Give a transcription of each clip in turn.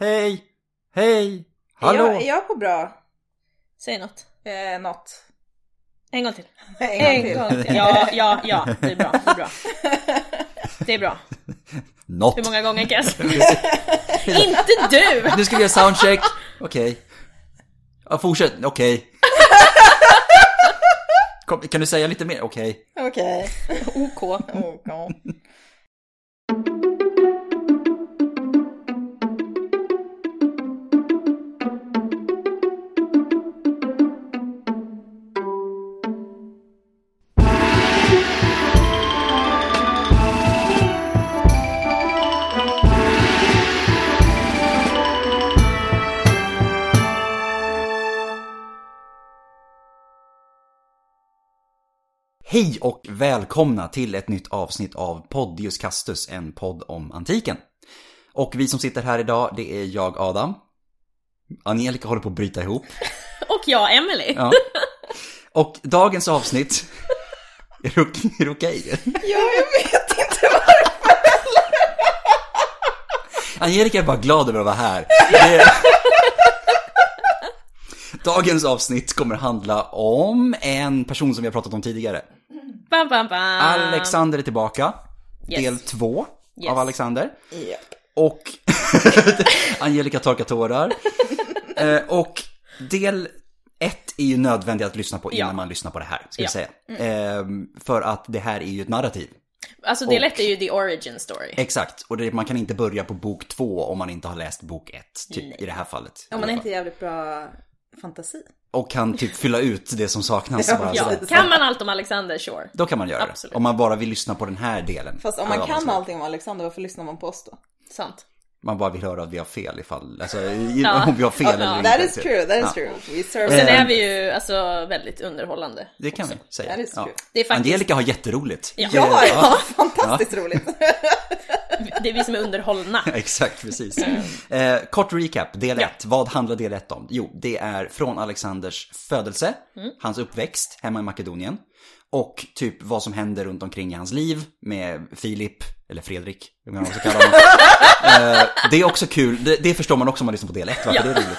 Hej! Hej! Hallå! Är jag, är jag på bra? Säg något. Eh, något. En gång till. En gång till. till. Ja, ja, ja. Det är bra. Det är bra. Det är bra. Något! Hur många gånger kan jag säga? Inte du! Nu ska vi göra soundcheck. Okej. Ja, fortsätt. Okej. Kom, Kan du säga lite mer? Okej. Okej. OK. Okay. Hej och välkomna till ett nytt avsnitt av Podius Castus, en podd om antiken. Och vi som sitter här idag, det är jag Adam. Angelica håller på att bryta ihop. Och jag, Emily. Ja. Och dagens avsnitt... Är det okej? Är det okej? Ja, jag vet inte varför. Angelica är bara glad över att vara här. Det... Dagens avsnitt kommer handla om en person som vi har pratat om tidigare. Bam, bam, bam. Alexander är tillbaka. Yes. Del två Yes. av Alexander. Japp. Och Angelica torkar tårar. Eh, och del ett är ju nödvändigt att lyssna på innan Ja. man lyssnar på det här, ska Ja. säga. Eh, för att det här är ju ett narrativ. Alltså del Och- ett är ju the origin story. Exakt, och det, man kan inte börja på bok två om man inte har läst bok ett, typ, i det här fallet. Om man inte är jävligt bra fantasi. Och kan typ fylla ut det som saknas. Ja, bara Ja, kan man allt om Alexander, sure. Då kan man göra Absolut. det. Om man bara vill lyssna på den här delen. Fast om man kan ska- allting om Alexander, varför lyssnar man på oss då? Sant. Man bara vill höra att vi har fel ifall, alltså i- Ja. om vi har fel eller inte. That is true, that is Ja. true. We serve Sen Eh, är vi ju alltså väldigt underhållande. Det kan vi säga. That is true. Det är faktiskt, Angelica har jätteroligt. Ja. Ja, ja, fantastiskt roligt. det är vi som är underhållna. Exakt, precis. Eh, kort recap, del Ja. 1. Vad handlar del 1 om? Jo, det är från Alexanders födelse, Mm. hans uppväxt hemma i Makedonien. Och typ vad som händer runt omkring i hans liv med Filip, eller Fredrik, hur man också kallar honom. eh, det är också kul, det, det förstår man också om man lyssnar på del 1, varför Ja. det är roligt.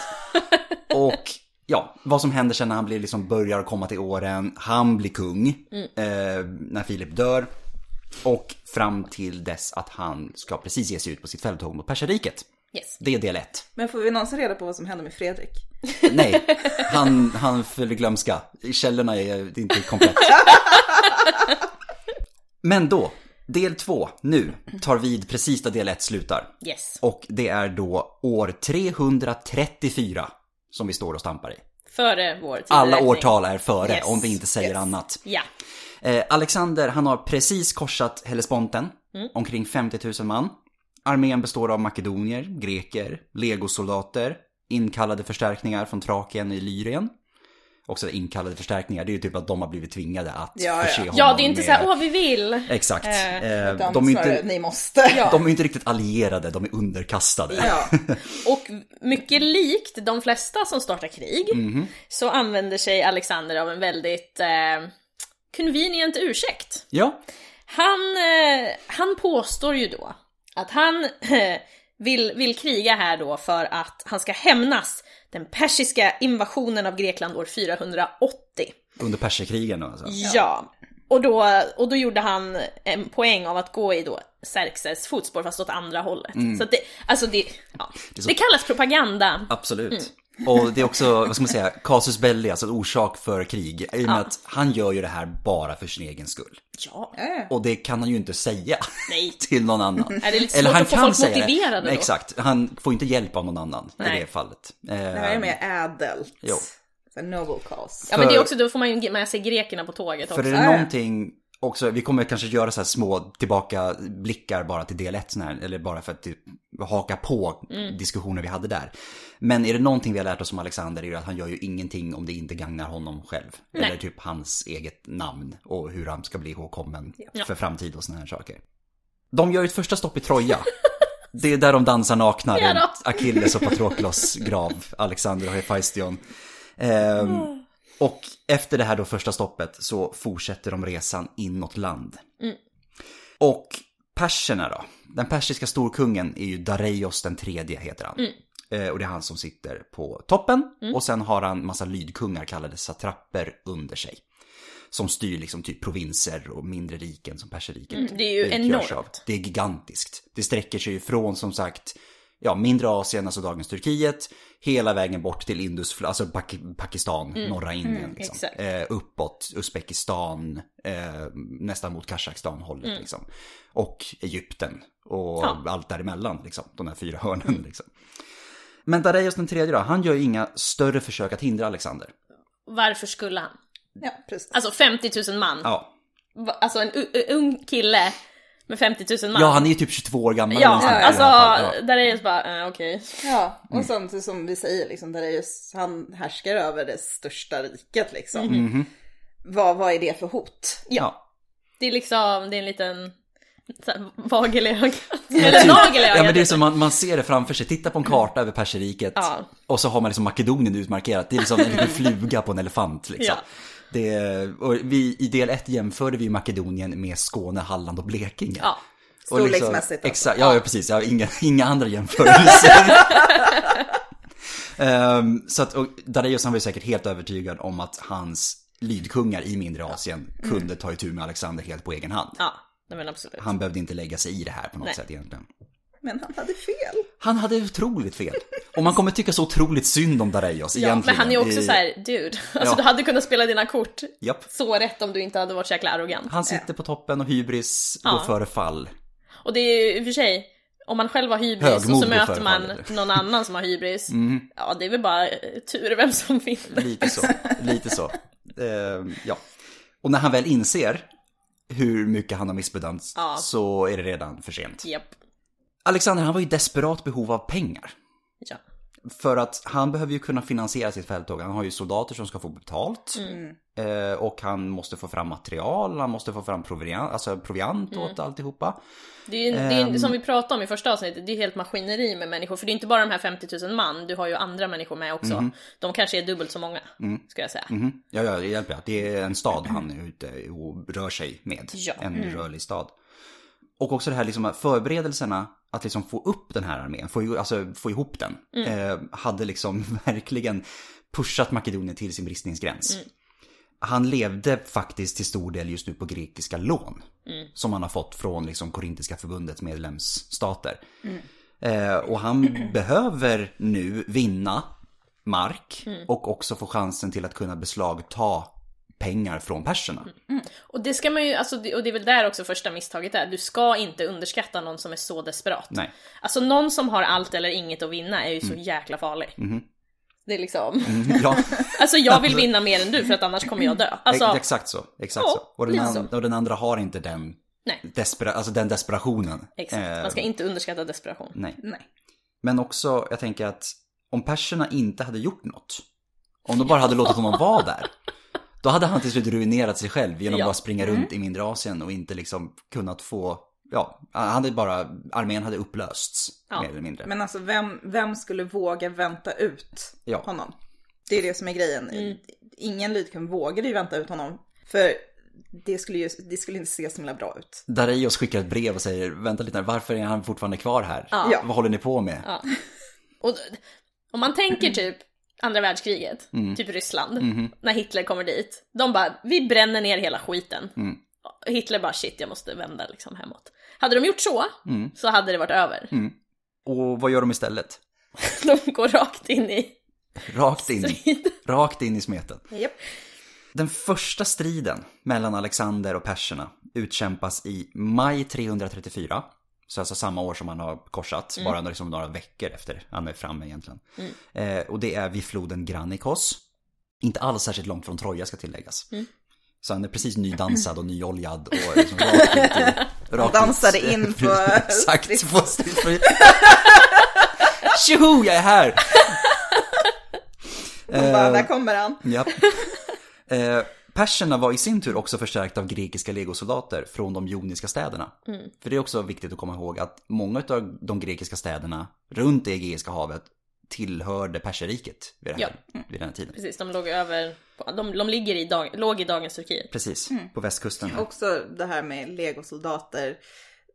Och ja, vad som händer sen när han blir, liksom, börjar komma till åren, han blir kung, Mm. eh, när Filip dör. Och fram till dess att han ska precis ge sig ut på sitt fälttåg mot Perserriket. Yes. Det är del ett. Men får vi någonsin reda på vad som hände med Fredrik? Nej, han, han fyller glömska. Källorna är inte komplett. Men då, del två, nu, tar vid precis där del ett slutar. Yes. Och det är då år 334 som vi står och stampar i. Före vår Alla tideräkning. årtal är före, Yes, om vi inte säger yes. annat. Ja. Eh, Alexander, han har precis korsat Hellesponten, Mm. omkring 50 000 man. Armén består av makedonier, greker, legosoldater, inkallade förstärkningar från Trakien i Lyrien. Också inkallade förstärkningar, det är ju typ att de har blivit tvingade att Ja, ja. förse honom Ja, det är inte med... så här, åh vi vill. Exakt. Eh, Eh, de, är inte, ni måste. Ja. de är inte riktigt allierade, de är underkastade. Ja. Och mycket likt de flesta som startar krig Mhm. så använder sig Alexander av en väldigt eh, convenient ursäkt. Ja, Han, eh, han påstår ju då att han eh, vill, vill kriga här då för att han ska hämnas den persiska invasionen av Grekland år 480. under perserkrigen alltså. Ja. Och då, och då gjorde han en poäng av att gå i då Xerxes fotspår fast åt andra hållet. Så att det, alltså det, ja. är så- det kallas propaganda. Absolut. Mm. Och det är också, vad ska man säga, casus belli, alltså orsak för krig. I och med Ja. att han gör ju det här bara för sin egen skull. Ja. Och det kan han ju inte säga Nej. till någon annan. Är det lite svårt att få folk motiverade då? Exakt, han får inte hjälp av någon annan i Nej. det fallet. Det här är mer ädelt. Jo. Noble cause. Ja men det är För- också, då får man ju med sig grekerna på tåget För också. är det någonting också, vi kommer kanske göra så här små tillbaka blickar bara till del 1 här, eller bara för att typ haka på Mm. diskussioner vi hade där. Men är det någonting vi har lärt oss om Alexander är det att han gör ju ingenting om det inte gagnar honom själv. Nej. Eller typ hans eget namn och hur han ska bli ihågkommen Ja. för framtid och såna här saker. De gör ju ett första stopp i Troja. Det är där de dansar nakna runt Achilles och Patroklos grav, Alexander och Hephaistion. Ehm, och efter det här då första stoppet så fortsätter de resan inåt land. Och perserna då? Den persiska storkungen är ju Dareios den tredje heter han. Eh, och det är han som sitter på toppen. Och sen har han massa lydkungar kallade satrapper under sig. Som styr liksom typ provinser och mindre riken som perseriket det är ju enormt. av. Det är gigantiskt. Det sträcker sig ju från som sagt ja, mindre Asien, alltså dagens Turkiet, hela vägen bort till Indus, alltså Pak- Pakistan, norra Indien. liksom. exakt. eh, uppåt Uzbekistan, eh, nästan mot Kazakstan hållet liksom. Och Egypten och Ja. allt däremellan, liksom. De här fyra hörnen liksom. Men Dareios den tredje då, han gör ju inga större försök att hindra Alexander. Varför skulle han? Ja, precis. Alltså 50 000 man. Ja, Alltså en ung kille med 50 000 man. ja han är ju typ 22 år gammal. eller Ja, sånt i alltså. Ja. där är det bara, eh, okej. Ja, och Mm. som, som vi säger, liksom, där är just, han härskar över det största riket liksom. Mhm. Vad, vad är det för hot? Ja. Det är liksom, det är en liten vagel i ögat. Eller nagel i ögat. Ja men det är som man, man ser det framför sig, titta på en karta över perseriket Ja. och så har man liksom Makedonien utmarkerat, det är liksom en liten fluga på en elefant liksom. Ja. Det, och vi, I del 1 jämförde vi Makedonien med Skåne, Halland och Blekinge. Ja. Liksom- Storleksmässigt alltså. Exakt, ja, ja precis, jag har inga, inga andra jämförelser. Ehm, så att, och Dareios han var säkert helt övertygad om att hans lydkungar i mindre Asien kunde ta itu med Alexander helt på egen hand. Ja, men absolut. Han behövde inte lägga sig i det här på något Nej. sätt egentligen. Men han hade fel. Han hade otroligt fel. Och man kommer tycka så otroligt synd om Dareios Ja, egentligen. men han är ju också I- så här, dude. Alltså Ja. du hade kunnat spela dina kort Japp. så rätt om du inte hade varit så jäkla arrogant. Han sitter på toppen och hybris Ja. går före fall. Och det är ju i och för sig, om man själv har hybris Högmod och så möter man någon annan som har hybris. Mm. Ja, det är väl bara tur vem som vinner. Lite så. Lite så. Ehm, ja. Och när han väl inser hur mycket han har missbedömts Ja. så är det redan för sent. Japp. Alexander han var i desperat behov av pengar. Ja. För att han behöver ju kunna finansiera sitt fälttåg. Han har ju soldater som ska få betalt. Mm. Eh, och han måste få fram material, han måste få fram proviant, alltså proviant Mm. åt alltihopa. Det är ju, det är ju, Ehm. som vi pratade om i första avsnittet, det är ju helt maskineri med människor. För det är inte bara de här 50 000 man, du har ju andra människor med också. Mhm. De kanske är dubbelt så många, ska jag säga. Mhm. Ja, ja, det hjälper. att Det är en stad han är ute och rör sig med. Ja. En rörlig stad. Och också det här liksom förberedelserna att liksom få upp den här armén, få, alltså, få ihop den, eh, hade liksom verkligen pushat Makedonien till sin bristningsgräns. Han levde faktiskt till stor del just nu på grekiska lån. Som han har fått från liksom Korintiska förbundets medlemsstater. Eh, och han behöver nu vinna mark och också få chansen till att kunna beslagta pengar från perserna. Och det ska man ju, alltså, och det är väl där också första misstaget är. Du ska inte underskatta någon som är så desperat. Nej. Alltså någon som har allt eller inget att vinna är ju så jäkla farlig. Det är liksom, Mm, ja, alltså jag vill vinna mer än du för att annars kommer jag dö. Alltså, ex- exakt så. Exakt Ja, så. Och den, an- så. och den andra har inte den, despera- alltså den desperationen. exakt. Eh, Man ska inte underskatta desperation. Nej. Nej. Men också, jag tänker att om perserna inte hade gjort något, om de bara hade låtit honom vara där, då hade han till slut ruinerat sig själv genom Ja. att bara springa runt i mindre Asien och inte liksom kunnat få, ja, han hade bara, armén hade upplösts Ja. mer eller mindre. Men alltså vem, vem skulle våga vänta ut Ja. honom? Det är det som är grejen. Mm. Ingen lydkung vågade ju vänta ut honom. För det skulle ju det skulle inte se så himla bra ut. Dareios skickar ett brev och säger, vänta lite, varför är han fortfarande kvar här? Ja. Vad håller ni på med? Ja. Och om man tänker typ andra världskriget, typ Ryssland, när Hitler kommer dit. De bara, vi bränner ner hela skiten. Och Hitler bara, shit jag måste vända liksom hemåt. Hade de gjort så, så hade det varit över. Och vad gör de istället? De går rakt in i Rakt in, rakt in i smeten. Japp. Den första striden mellan Alexander och perserna utkämpas i maj 334. Så alltså samma år som han har korsat, bara liksom några veckor efter han är framme egentligen. Eh, och det är vid floden Granikos. Inte alls särskilt långt från Troja ska tilläggas. Så han är precis nydansad och nyoljad och liksom rakt ut i... Rakt dansade ut- in på Exakt, på. Tjoho, jag är här! Och bara, där kommer han. Japp. Eh, perserna var i sin tur också förstärkta av grekiska legosoldater från de joniska städerna. För det är också viktigt att komma ihåg att många av de grekiska städerna runt det Egeiska havet tillhörde perserriket vid, det här, vid den här tiden. Precis, de låg över, de, de ligger i dag, låg i dagens Turkiet. Precis, på västkusten. här. Också det här med legosoldater.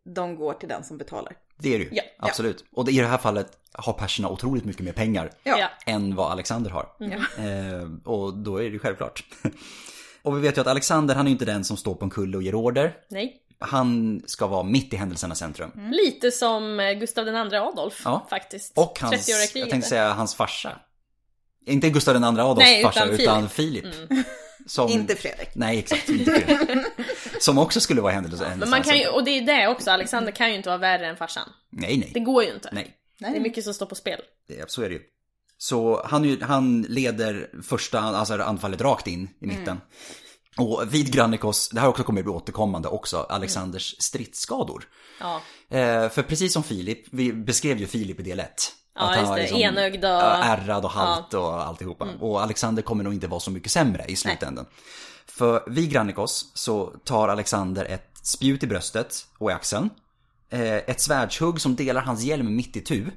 De går till den som betalar. Det är det ju. Ja. Absolut. Och i det här fallet har perserna otroligt mycket mer pengar Ja. Ja. än vad Alexander har. Mm. Eh, och då är det ju självklart. och vi vet ju att Alexander, han är ju inte den som står på en kulle och ger order. Nej. Han ska vara mitt i händelsernas centrum. Lite som eh, Gustav II Adolf Ja. faktiskt. Och hans, 30-åriga jag tänkte säga hans farsa. Inte Gustav II Adolfs Nej, utan farsa, Filip. utan Filip. Som... Inte Fredrik. Nej, exakt. Inte Fredrik. Som också skulle vara i händelsernas Men man kan ju, och det är det också, Alexander kan ju inte vara värre än farsan. Nej, Det nej. går ju inte. Nej. Det är mycket som står på spel. Det, så är det ju. Så han, han leder första alltså anfallet rakt in i mitten. Och vid Grannikos, det här också kommer att bli återkommande också, Alexanders stridsskador. Ja. Eh, för precis som Filip, vi beskrev ju Filip i del 1. Ja, just det. Enögd och- ja, Ärrad och halt och alltihopa. Och Alexander kommer nog inte vara så mycket sämre i slutändan. För vid Grannikos så tar Alexander ett spjut i bröstet och i axeln. Eh, ett svärdshugg som delar hans hjälm mitt i tu. Eh,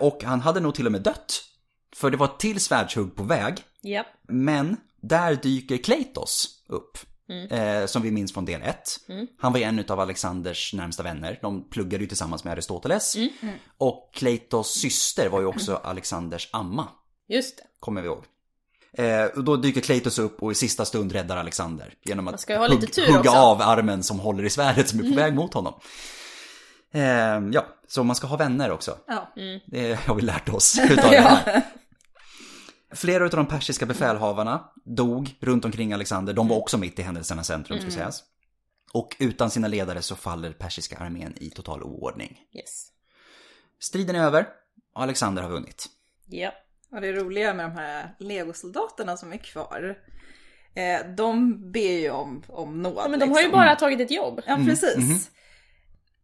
och han hade nog till och med dött. För det var ett till svärdshugg på väg. Ja. Men där dyker Kleitos upp. Eh, som vi minns från del 1. Han var ju en av Alexanders närmsta vänner. De pluggade ju tillsammans med Aristoteles. Och Kleitos syster var ju också Alexanders amma. Just det. Kommer vi ihåg. Eh, då dyker Kleitos upp och i sista stund räddar Alexander. Genom att hugga också. av armen som håller i svärdet som är på väg mot honom. Eh, ja, så man ska ha vänner också. Ja. Det har vi lärt oss utav det här. Flera av de persiska befälhavarna dog runt omkring Alexander. De var också mitt i händelsernas centrum ska sägas. Och utan sina ledare så faller persiska armén i total oordning. Yes. Striden är över och Alexander har vunnit. Ja. Och det roliga med de här legosoldaterna som är kvar. Eh, de ber ju om, om nåd. ja men de har ju liksom. bara tagit ett jobb. Ja, precis.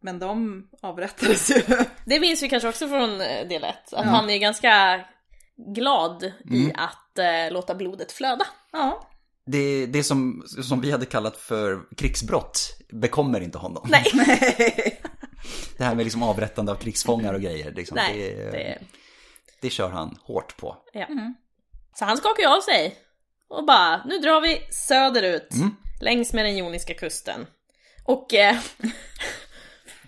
Men de avrättades ju. Det minns vi kanske också från eh, del 1. Att han är ganska glad i att eh, låta blodet flöda. Ja. Det, det som, som vi hade kallat för krigsbrott bekommer inte honom. Nej. Det här med liksom avrättande av krigsfångar och grejer. Liksom, Nej, det, det... det kör han hårt på. Ja. Så han skakar ju av sig. Och bara, nu drar vi söderut. Längs med den joniska kusten. Och eh,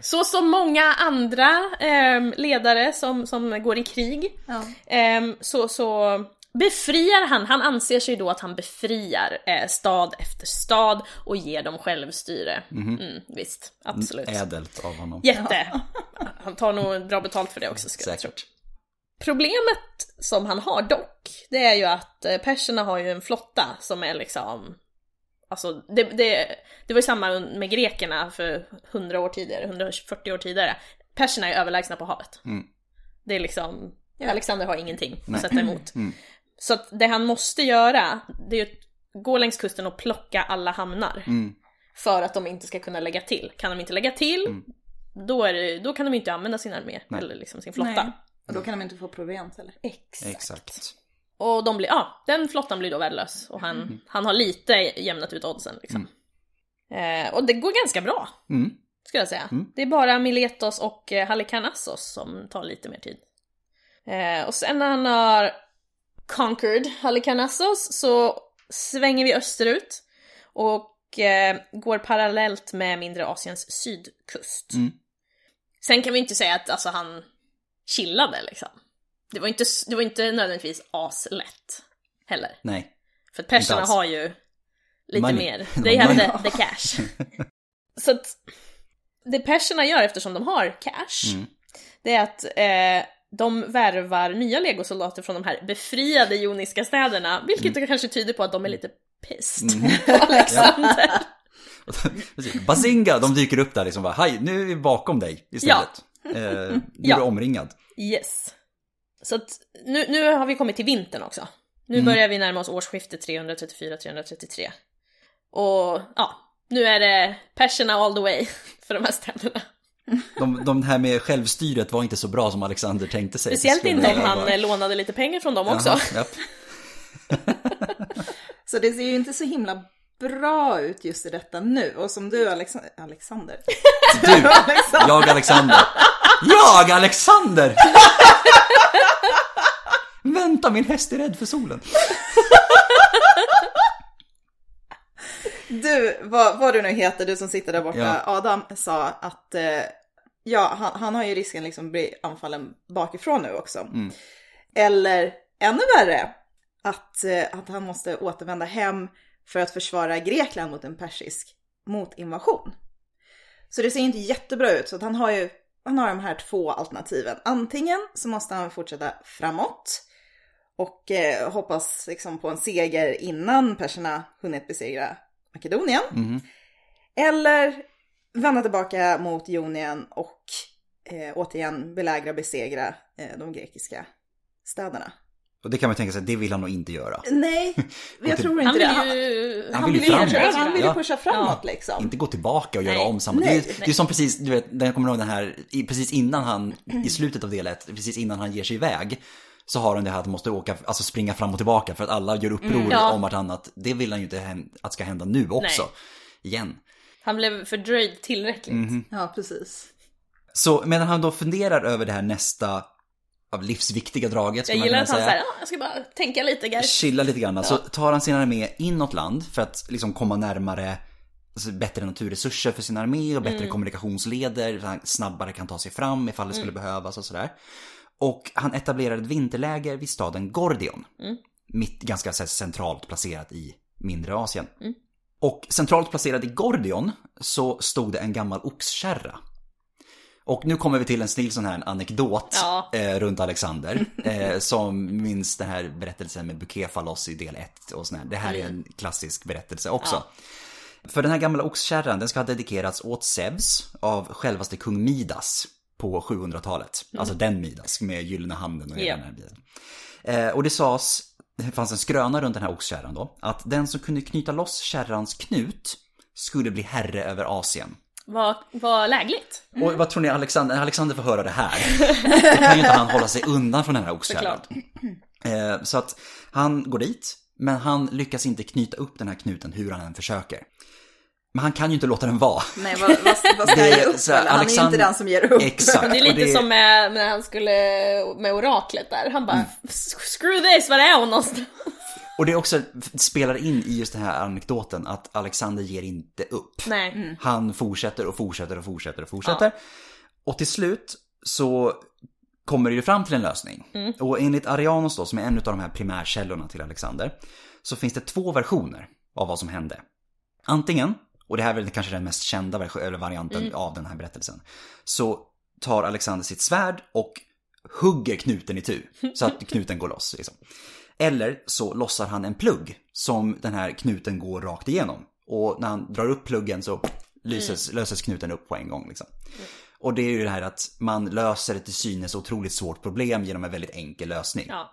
så som många andra eh, ledare som, som går i krig. Ja. eh, så, så befriar han, han anser sig då att han befriar eh, stad efter stad och ger dem självstyre. Mm, visst, absolut. Ädelt av honom. Jätte! Han tar nog bra betalt för det också skulle jag tro. Säkert. Problemet som han har dock, det är ju att eh, perserna har ju en flotta som är liksom Alltså det, det, det var ju samma med grekerna för 100 år tidigare, 140 år tidigare. Perserna är överlägsna på havet. Mm. Det är liksom, Alexander har ingenting Nej. att sätta emot. Mm. Så att det han måste göra, det är att gå längs kusten och plocka alla hamnar. Mm. För att de inte ska kunna lägga till. Kan de inte lägga till, Mm. då, är det, då kan de inte använda sin armé, eller liksom sin flotta. Nej. Och då kan de inte få proviant heller. Exakt. Exakt. Och de blir, ja, den flottan blir då värdelös. Och han, han har lite jämnat ut oddsen liksom. Eh, och det går ganska bra, Mm. skulle jag säga. Mm. Det är bara Miletos och eh, Halikarnassos som tar lite mer tid. Eh, och sen när han har conquered Halikarnassos så svänger vi österut. Och eh, går parallellt med mindre Asiens sydkust. Mm. Sen kan vi inte säga att alltså, han chillade liksom. Det var inte, det var inte nödvändigtvis aslätt heller. Nej. För att perserna har ju lite Money. mer. They have the, the cash. Så att det perserna gör eftersom de har cash, Mm. det är att eh, de värvar nya legosoldater från de här befriade joniska städerna, vilket Mm. kanske tyder på att de är lite pissed på Alexander. Bazinga, de dyker upp där liksom bara, hej, nu är vi bakom dig istället. Eh, nu Ja. är du omringad. Yes. Så att nu, nu har vi kommit till vintern också. Nu Mm. börjar vi närma oss årsskiftet 334-333. Och ja, nu är det perserna all the way för de här städerna. De, de här med självstyret var inte så bra som Alexander tänkte sig. Speciellt inte om han eh, lånade lite pengar från dem också. Jaha. Så det ser ju inte så himla bra ut just i detta nu. Och som du Alex Alexander. Du, jag Alexander. Jag Alexander! Vänta, min häst är rädd för solen. Du, vad, vad du nu heter, du som sitter där borta, Ja. Adam sa att eh, ja, han, han har ju risken liksom bli anfallen bakifrån nu också. Eller ännu värre, att, eh, att han måste återvända hem för att försvara Grekland mot en persisk motinvasion. Så det ser inte jättebra ut, så att han har ju han har de här två alternativen. Antingen så måste han fortsätta framåt och eh, hoppas liksom på en seger innan perserna hunnit besegra Makedonien. Mhm. Eller vända tillbaka mot Jonien och eh, återigen belägra och besegra eh, de grekiska städerna. Och det kan man tänka sig, det vill han nog inte göra. Nej, jag tror inte Han det. vill Han, ju... Han vill ju framåt. han vill ju Ja. pusha framåt liksom. Inte gå tillbaka och göra Nej. om samma. Det, Nej. är, det är som precis, du vet, jag kommer ihåg den här, precis innan han, i slutet av del ett, precis innan han ger sig iväg. Så har han det här att han måste åka, alltså springa fram och tillbaka för att alla gör uppror Mm. Ja. om vartannat. Det vill han ju inte att ska hända nu också. Nej. Igen. Han blev fördröjd tillräckligt. Mhm. Ja, precis. Så medan han då funderar över det här nästa av livsviktiga draget, Jag gillar att han säger, jag ska bara tänka lite guys. chilla lite grann. Så tar han sin armé inåt land för att liksom komma närmare alltså, bättre naturresurser för sin armé och bättre kommunikationsleder. Så han snabbare kan ta sig fram ifall det skulle behövas och sådär. Och han etablerar ett vinterläger vid staden Gordion. Mitt, ganska här, centralt placerat i mindre Asien. Och centralt placerad i Gordion så stod det en gammal oxkärra. Och nu kommer vi till en snill sån här anekdot Ja. eh, runt Alexander. Eh, som minns den här berättelsen med Bukefalos i del 1 och sån här. Det här är en klassisk berättelse också. För den här gamla oxkärran, den ska ha dedikerats åt Zeus av självaste kung Midas på 700-talet. Alltså den Midas med gyllene handen och hela Ja. den här biten. Eh, och det sades, det fanns en skröna runt den här oxkärran då, att den som kunde knyta loss kärrans knut skulle bli herre över Asien. Vad, vad lägligt. Och vad tror ni Alexander, Alexander får höra det här, då kan ju inte han hålla sig undan från den här oxkärran. Eh, så att han går dit, men han lyckas inte knyta upp den här knuten hur han än försöker. Men han kan ju inte låta den vara. Nej, vad, vad, vad ska Det jag är ge upp så eller? Han är Alexander- inte den som ger upp. Exakt. Det är lite som med, när han skulle med oraklet där. Han bara, screw this, var är hon någonstans? Och det också spelar in i just den här anekdoten att Alexander ger inte upp. Nej. Han fortsätter och fortsätter och fortsätter och fortsätter. Och till slut så kommer det ju fram till en lösning. Och enligt Arianos då, som är en av de här primärkällorna till Alexander, så finns det två versioner av vad som hände. Antingen, och det här är väl kanske den mest kända version- varianten av den här berättelsen, så tar Alexander sitt svärd och hugger knuten i tu så att knuten går loss. Liksom. Eller så lossar han en plugg som den här knuten går rakt igenom. Och när han drar upp pluggen så lyses, löses knuten upp på en gång. Liksom. Och det är ju det här att man löser ett till synes otroligt svårt problem genom en väldigt enkel lösning. Ja.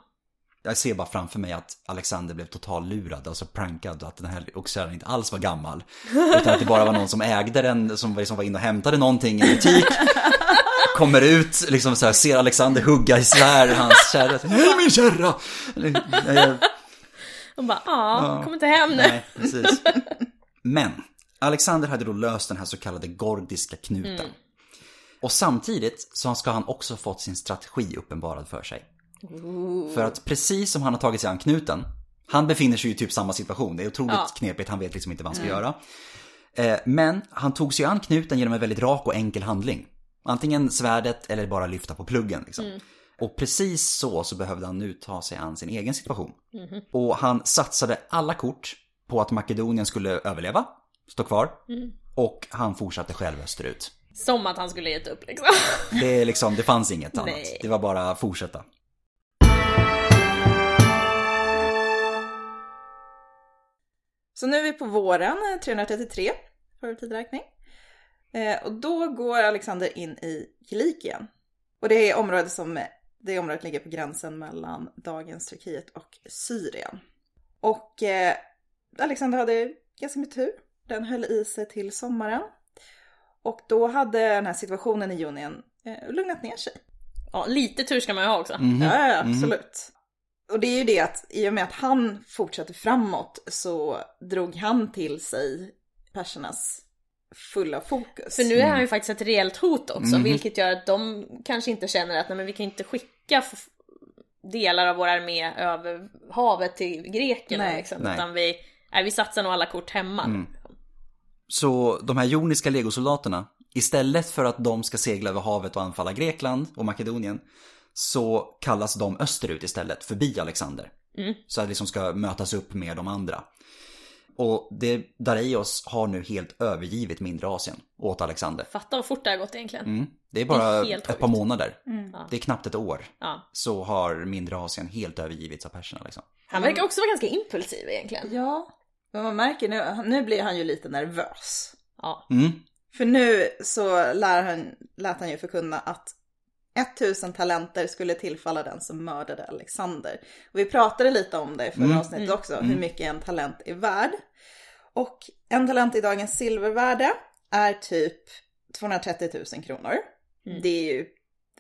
Jag ser bara framför mig att Alexander blev total lurad, alltså prankad, och att den här oxkärran inte alls var gammal. Utan att det bara var någon som ägde den, som liksom var inne och hämtade någonting i en butik. Kommer ut, liksom så här, ser Alexander hugga i svär hans kärra. Hej min kärra! Och bara, ja, kom inte hem nu. Nej, precis. Men Alexander hade då löst den här så kallade gordiska knuten. Och samtidigt så ska han också fått sin strategi uppenbarad för sig. För att precis som han har tagit sig an knuten, han befinner sig i typ samma situation. Det är otroligt Ja. knepigt, han vet liksom inte vad han ska göra. Eh, Men han tog sig an knuten genom en väldigt rak och enkel handling. Antingen svärdet eller bara lyfta på pluggen. Liksom. Och precis så så behövde han nu ta sig an sin egen situation. Och han satsade alla kort på att Makedonien skulle överleva, stå kvar. Och han fortsatte själv österut. Som att han skulle gett upp liksom. Det, är liksom, det fanns inget annat. Nej. Det var bara fortsätta. Så nu är vi på våren eh, 333 för tidräkning. Eh, och då går Alexander in i Kilikien. Och det är området som det området ligger på gränsen mellan dagens Turkiet och Syrien. Och eh, Alexander hade ganska mycket tur. Den höll i sig till sommaren. Och då hade den här situationen i Jonien eh, lugnat ner sig. Ja, lite tur ska man ju ha också. Mhm. Ja, ja, absolut. Och det är ju det att i och med att han fortsatte framåt så drog han till sig persernas fulla fokus. För nu är han ju faktiskt ett reellt hot också, Mhm. vilket gör att de kanske inte känner att nej, men vi kan inte skicka delar av vår armé över havet till grekerna Nej. liksom, Nej. utan vi, nej, vi satsar nog alla kort hemma. Så de här joniska legosoldaterna, Istället för att de ska segla över havet och anfalla Grekland och Makedonien så kallas de österut istället, förbi Alexander. Så att liksom ska mötas upp med de andra. Och det, Dareios har nu helt övergivit mindre Asien åt Alexander. Fatta vad fort det har gått egentligen. Mm. Det är bara Det är ett par sjukt. månader. Ja. Det är knappt ett år. Ja. Så har mindre Asien helt övergivits av perserna liksom. Han verkar också vara ganska impulsiv egentligen. Ja, men man märker nu, nu blir han ju lite nervös. Ja. Mm. För nu så lär han, lät han ju förkunna att 1000 talenter skulle tillfalla den som mördade Alexander. Och vi pratade lite om det i förra avsnittet också, hur mycket en talent är värd. Och en talent i dagens silvervärde är typ 230 000 kronor. Det är ju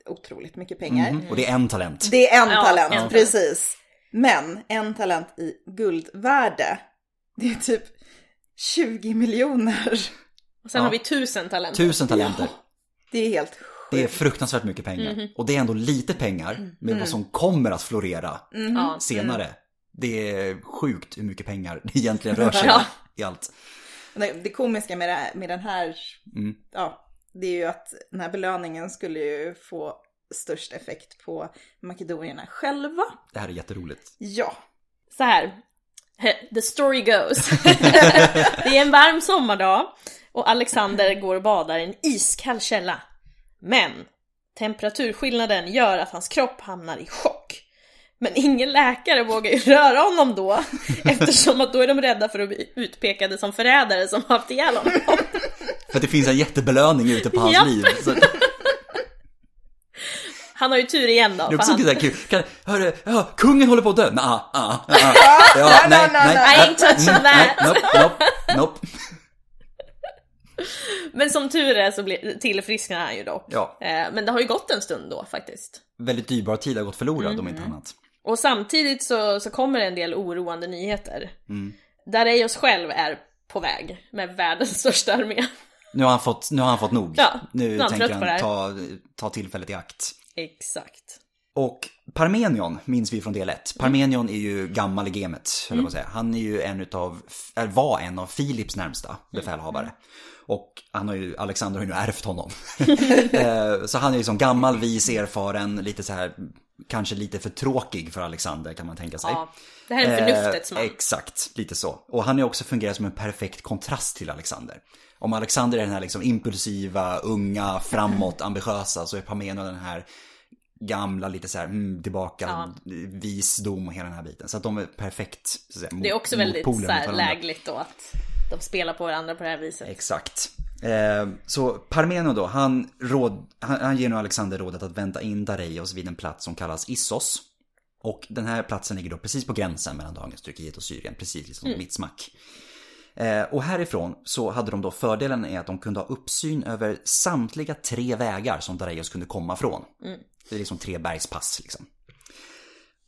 otroligt mycket pengar. Mhm. Och det är en talent. Det är en Ja, talent, en precis. Men en talent i guldvärde, det är typ 20 miljoner. Och sen Ja. har vi tusen talenter. Tusen talenter. Det är helt Det är fruktansvärt mycket pengar. Och det är ändå lite pengar med vad som kommer att florera Ja. senare. Det är sjukt hur mycket pengar det egentligen rör sig Ja. om i allt. Det, komiska med, det, med den här, Mm. ja, det är ju att den här belöningen skulle ju få störst effekt på makedonierna själva. Det här är jätteroligt. Ja. Så här. The story goes. det är en varm sommardag och Alexander går och badar i en iskall källa. Men temperaturskillnaden gör att hans kropp hamnar i chock. Men ingen läkare vågar ju röra honom då eftersom att då är de rädda för att bli utpekade som förrädare som har haft ihjäl honom. För att det finns en jättebelöning ute på hans Ja. liv. Så Han har ju tur igen då. det är också han... kul. Kan, hörru, ja, kungen håller på att dö. Nja, ah, ah, ah. Ja, nej, nej. no. I ain't touching Mm, nej, that. Nope, nope, nope. Men som tur är så blir, tillfrisknar han ju då. Ja, Eh, Men det har ju gått en stund då faktiskt. väldigt dyrbar tid har gått förlorad om Mm. inte annat. Och samtidigt så, så kommer en del oroande nyheter. Mm. Dareios själv är på väg med världens största armé. Nu har han fått, nu har han fått nog. Ja, nu han tänker det han ta, ta tillfället i akt. Exakt. Och Parmenion minns vi från del 1. Parmenion är ju gammal i gamet, på att säga. Han är ju en utav, eller var en av Filips närmsta befälhavare. Och han har ju, Alexander har ju nu ärvt honom. Eh, så han är ju som gammal, vis, erfaren, lite så här, kanske lite för tråkig för Alexander kan man tänka sig. Ja, det här är en förnuftets Eh, man. Exakt, lite så. Och han är också fungerar som en perfekt kontrast till Alexander. Om Alexander är den här liksom impulsiva, unga, framåt, ambitiösa så är Parmenion den här gamla, lite så här, mm, tillbaka, Ja. visdom och hela den här biten. Så att de är perfekt, så att säga, Det är också väldigt så mot här, lägligt då att de spelar på varandra på det här viset. Exakt. Eh, så Parmenion då, han, råd, han, han ger nu Alexander rådet att vänta in Dareios vid en plats som kallas Issos. Och den här platsen ligger då precis på gränsen mellan dagens Turkiet och Syrien, precis liksom mitt smack. Eh, och härifrån så hade de då fördelen är att de kunde ha uppsyn över samtliga tre vägar som Dareios kunde komma från. Det är liksom tre bergspass liksom.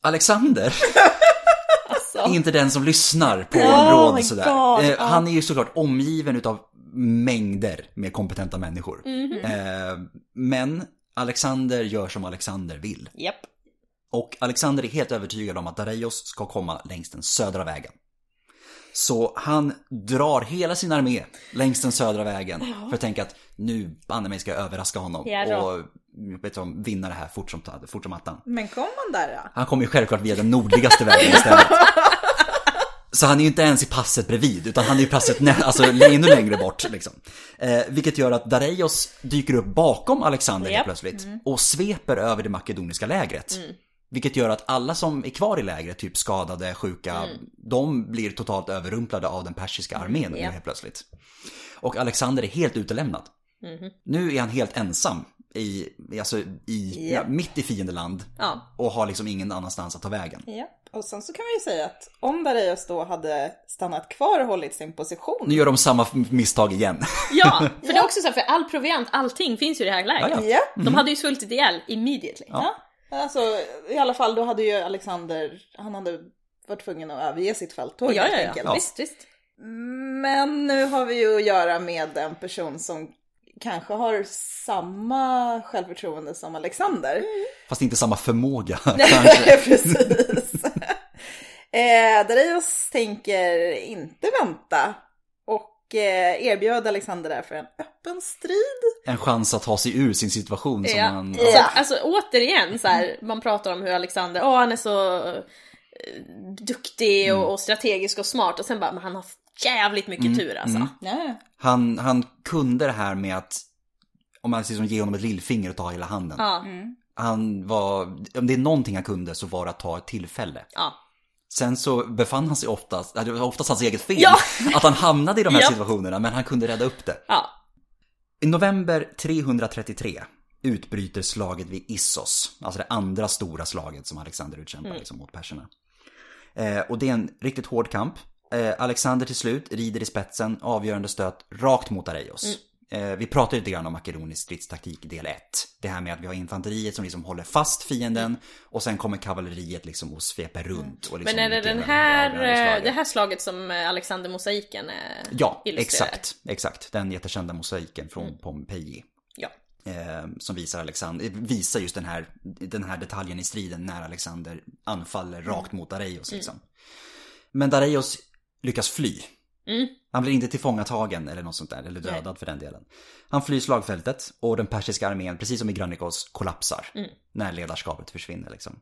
Alexander är inte den som lyssnar på Oh råd my sådär. God, Eh, ja. Han är ju såklart omgiven utav mängder med kompetenta människor. Mhm. Eh, men Alexander gör som Alexander vill. japp. Och Alexander är helt övertygad om att Dareios ska komma längs den södra vägen. Så han drar hela sin armé längs den södra vägen för att tänka att nu banne mig ska jag överraska honom Ja och vet du, vinna det här fort som, fort som attan. Men kom han där då? Han kommer ju självklart via den nordligaste vägen istället. Så han är ju inte ens i passet bredvid, utan han är i passet alltså, ännu längre bort. Liksom. Eh, vilket gör att Dareios dyker upp bakom Alexander helt Japp. plötsligt och sveper över det makedoniska lägret. Vilket gör att alla som är kvar i lägret, typ skadade, sjuka, de blir totalt överrumplade av den persiska armén nu ja. helt plötsligt. Och Alexander är helt utelämnad. Nu är han helt ensam i, alltså i, Ja. ja, mitt i fiendeland Ja. och har liksom ingen annanstans att ta vägen. Ja. Och sen så kan man ju säga att om Dareios då hade stannat kvar och hållit sin position. Nu gör de samma misstag igen. Ja, för det är också så här, för all proviant, allting finns ju i det här läget. Ja, ja. Ja. De hade ju svultit ihjäl immediately. Ja. Alltså i alla fall då hade ju Alexander, han hade varit tvungen att överge sitt fälttåg ja, helt ja, ja. enkelt. Visst, visst. Men nu har vi ju att göra med en person som kanske har samma självförtroende som Alexander. Fast inte samma förmåga kanske. Precis. Eh, Dareios tänker inte vänta och eh, erbjöd Alexander därför en öppen strid. En chans att ta sig ur sin situation som Ja. han... Så, alltså återigen så här, man pratar om hur Alexander, åh han är så eh, duktig och, och strategisk och smart och sen bara, men han har jävligt mycket tur alltså. Ja. Han, han kunde det här med att, om man liksom ger honom ett lillfinger och ta hela handen. Ja, Han var, om det är någonting han kunde så var det att ta ett tillfälle. ja. Sen så befann han sig oftast, det var oftast hans eget fel, Ja. att han hamnade i de här Ja. situationerna, men han kunde rädda upp det. ja. I november 333 utbryter slaget vid Issos, alltså det andra stora slaget som Alexander utkämpar liksom, mot perserna. Eh, och det är en riktigt hård kamp. Eh, Alexander till slut rider i spetsen, avgörande stöt rakt mot Areios. Eh, vi pratade lite grann om makedonisk stridstaktik del 1. Det här med att vi har infanteriet som liksom håller fast fienden och sen kommer kavalleriet liksom och sveper runt. Och liksom Men är det den här, eh, det här slaget som eh, Alexander mosaiken eh, Ja, illustrerar? exakt, exakt. Den jättekända mosaiken från Pompeji. Ja. Eh, som visar, Alexander, visar just den här, den här detaljen i striden när Alexander anfaller rakt mot Dareios. Liksom. Men Dareios lyckas fly. Mm. Han blir inte tillfångatagen eller något sånt där, eller dödad för den delen. Han flyr slagfältet och den persiska armén, precis som i Granikos, kollapsar. När ledarskapet försvinner liksom.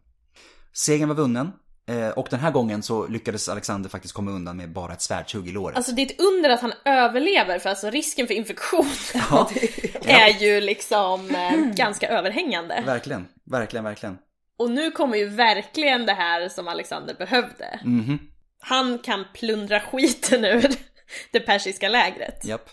Segern var vunnen. eh, Och den här gången så lyckades Alexander faktiskt komma undan med bara ett svärdshugg i låret. Alltså det är ett under att han överlever för alltså risken för infektion är ju liksom eh, ganska överhängande. Verkligen, verkligen, verkligen. Och nu kommer ju verkligen det här som Alexander behövde. Mhm, Han kan plundra skiten ur det persiska lägret. japp.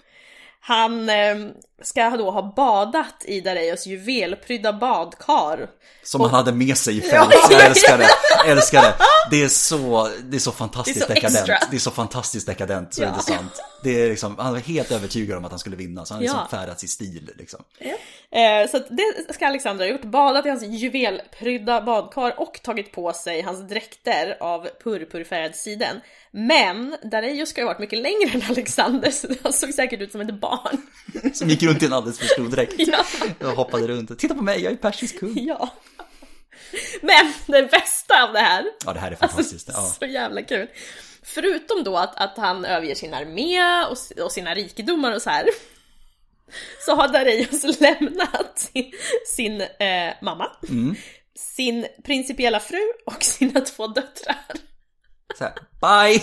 Han eh, ska då ha badat i Dareios juvelprydda badkar. Som han hade med sig i fält. Jag älskar det, älskar det. Det är så, det är så fantastiskt Det är så dekadent. extra. Det är så fantastiskt dekadent, så Ja. är det är liksom, han var helt övertygad om att han skulle vinna, så han har liksom Ja. färdats i stil liksom. Eh, så det ska Alexander ha gjort. Badat i hans juvelprydda badkar och tagit på sig hans dräkter av purpurfärgad siden. Men Dareios ska ju ha varit mycket längre än Alexander så han såg säkert ut som ett barn. Som gick runt i en alldeles för stor dräkt. Ja. Och hoppade runt. Titta på mig, jag är persisk kung. ja. Men det bästa av det här Ja, det här är fantastiskt. Ja. Så jävla kul. Förutom då att, att han överger sin armé och, och sina rikedomar och så här. Så har Dareios lämnat sin, sin eh, mamma, sin principiella fru och sina två döttrar. Så här, bye!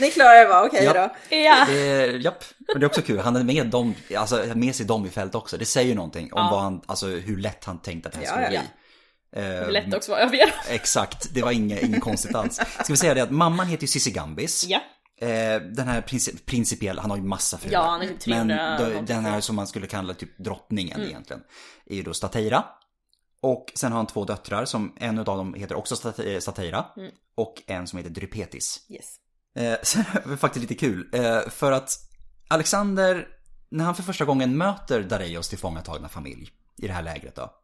Ni klarar det va? Okej Ja. då. Ja, Eh, japp, men det är också kul. Han hade med, dem, alltså, med sig dem i fält också. Det säger ju någonting om vad han, alltså, hur lätt han tänkte att det här Ja, skulle ja, bli. Eh, är lätt också vara överge dem. Exakt, det var inget, inget konstigt alls. Ska vi säga det att mamman heter ju Cissi Gambis. Ja. Eh, den här princip, principiella, han har ju massa fruar. Ja, han är typ 300 Men då, den här som man skulle kalla typ drottningen Mm. egentligen. Är ju då Stateira. Och sen har han två döttrar som en av dem heter också State- Stateira. Mm. Och en som heter Drypetis. Yes. Eh, sen är det faktiskt lite kul. Eh, för att Alexander, när han för första gången möter Dareios tillfångatagna familj i det här lägret då.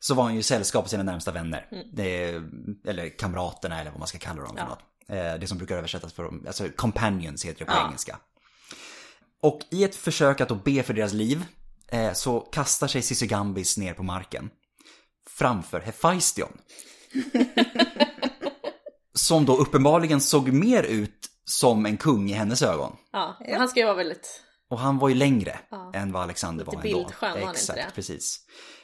Så var han ju i sällskap med sina närmsta vänner. Det, är- eller kamraterna eller vad man ska kalla dem Ja. något. Eh, det som brukar översättas för, alltså companions heter det på Ja. engelska. Och i ett försök att då be för deras liv eh, så kastar sig Sisygambis ner på marken. Framför Hephaistion. som då uppenbarligen såg mer ut som en kung i hennes ögon. Ja, men han ska ju vara väldigt... Och han var ju längre Ja. än vad Alexander Lite var ändå. bildskön, var han inte Exakt, det? precis.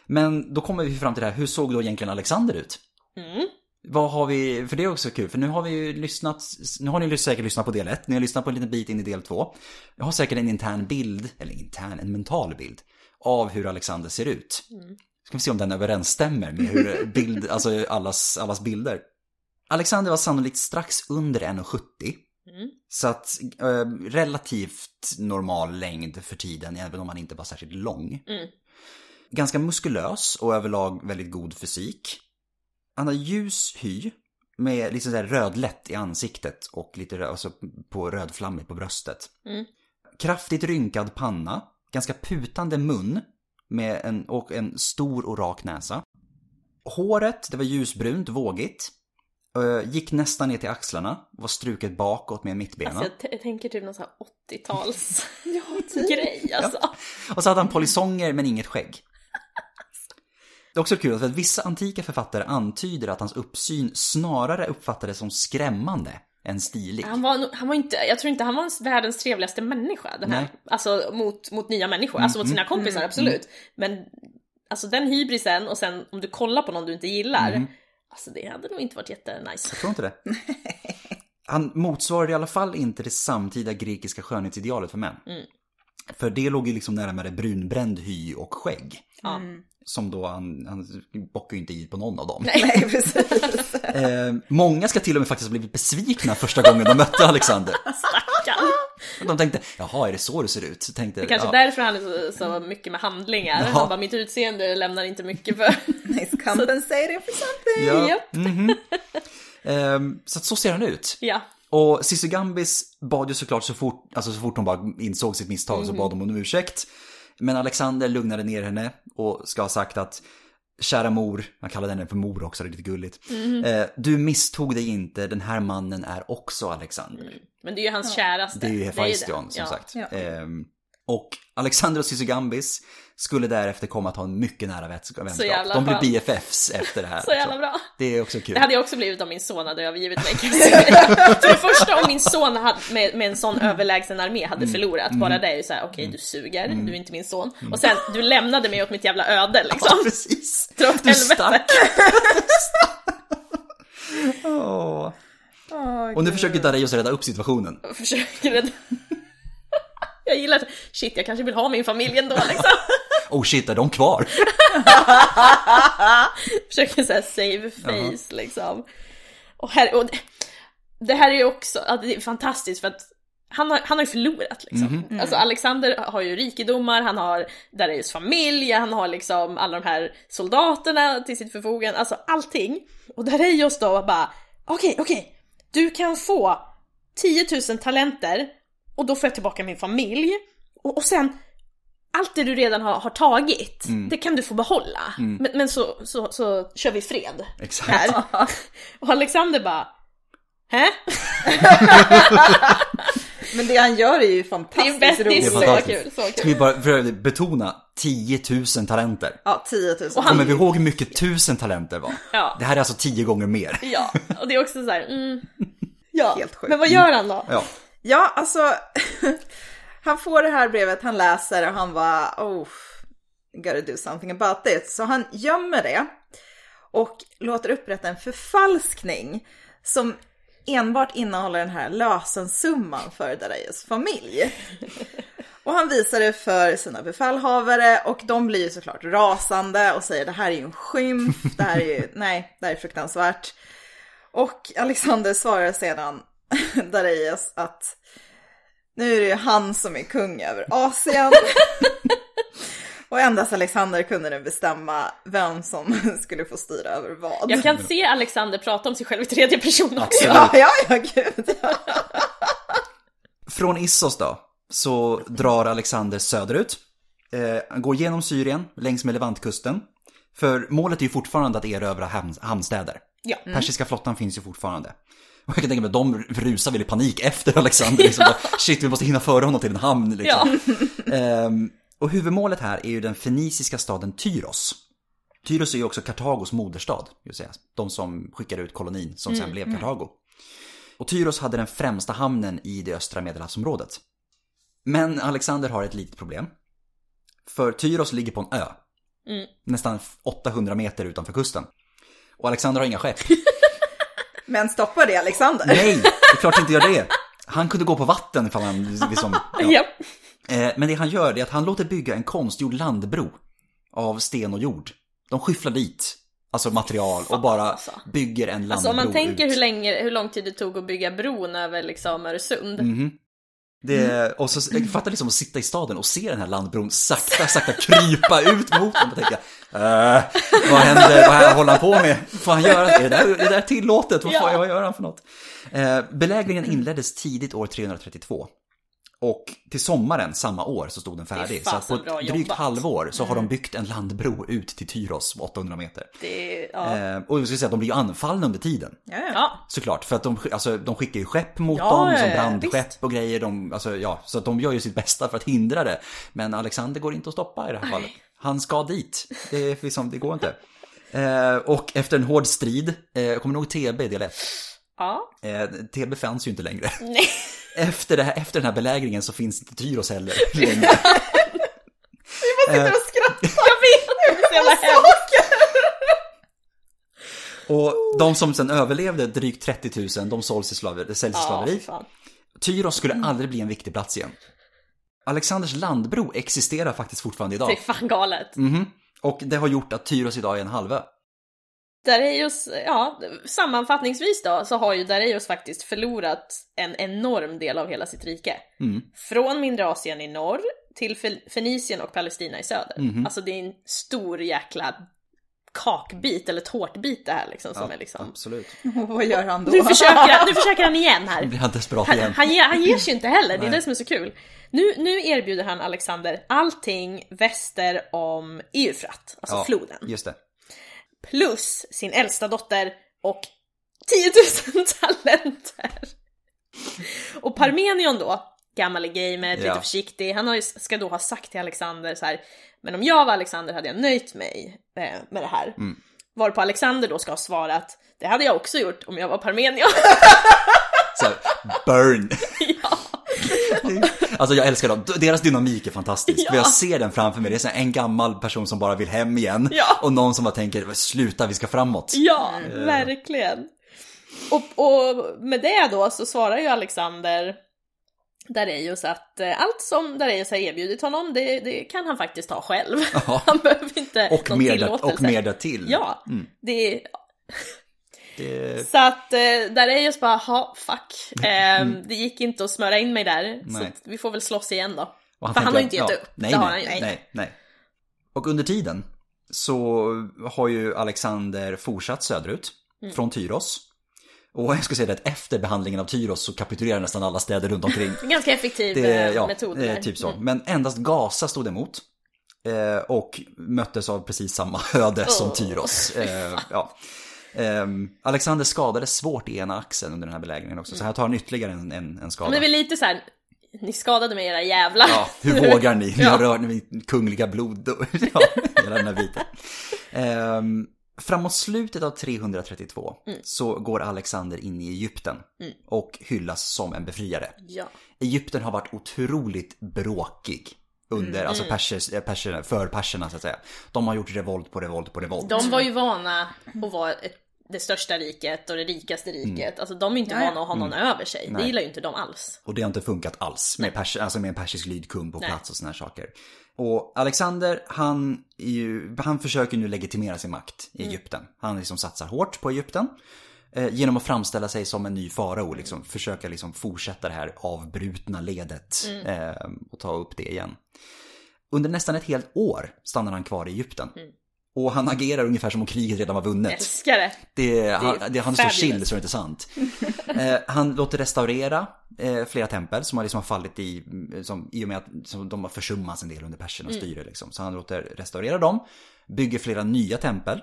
Men då kommer vi fram till det här, hur såg då egentligen Alexander ut? Mm. Vad har vi, för det är också kul, för nu har vi ju lyssnat, nu har ni säkert lyssnat på del 1, ni har lyssnat på en liten bit in i del 2. Jag har säkert en intern bild, eller intern, en mental bild, av hur Alexander ser ut. Ska vi se om den överensstämmer med hur bild, alltså allas, allas bilder. Alexander var sannolikt strax under 1,70. Mm. Så att eh, relativt normal längd för tiden, även om han inte var särskilt lång. Mm. Ganska muskulös och överlag väldigt god fysik. Han har ljus hy med lite sådär rödlätt i ansiktet och lite alltså på rödflammigt på bröstet. Mm. Kraftigt rynkad panna, ganska putande mun med en, och en stor och rak näsa. Håret, det var ljusbrunt, vågigt. Eh, Gick nästan ner till axlarna, var struket bakåt med en mittbena. Alltså jag, jag tänker typ någon sån här 80-tals Ja, typ. grej alltså. Och så hade han polisonger men inget skägg. Det är också kul för att vissa antika författare antyder att hans uppsyn snarare uppfattades som skrämmande än stilig. Han var, han var inte, jag tror inte han var världens trevligaste människa. Den här. Nej. Mm, Alltså mot, mot nya människor, alltså mot sina kompisar absolut. Men alltså den hybrisen och sen om du kollar på någon du inte gillar. Mm. Alltså det hade nog inte varit jättenice. Jag tror inte det. Han motsvarade i alla fall inte det samtida grekiska skönhetsidealet för män. För det låg ju liksom närmare brunbränd hy och skägg. Ja. Som då han, han bockar ju inte i på någon av dem. Nej, precis. Eh, många ska till och med faktiskt ha blivit besvikna första gången de mötte Alexander. De tänkte, jaha är det så det ser ut? Så tänkte, Det kanske ja. är därför han är så, så mycket med handlingar. Ja. Han bara, mitt utseende lämnar inte mycket för... Nice compensating for something. Ja. Japp. Ehm, så att så ser han ut. Ja. Och Cissi Gambis bad ju såklart så fort, alltså så fort hon bara insåg sitt misstag så bad hon om ursäkt. Men Alexander lugnade ner henne och ska ha sagt att Kära mor, man kallade henne för mor också, det är lite gulligt. Eh, du misstog dig inte, den här mannen är också Alexander. Men det är ju hans käraste. Det är ju Hephaistion det. som Ja. sagt. Ja. Ehm, och Alexander och Cissi Gambis skulle därefter komma att ha en mycket nära vänskap. Så jävla De blir. BFFs efter det här. Så jävla bra. Det är också kul. Det hade jag också blivit om min son hade övergivit mig. För det första om min son hade, med, med en sån överlägsen armé hade Mm. förlorat, bara det är ju såhär, okej du suger, du är inte min son. Och sen, du lämnade mig åt mitt jävla öde Ja, liksom. precis. Dra åt Du helvete. stack. Åh. Åh, Och nu försöker Dareios rädda upp situationen. Och försöker rädda... Jag gillar att, shit jag kanske vill ha min familj ändå liksom. Oh shit, är de kvar? Försöker såhär save face liksom. Och, här, och det, det här är ju också, ja, det är fantastiskt för att han har, han har ju förlorat liksom. Alltså Alexander har ju rikedomar, han har Dareios familj, han har liksom alla de här soldaterna till sitt förfogande, alltså allting. Och Dareios då bara, okej, okej, du kan få 10 000 talenter och då får jag tillbaka min familj. Och, och sen, allt det du redan har, har tagit, det kan du få behålla. Men, men så, så, så kör vi fred Exakt. här. Och Alexander bara, Hä? Men det han gör är ju Det är, fantastiskt bäst, det är roligt. så fantastiskt. kul, så Ska kul. vi bara för betona 10 000 talenter. Ja, 10 000. Och han- Kommer vi ihåg hur mycket tusen talenter var? Ja. Det här är alltså 10 gånger mer. Ja, och det är också så här, mm. Ja, Helt sjukt. men vad gör han då? Ja. Ja, alltså. han får det här brevet, han läser och han bara, oh, gotta do something about this. Så han gömmer det och låter upprätta en förfalskning som enbart innehåller den här lösensumman för Dareios familj. Och han visar det för sina befälhavare och de blir ju såklart rasande och säger det här är ju en skymf, det här är ju, nej, det här är fruktansvärt. Och Alexander svarar sedan Dareios att nu är det ju han som är kung över Asien. Och endast Alexander kunde nu bestämma vem som skulle få styra över vad. Jag kan se Alexander prata om sig själv i tredje person också. Ja, ja, ja, gud. Ja. Från Issos då, så drar Alexander söderut. Eh, han går genom Syrien, längs med Levantkusten. För målet är ju fortfarande att erövra hamn, hamnstäder. Ja. Persiska flottan finns ju fortfarande. Och jag kan tänka mig att de rusar väl i panik efter Alexander. Liksom, bara, Shit, vi måste hinna före honom till en hamn. Liksom. Ehm, och huvudmålet här är ju den feniciska staden Tyros. Tyros är ju också Kartagos moderstad, vill säga. De som skickade ut kolonin som sen blev Kartago. Och Tyros hade den främsta hamnen i det östra medelhavsområdet. Men Alexander har ett litet problem. För Tyros ligger på en ö. Nästan 800 meter utanför kusten. Och Alexander har inga skepp. Men stoppar det Alexander? Nej, det är klart inte gör det. Han kunde gå på vatten ifall han liksom... Ja. Eh, Men det han gör är att han låter bygga en konstgjord landbro av sten och jord. De skyfflar dit, alltså material och bara alltså. bygger en landbro Alltså om man tänker ut. hur, länge, hur lång tid det tog att bygga bron över liksom Öresund. Mm. Det, och så jag fattar liksom att sitta i staden och se den här landbron sakta, sakta krypa ut mot dem. Och tänka, äh, vad händer, vad håller han på med? Får han göra, är det där, är det där tillåtet? Vad, Ja. vad gör han för något? Eh, belägringen inleddes tidigt år 332. Och till sommaren samma år så stod den färdig. Så på fasen bra ett drygt jobbat. halvår så har de byggt en landbro ut till Tyros, 800 meter. Det, ja. Eh, och jag ska säga att de blir ju anfallna under tiden. Ja. Såklart, för att de, alltså, de skickar ju skepp mot Ja, dem, som brandskepp visst. och grejer. De, alltså, ja, så att de gör ju sitt bästa för att hindra det. Men Alexander går inte att stoppa i det här fallet. Han ska dit. Det, är liksom, det går inte. Eh, och efter en hård strid, eh, kommer ihåg TB del 1? Ja. Eh, Thebe fanns ju inte längre. Nej. Efter, det här, efter den här belägringen så finns inte Tyros heller längre. Sitter och skrattar. Jag vet, det är så jävla hemskt. Och de som sen överlevde, drygt 30 000, de såls i slaver, säljs i Ja, slaveri. fan. Tyros skulle aldrig bli en viktig plats igen. Alexanders landbro existerar faktiskt fortfarande Det är idag. fan galet. Mhm. Och det har gjort att Tyros idag är en halvö. Dareios, ja, sammanfattningsvis då, så har ju Dareios faktiskt förlorat en enorm del av hela sitt rike. Mm. Från mindre Asien i norr till Fe- Fenicien och Palestina i söder. Mhm. Alltså det är en stor jäkla kakbit eller tårtbit det här liksom som är liksom... Absolut. Vad gör han då? Nu försöker, nu försöker han igen Nu här. blir han desperat Han, igen. han, ger, han ger sig inte heller, det är Nej. det som är så kul. Nu, nu erbjuder han Alexander allting väster om Eufrat, alltså Ja, floden. Just det. Plus sin äldsta dotter och 10 000 talenter. Och Parmenion då, gammal i gamet, lite Ja. försiktig, han har ska då ha sagt till Alexander så här, men om jag var Alexander hade jag nöjt mig eh, med det här. Mm. Varpå Alexander då ska ha svarat, det hade jag också gjort om jag var Parmenion. Så burn. Alltså jag älskar dem. Deras dynamik är fantastisk. Ja. För jag ser den framför mig. Det är en gammal person som bara vill hem igen. Ja. Och någon som bara tänker, sluta vi ska framåt. Ja, verkligen. Och, och med det då så svarar ju Alexander Dareios att eh, allt som Dareios har erbjudit honom, det, det kan han faktiskt ta själv. Ja. Han behöver inte Och någon mer, tillåtelse. och mer därtill. Ja, Mm. det Det, Så att eh, Dareios bara, ha fuck. Eh, Det gick inte att smöra in mig där, så Mm. Nej. att vi får väl slåss igen då. och För han har ju inte gett upp. Nej, Det har nej, han ju nej, nej. Och under tiden så har ju Alexander fortsatt söderut Mm. från Tyros. Och jag ska säga det att efter behandlingen av Tyros så kapitulerar nästan alla städer runt omkring. Ganska effektiv Det, eh, ja, metod. där. typ så. Mm. Men endast Gaza stod emot. Eh, och möttes av precis samma öde som Åh, Tyros. Eh, ja. Ehm, Alexander skadades svårt i ena axeln under den här belägringen också. Så här tar han ytterligare en, en, en skada. Men det är lite så här. ni skadade mig era jävlar. Ja, hur vågar ni? Ni har rört mitt kungliga blod. och- Ja, hela den här biten. Ehm, framåt slutet av 332 Mm. så går Alexander in i Egypten och hyllas som en befriare. ja. Egypten har varit otroligt bråkig under, Mm. alltså persers, eh, perserna, för perserna så att säga. De har gjort revolt på revolt på revolt. De var ju vana att vara ett, det största riket och det rikaste riket. Alltså de är inte ja. vana att ha någon över sig. Det Mm. Nej. gillar ju inte de alls. Och det har inte funkat alls med, pers, alltså med en persisk lydkung på Nej. plats och såna här saker. Och Alexander, han, ju, han försöker nu legitimera sin makt i Egypten. Han liksom satsar hårt på Egypten. Eh, genom att framställa sig som en ny farao, liksom, försöka liksom fortsätta det här avbrutna ledet eh, och ta upp det igen. Under nästan ett helt år stannar han kvar i Egypten. Och han agerar ungefär som om kriget redan var vunnet. Älskar det. Det, han, det, är så chill så det är inte sant. Eh, han låter restaurera eh, flera tempel som har liksom fallit i, som, i och med att som de har försummats en del under persernas styre. Liksom. Så han låter restaurera dem, bygger flera nya tempel.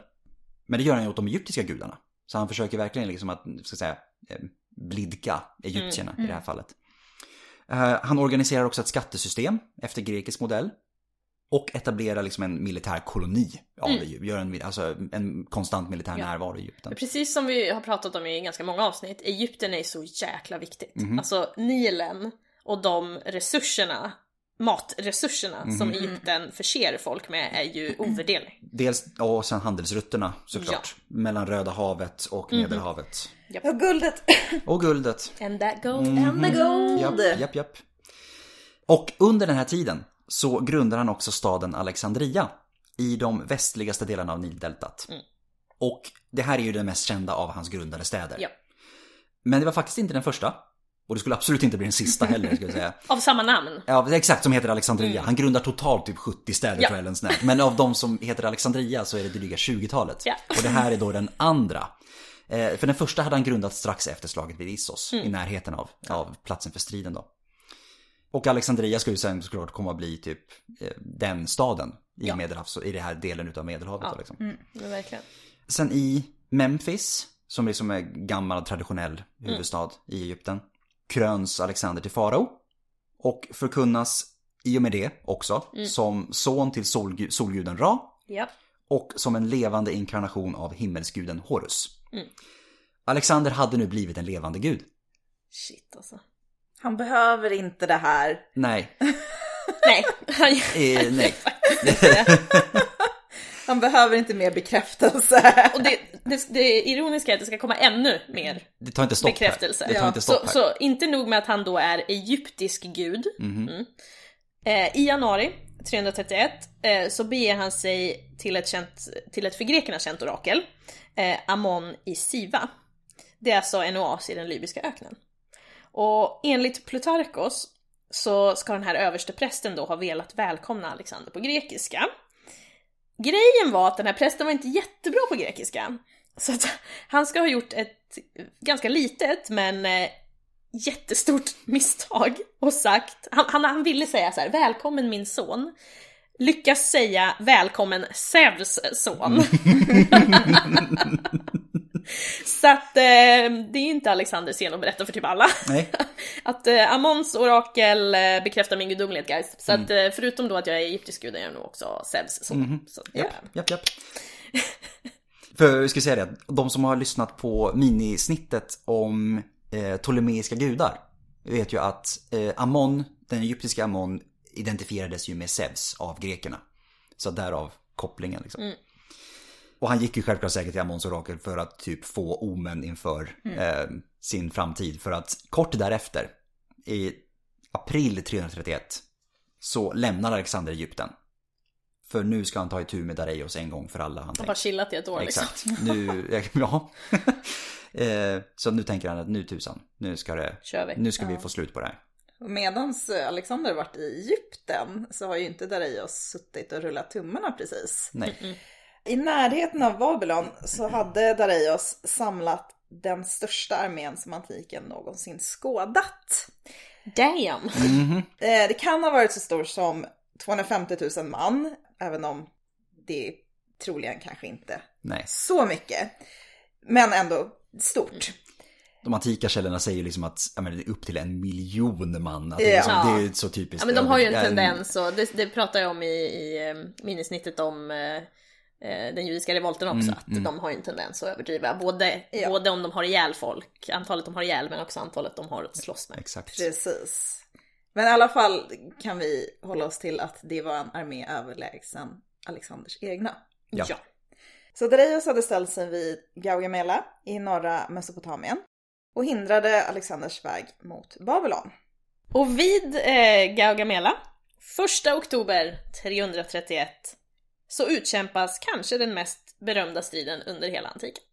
Men det gör han ju åt de egyptiska gudarna. Så han försöker verkligen liksom att, ska säga, eh, blidka egyptierna i det här fallet. Eh, han organiserar också ett skattesystem efter grekisk modell. Och etablerar liksom en militär koloni av Egypten. Gör en, alltså en konstant militär närvaro i Egypten. Precis som vi har pratat om i ganska många avsnitt, Egypten är så jäkla viktigt. Mhm. Alltså Nilen och de resurserna, matresurserna Mhm. som Egypten förser folk med är ju ovärderlig. Dels, och sen handelsrutterna såklart. Mellan Röda havet och Medelhavet. Ja, guldet. Och guldet. And that gold Mhm. and the gold. Japp, japp, japp. Och under den här tiden så grundar han också staden Alexandria i de västligaste delarna av Nildeltat. Och det här är ju den mest kända av hans grundade städer. Ja. Men det var faktiskt inte den första. Och det skulle absolut inte bli den sista heller, skulle jag säga. Av samma namn. Ja, exakt, som heter Alexandria. Han grundar totalt typ 70 städer Mm. Ja. tror jag där. Men av de som heter Alexandria så är det dryga 20-talet. Ja. Och det här är då den andra. Eh, för den första hade han grundat strax efter slaget vid Issos, Mm. i närheten av, av platsen för striden då. Och Alexandria ska ju sen såklart komma att bli typ eh, den staden i, Ja. Medelhavs, i den här delen utav Medelhavet. Ja. Då, liksom. Men verkligen. Sen i Memphis, som liksom är gammal traditionell Mm. huvudstad i Egypten, kröns Alexander till farao. Och förkunnas i och med det också Mm. som son till solgu- solguden Ra Ja. och som en levande inkarnation av himmelsguden Horus. Mm. Alexander hade nu blivit en levande gud. Shit alltså. Han behöver inte det här. Nej. Nej, han... Eh, nej. Han behöver inte mer bekräftelse. Och det, det, det ironiska är att det ska komma ännu mer Det tar inte stopp bekräftelse. här. Det tar inte stopp så, här. så inte nog med att han då är egyptisk gud. Mhm. Mm. Eh, I januari 331 eh, så beger han sig till ett, känt, till ett för grekerna känt orakel, eh, Amon i Siva. Det är alltså en oas i den libyska öknen. Och enligt Plutarkos så ska den här överste prästen då ha velat välkomna Alexander på grekiska. Grejen var att den här prästen var inte jättebra på grekiska. Så att han ska ha gjort ett ganska litet men eh, jättestort misstag och sagt, han, han, han ville säga så här, välkommen min son. Lyckas säga välkommen Zeus son. så att eh, det är inte Alexanders scen att berätta för typ alla. Nej. Att eh, Amons orakel eh, bekräftar min gudomlighet guys. Så att eh, förutom då att jag är egyptisk gud är jag nog också Zeus son. Så, ja. Japp, japp, japp. För jag ska säga det, de som har lyssnat på minisnittet om eh, Ptolemeiska gudar vet ju att eh, Amon, den egyptiska Amon, identifierades ju med Zeus av grekerna. Så därav kopplingen liksom. Och han gick ju självklart säkert till Amons orakel för att typ få omen inför eh, sin framtid. För att kort därefter, i april 331, så lämnar Alexander Egypten. För nu ska han ta itu med Dareios en gång för alla. Han har chillat i ett år liksom. Exakt. Nu, ja. Eh, Så nu tänker han att nu tusan, nu ska, det, nu ska vi få slut på det här. Medan Alexander varit i Egypten så har ju inte Dareios suttit och rullat tummarna precis. Nej. I närheten av Babylon så hade Dareios samlat den största armén som antiken någonsin skådat. Damn! Eh, Det kan ha varit så stor som 250 000 man, även om det troligen kanske inte Nej. så mycket. Men ändå stort. De antika källorna säger liksom att ja, men, det är upp till en miljon man. Att det, är Ja. liksom, det är så typiskt. Ja men de har ju en tendens och det, det pratar jag om i, i eh, minisnittet om eh, den judiska revolten också, att de har ju en tendens att överdriva. Både, Ja. både om de har ihjäl folk, antalet de har ihjäl, men också antalet de har att slåss med. Exakt. Precis. Men i alla fall kan vi hålla oss till att det var en armé överlägsen Alexanders egna. Ja. Ja. Så Dareios hade ställt sig vid Gaugamela i norra Mesopotamien och hindrade Alexanders väg mot Babylon. Och vid eh, Gaugamela, 1 oktober 331, så utkämpas kanske den mest berömda striden under hela antiken.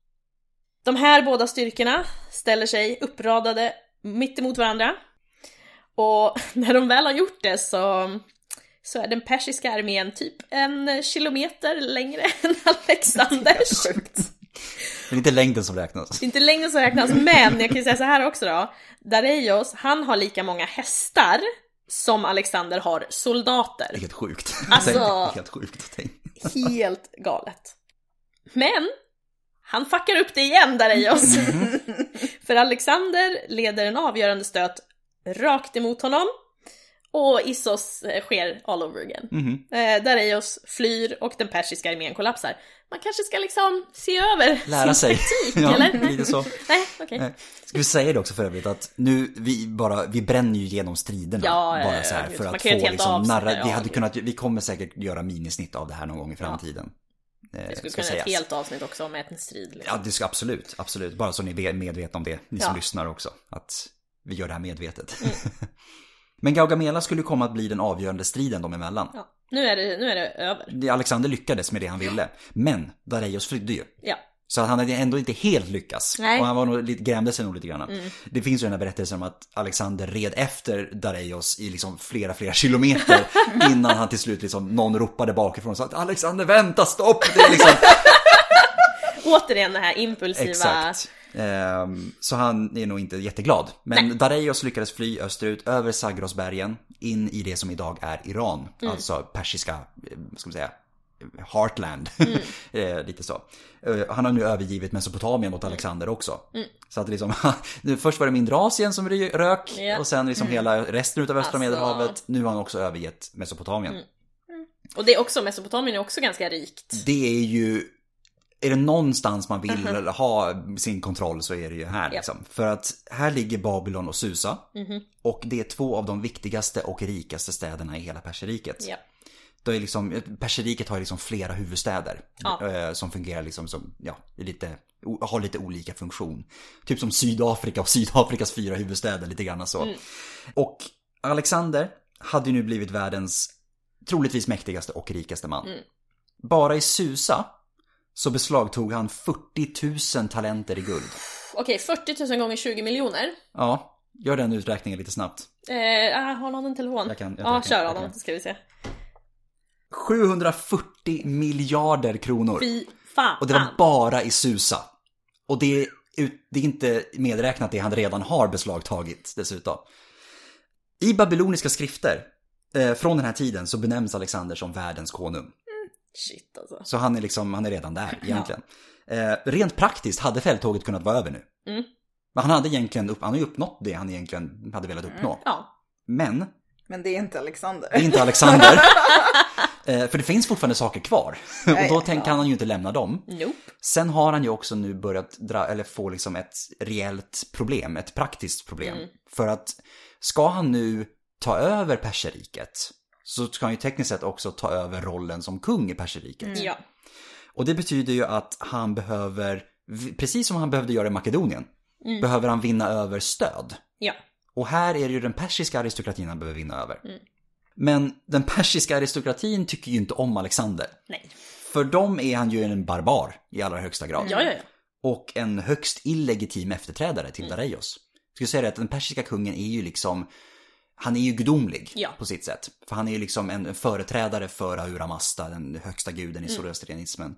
De här båda styrkorna ställer sig uppradade mitt emot varandra. Och när de väl har gjort det så, så är den persiska armén typ en kilometer längre än Alexanders. Det är inte längden som räknas. Det är inte längden som räknas, men jag kan ju säga så här också då. Dareios, han har lika många hästar som Alexander har Det är soldater. helt sjukt. Alltså- Det är helt sjukt att tänka. Helt galet. Men, han fuckar upp det igen Dareios. För Alexander leder en avgörande stöt rakt emot honom. Och Issos eh, sker all over again. Mhm. Eh, Dareios flyr och den persiska armén kollapsar. Man kanske ska liksom se över Lära sin sig. taktik, Ja, eller? lite så. Nej, okej. Nej. Ska vi säga det också för övrigt att nu, vi bara, vi bränner ju igenom striderna. Ja, ja, bara ja, så här för att få liksom narra, vi ja, hade kunnat, vi kommer säkert göra minisnitt av det här någon gång i framtiden. Eh, Vi skulle kunna göra ett helt avsnitt också om en strid. Liksom. Ja, det ska absolut, absolut. Bara så ni är medvetna om det, ni som Ja. lyssnar också. Att vi gör det här medvetet. Mm. Men Gaugamela skulle komma att bli den avgörande striden dem emellan. Ja. Nu, är det, nu är det över. Det- Alexander lyckades med det han ville. Men Dareios flydde ju. Ja. Så han hade ändå inte helt lyckats. Nej. Mm. Och han var nog lite, grämde sig nog lite grann. Det finns ju den här berättelsen om att Alexander red efter Dareios i liksom flera, flera kilometer innan han till slut liksom, någon ropade bakifrån och sa att Alexander vänta, stopp! Det är liksom, Återigen den här impulsiva... exakt. Ehm, så han är nog inte jätteglad. Men Dareios lyckades fly österut över Zagrosbergen in i det som idag är Iran. Alltså persiska, eh, vad ska man säga, Heartland. Eh, Lite så. Eh, Han har nu övergivit Mesopotamien åt Alexander också. Så att liksom, först var det mindre Asien som rök Ja. och sen liksom hela resten utav östra Alltså. medelhavet. Nu har han också övergett Mesopotamien. Och det är också, Mesopotamien är också ganska rikt. Det är ju är det någonstans man vill ha sin kontroll så är det ju här liksom. För att här ligger Babylon och Susa. Och det är två av de viktigaste och rikaste städerna i hela. Det är liksom, Perseriket har liksom flera huvudstäder. Ja. eh, Som fungerar liksom som, ja, lite, har lite olika funktion. Typ som Sydafrika och Sydafrikas fyra huvudstäder, lite grann så. Och Alexander hade ju nu blivit världens troligtvis mäktigaste och rikaste man. Bara i Susa så beslagtog han 40 000 talenter i guld. Okej, 40 000 gånger 20 miljoner. Ja, gör den uträkningen lite snabbt. Eh, ah, har någon en telefon? Jag kan- jag ja, kör Adam, så ska vi se. 740 miljarder kronor. Fy fan. Och det var bara i Susa. Och det är, det är inte medräknat det han redan har beslagtagit dessutom. I babyloniska skrifter eh, från den här tiden så benämns Alexander som världens konung. Shit alltså. Så han är liksom, han är redan där egentligen. Eh, rent praktiskt hade fälttåget kunnat vara över nu. Mm. Men han hade egentligen upp, han har ju uppnått det han egentligen hade velat uppnå. Ja. Men Men det är inte Alexander. det är inte Alexander. eh, för det finns fortfarande saker kvar. Och då ja. tänker han ju inte lämna dem. Nope. Sen har han ju också nu börjat dra, eller få liksom ett reellt problem, ett praktiskt problem. För att ska han nu ta över Perseriket så ska han ju tekniskt sett också ta över rollen som kung i Perseriket. Ja. Och det betyder ju att han behöver, precis som han behövde göra i Makedonien, behöver han vinna över stöd. Ja. Och här är det ju den persiska aristokratin han behöver vinna över. Men den persiska aristokratin tycker ju inte om Alexander. Nej. För dem är han ju en barbar i allra högsta grad. Ja, ja, ja. Och en högst illegitim efterträdare till Dareios. Jag skulle säga det att den persiska kungen är ju liksom, han är ju gudomlig Ja. på sitt sätt. För han är ju liksom en företrädare för Ahura Mazda, den högsta guden i zoroastrianismen,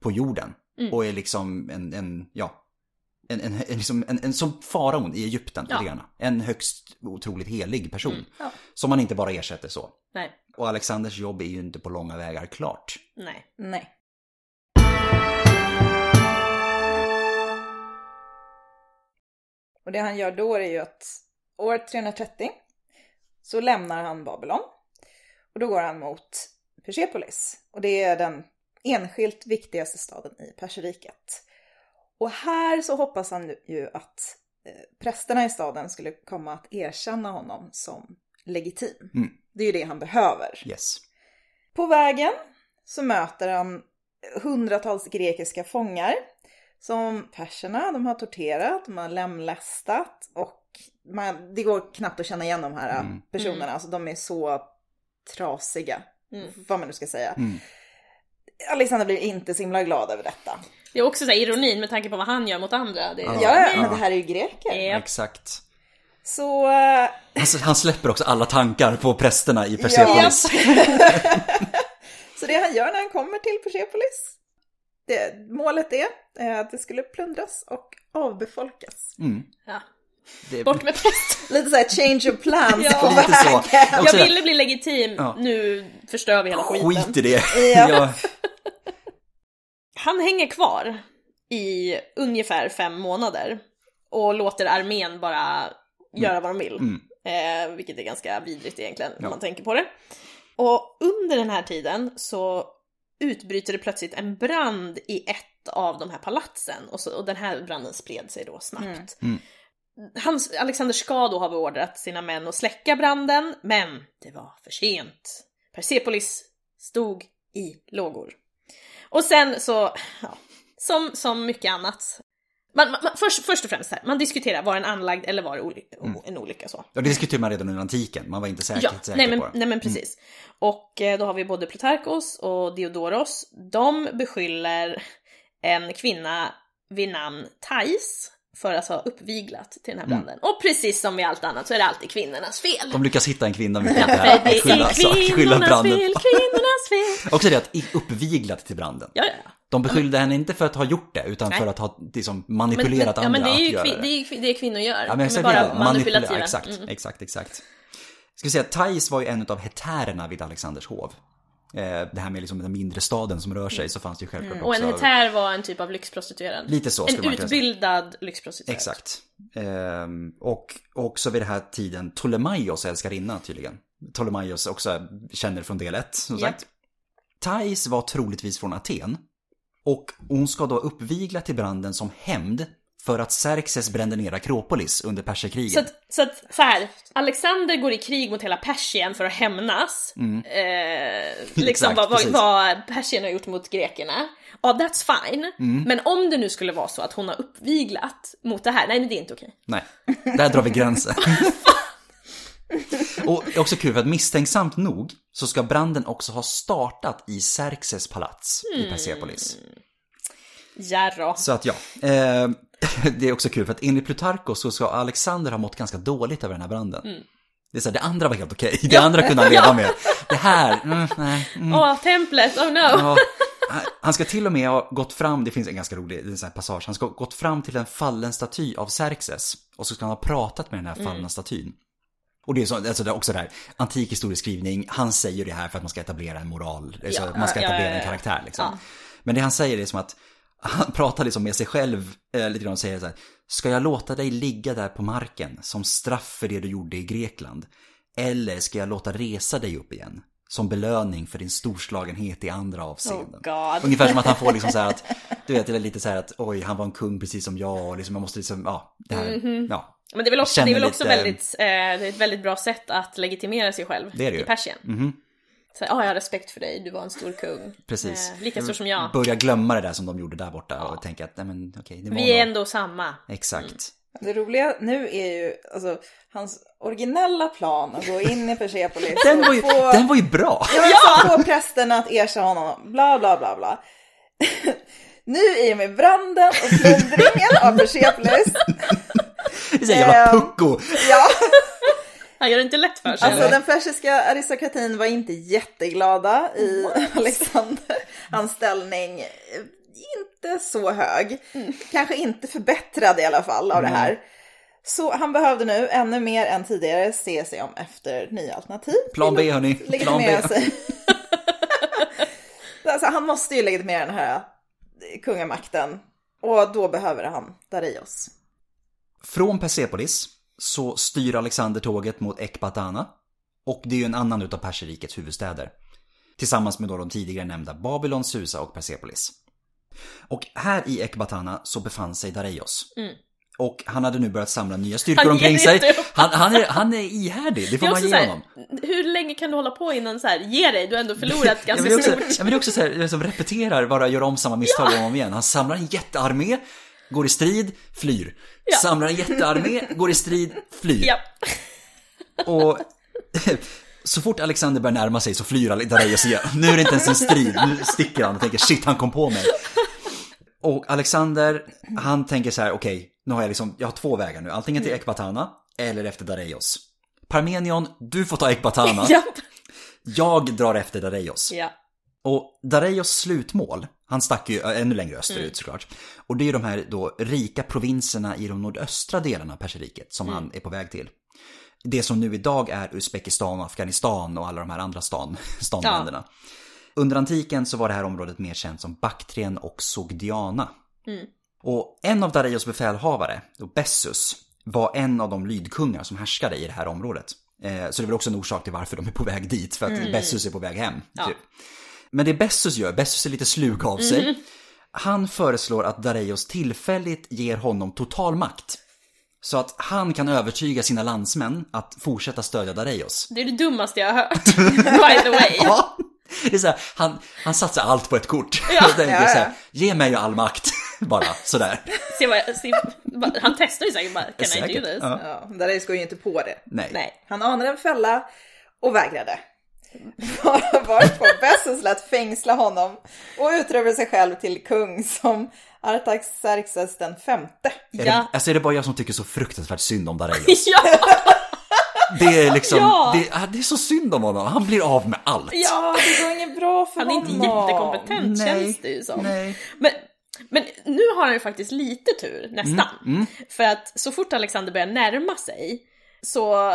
på jorden. Och är liksom en, en ja, en, en, en, liksom en, en som faraon i Egypten, Ja. grann. En högst otroligt helig person. Ja. Som man inte bara ersätter så. Nej. Och Alexanders jobb är ju inte på långa vägar klart. Nej. Nej. Och det han gör då är ju att år 330 så lämnar han Babylon. Och då går han mot Persepolis. Och det är den enskilt viktigaste staden i Perseriket. Och här så hoppas han ju att eh, prästerna i staden skulle komma att erkänna honom som legitim. Mm. Det är ju det han behöver. Yes. På vägen så möter han hundratals grekiska fångar som perserna, de har torterat, de har lemlästat och man, det går knappt att känna igen de här Mm. personerna. Alltså de är så trasiga, vad man nu ska säga. Mm. Alexander blir inte så himla glad över detta. Det är också så här ironin med tanke på vad han gör mot andra. Det är, Ja. Ja, men det här är ju greker. Ja. Exakt. Så eh, Alltså, han släpper också alla tankar på prästerna i Persepolis. Så det han gör när han kommer till Persepolis, det, målet är eh, att det skulle plundras och avbefolkas. Mm. Ja. Det, Bort med präst. Lite såhär change of plans Ja. på Lite så. Jag ville bli legitim, Ja. nu förstör vi hela skiten. Skit i det. Ja. Ja. Han hänger kvar i ungefär fem månader och låter armén bara göra vad de vill. Mm. Eh, vilket är ganska vidrigt egentligen om Ja. man tänker på det. Och under den här tiden så utbryter det plötsligt en brand i ett av de här palatsen och, så, och den här branden spred sig då snabbt. Mm. Hans, Alexander ska då ha beordrat sina män att släcka branden, men det var för sent. Persepolis stod i lågor. Och sen så, ja, som, som mycket annat. Man, man, först, först och främst här, man diskuterar, var den anlagd eller var det oly- en olycka så? Ja, det diskuterade man redan under antiken. Man var inte säker, Ja, säker nej men, på det. nej men precis. Och eh, då har vi både Plutarkos och Diodoros. De beskyller en kvinna vid namn Thais för att ha uppviglat till den här branden. Och precis som med allt annat så är det alltid kvinnornas fel. De lyckas hitta en kvinna mycket För lättare det att skylla, är kvinnornas fel, kvinnornas fel. Också det att i- uppviglat till branden. Ja, ja, ja. De beskyllde henne inte för att ha gjort det, utan Nej. för att ha liksom, Men, manipulerat men, ja, andra men det är ju att göra det. det är, det kvinnor gör. Ja, men exakt, bara ja, manipulativa. manipula- Exakt, Mm. exakt, exakt. Ska vi säga att Thais var ju en av hetärerna vid Alexanders hov. Eh, Det här med liksom den mindre staden som rör sig så fanns det ju självklart Mm. Och också... en hetär var en typ av lyxprostituerad. Lite så En utbildad lyxprostituerad. Exakt. Ehm, och också vid den här tiden Ptolemaios älskarinna tydligen. Ptolemaios också känner från del 1 som sagt. Thais var troligtvis från Aten. Och hon ska då uppvigla till branden som hämnd för att Xerxes brände ner Akropolis under perserkrigen. Så att, så att, så här, Alexander går i krig mot hela Persien för att hämnas. Eh, liksom Exakt, vad, vad, Persien har gjort mot grekerna. Ja, that's fine. Men om det nu skulle vara så att hon har uppviglat mot det här, nej men det är inte okej. Nej, där drar vi gränsen. och också kul för att misstänksamt nog så ska branden också ha startat i Xerxes palats i Persepolis. Jarrå. Så att ja, eh, det är också kul för att enligt Plutarkos så ska Alexander ha mått ganska dåligt över den här branden. Det, är så här, det andra var helt okej, det andra kunde han leva med. Det här, mm, nej. Mm. Åh, templet, oh no! Ja, han ska till och med ha gått fram, det finns en ganska rolig en sån passage, han ska ha gått fram till en fallen staty av Xerxes och så ska han ha pratat med den här fallna statyn. Och det är, så, alltså det är också det här, antik historieskrivning, han säger det här för att man ska etablera en moral, alltså Ja, man ska ja, etablera ja, ja, en ja. karaktär liksom. Ja. Men det han säger är som att, han pratar liksom med sig själv eh, lite grann och säger så här, ska jag låta dig ligga där på marken som straff för det du gjorde i Grekland? Eller ska jag låta resa dig upp igen? Som belöning för din storslagenhet i andra avseenden. Oh. Ungefär som att han får liksom så här att, du vet, det är lite så här att oj, han var en kung precis som jag och liksom jag måste liksom, ja, det här, Mhm. ja. Men det är väl också, det är väl också lite- väldigt, eh, det är ett väldigt bra sätt att legitimera sig själv Det det i Persien. Mhm. Så, ja, jag har respekt för dig, du var en stor kung. Precis. Eh, lika stor som jag. Börja glömma det där som de gjorde där borta och tänka att, nej men okej, det var Vi är ändå samma. Exakt. Det roliga nu är ju alltså, hans originella plan att gå in i Persepolis Den var ju, få, den var ju bra! ja! få prästerna att erkänna honom, bla bla bla bla. nu i och med branden och plundringen av Persepolis, Det är så jävla Ehm, pucko! ja, Han gör det inte lätt för sig. alltså eller? den persiska aristokratin var inte jätteglada i Alexander. Hans ställning eh, inte så hög, kanske inte förbättrad i alla fall av det här. Så han behövde nu ännu mer än tidigare se sig om efter nya alternativ. Plan B hörni, plan B. sig. alltså, han måste ju legitimera den här kungamakten. Och då behöver han Darius. Från Persepolis så styr Alexander tåget mot Ekbatana. Och det är ju en annan utav perserrikets huvudstäder. Tillsammans med då de tidigare nämnda Babylon, Susa och Persepolis. Och här i Ekbatana så befann sig Dareios. Och han hade nu börjat samla nya styrkor Han omkring sig. Han, han, är, han är ihärdig, det får man ge här, honom. hur länge kan du hålla på innan så här, ge dig, du har ändå förlorat Ja, ganska ja, men det är också så här, som repeterar, bara gör om samma misstag om och om igen. Han samlar en jättearmé, går i strid, flyr. Ja. Samlar en jättearmé, går i strid, flyr. Ja. Och så fort Alexander börjar närma sig så flyr Dareios igen. Nu är det inte ens en strid, nu sticker han och tänker shit han kom på mig. Och Alexander, han tänker så här, okej, nu har jag liksom, jag har två vägar nu. Antingen till Ekbatana eller efter Dareios. Parmenion, du får ta Ekbatana. Jag drar efter Dareios. Ja. Och Dareios slutmål, han stack ju ännu längre österut såklart. Och det är ju de här då rika provinserna i de nordöstra delarna av Perserriket som han är på väg till. Det som nu idag är Uzbekistan, Afghanistan och alla de här andra stan, stanländerna. Under antiken så var det här området mer känt som Baktrien och Sogdiana. Och en av Dareios befälhavare, Bessus, var en av de lydkungar som härskade i det här området. Eh, Så det är väl också en orsak till varför de är på väg dit, för att Bessus är på väg hem. Typ. Men det Bessus gör, Bessus är lite slug av sig. Han föreslår att Dareios tillfälligt ger honom total makt. Så att han kan övertyga sina landsmän att fortsätta stödja Dareios. Det är det dummaste jag har hört. By the way. Ja, det är så här, han, han satsar allt på ett kort. Ja. Ja, ja. så här, ge mig all makt. Bara sådär. Se vad se, han testar ju säkert bara, can I Säkert. do this? Ja. Ja, Darius går ju inte på det. Nej. Nej. Han anade en fälla och vägrade. Var- Varpå Bessus lät fängsla honom och utropade sig själv till kung som Artaxerxes den femte. Är, det, Ja. alltså är det bara jag som tycker så fruktansvärt synd om Dareios? Ja, Det är liksom, Ja. det, det är så synd om honom. Han blir av med allt. ja, Det går inget bra för han är honom. inte jättekompetent Nej. känns det ju som. Nej. Men, men nu har han ju faktiskt lite tur, nästan. Mm, För att så fort Alexander börjar närma sig så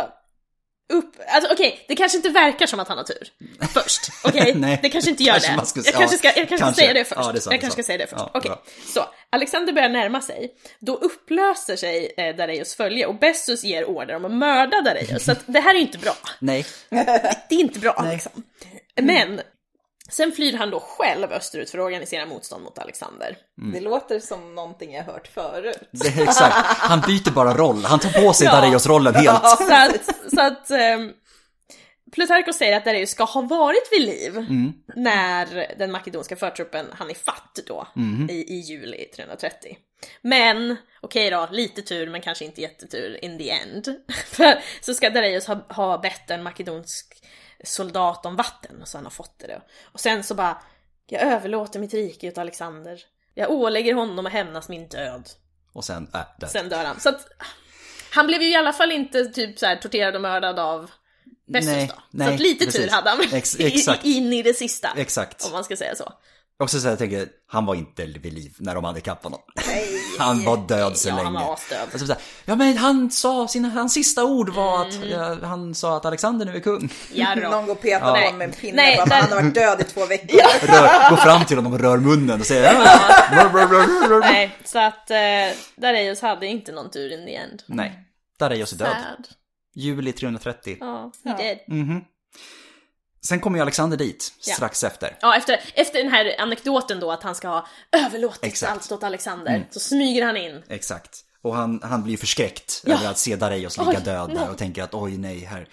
upp, alltså okej, det kanske inte verkar som att han har tur först, okej? Nej. det kanske inte gör Kanske det. skulle- jag kanske ja, ska, jag kanske ska kanske. säga det först. Ja, det sant, det jag kanske ska säga det först. Ja, okej, bra. så Alexander börjar närma sig, då upplöser sig eh, Dareios följe och Bessus ger order om att mörda Dareios, så att det här är inte bra. Nej. Det är inte bra Nej. liksom. Men Sen flyr han då själv österut för att organisera motstånd mot Alexander. Det låter som någonting jag hört förut. Det är exakt. Han byter bara roll. Han tar på sig Ja. Dareios-rollen helt. Så att, så att um, Plutarchos säger att Dareios ska ha varit vid liv Mm. när den makedonska förtruppen hann ifatt då Mm. i, i juli 330. Men, okej då, lite tur men kanske inte jättetur in the end. För så ska Dareios ha, ha bett en makedonsk soldat om vatten och så han har fått det då. Och sen så bara, jag överlåter mitt rike åt Alexander. Jag ålägger honom att hämnas min död. Och sen, äh, där. Sen dör han. Så att, han blev ju i alla fall inte typ så här torterad och mördad av Bessus Nej, då. så nej, att lite tur precis. hade han Ex- exakt. in i det sista. Exakt. Om man ska säga så. Också så här, jag tänker, han var inte vid liv när de hade ikapp honom. Nej. Han var död så ja, länge. han var. Och så så här, ja men han sa sina, hans sista ord var att, Mm. ja, han sa att Alexander nu är kung. Jarro. Någon går och petar Ja. honom med en pinne Nej, bara, där- han har varit död i två veckor. Rör, går fram till honom och rör munnen och säger "Ja." Rör, rör, rör, rör. Nej, så att eh, Dareios hade inte någon tur in the end. Nej, Dareios är död. Sad. Juli 330. Ja, he Ja. did. Mhm. Sen kommer ju Alexander dit, Ja. strax efter. Ja, efter, efter den här anekdoten då att han ska ha överlåtit Exakt. allt åt Alexander, så smyger han in. Exakt. Och han, han blir förskräckt Ja. över att se Dareios ligga Oj, död där och tänker att oj nej, här.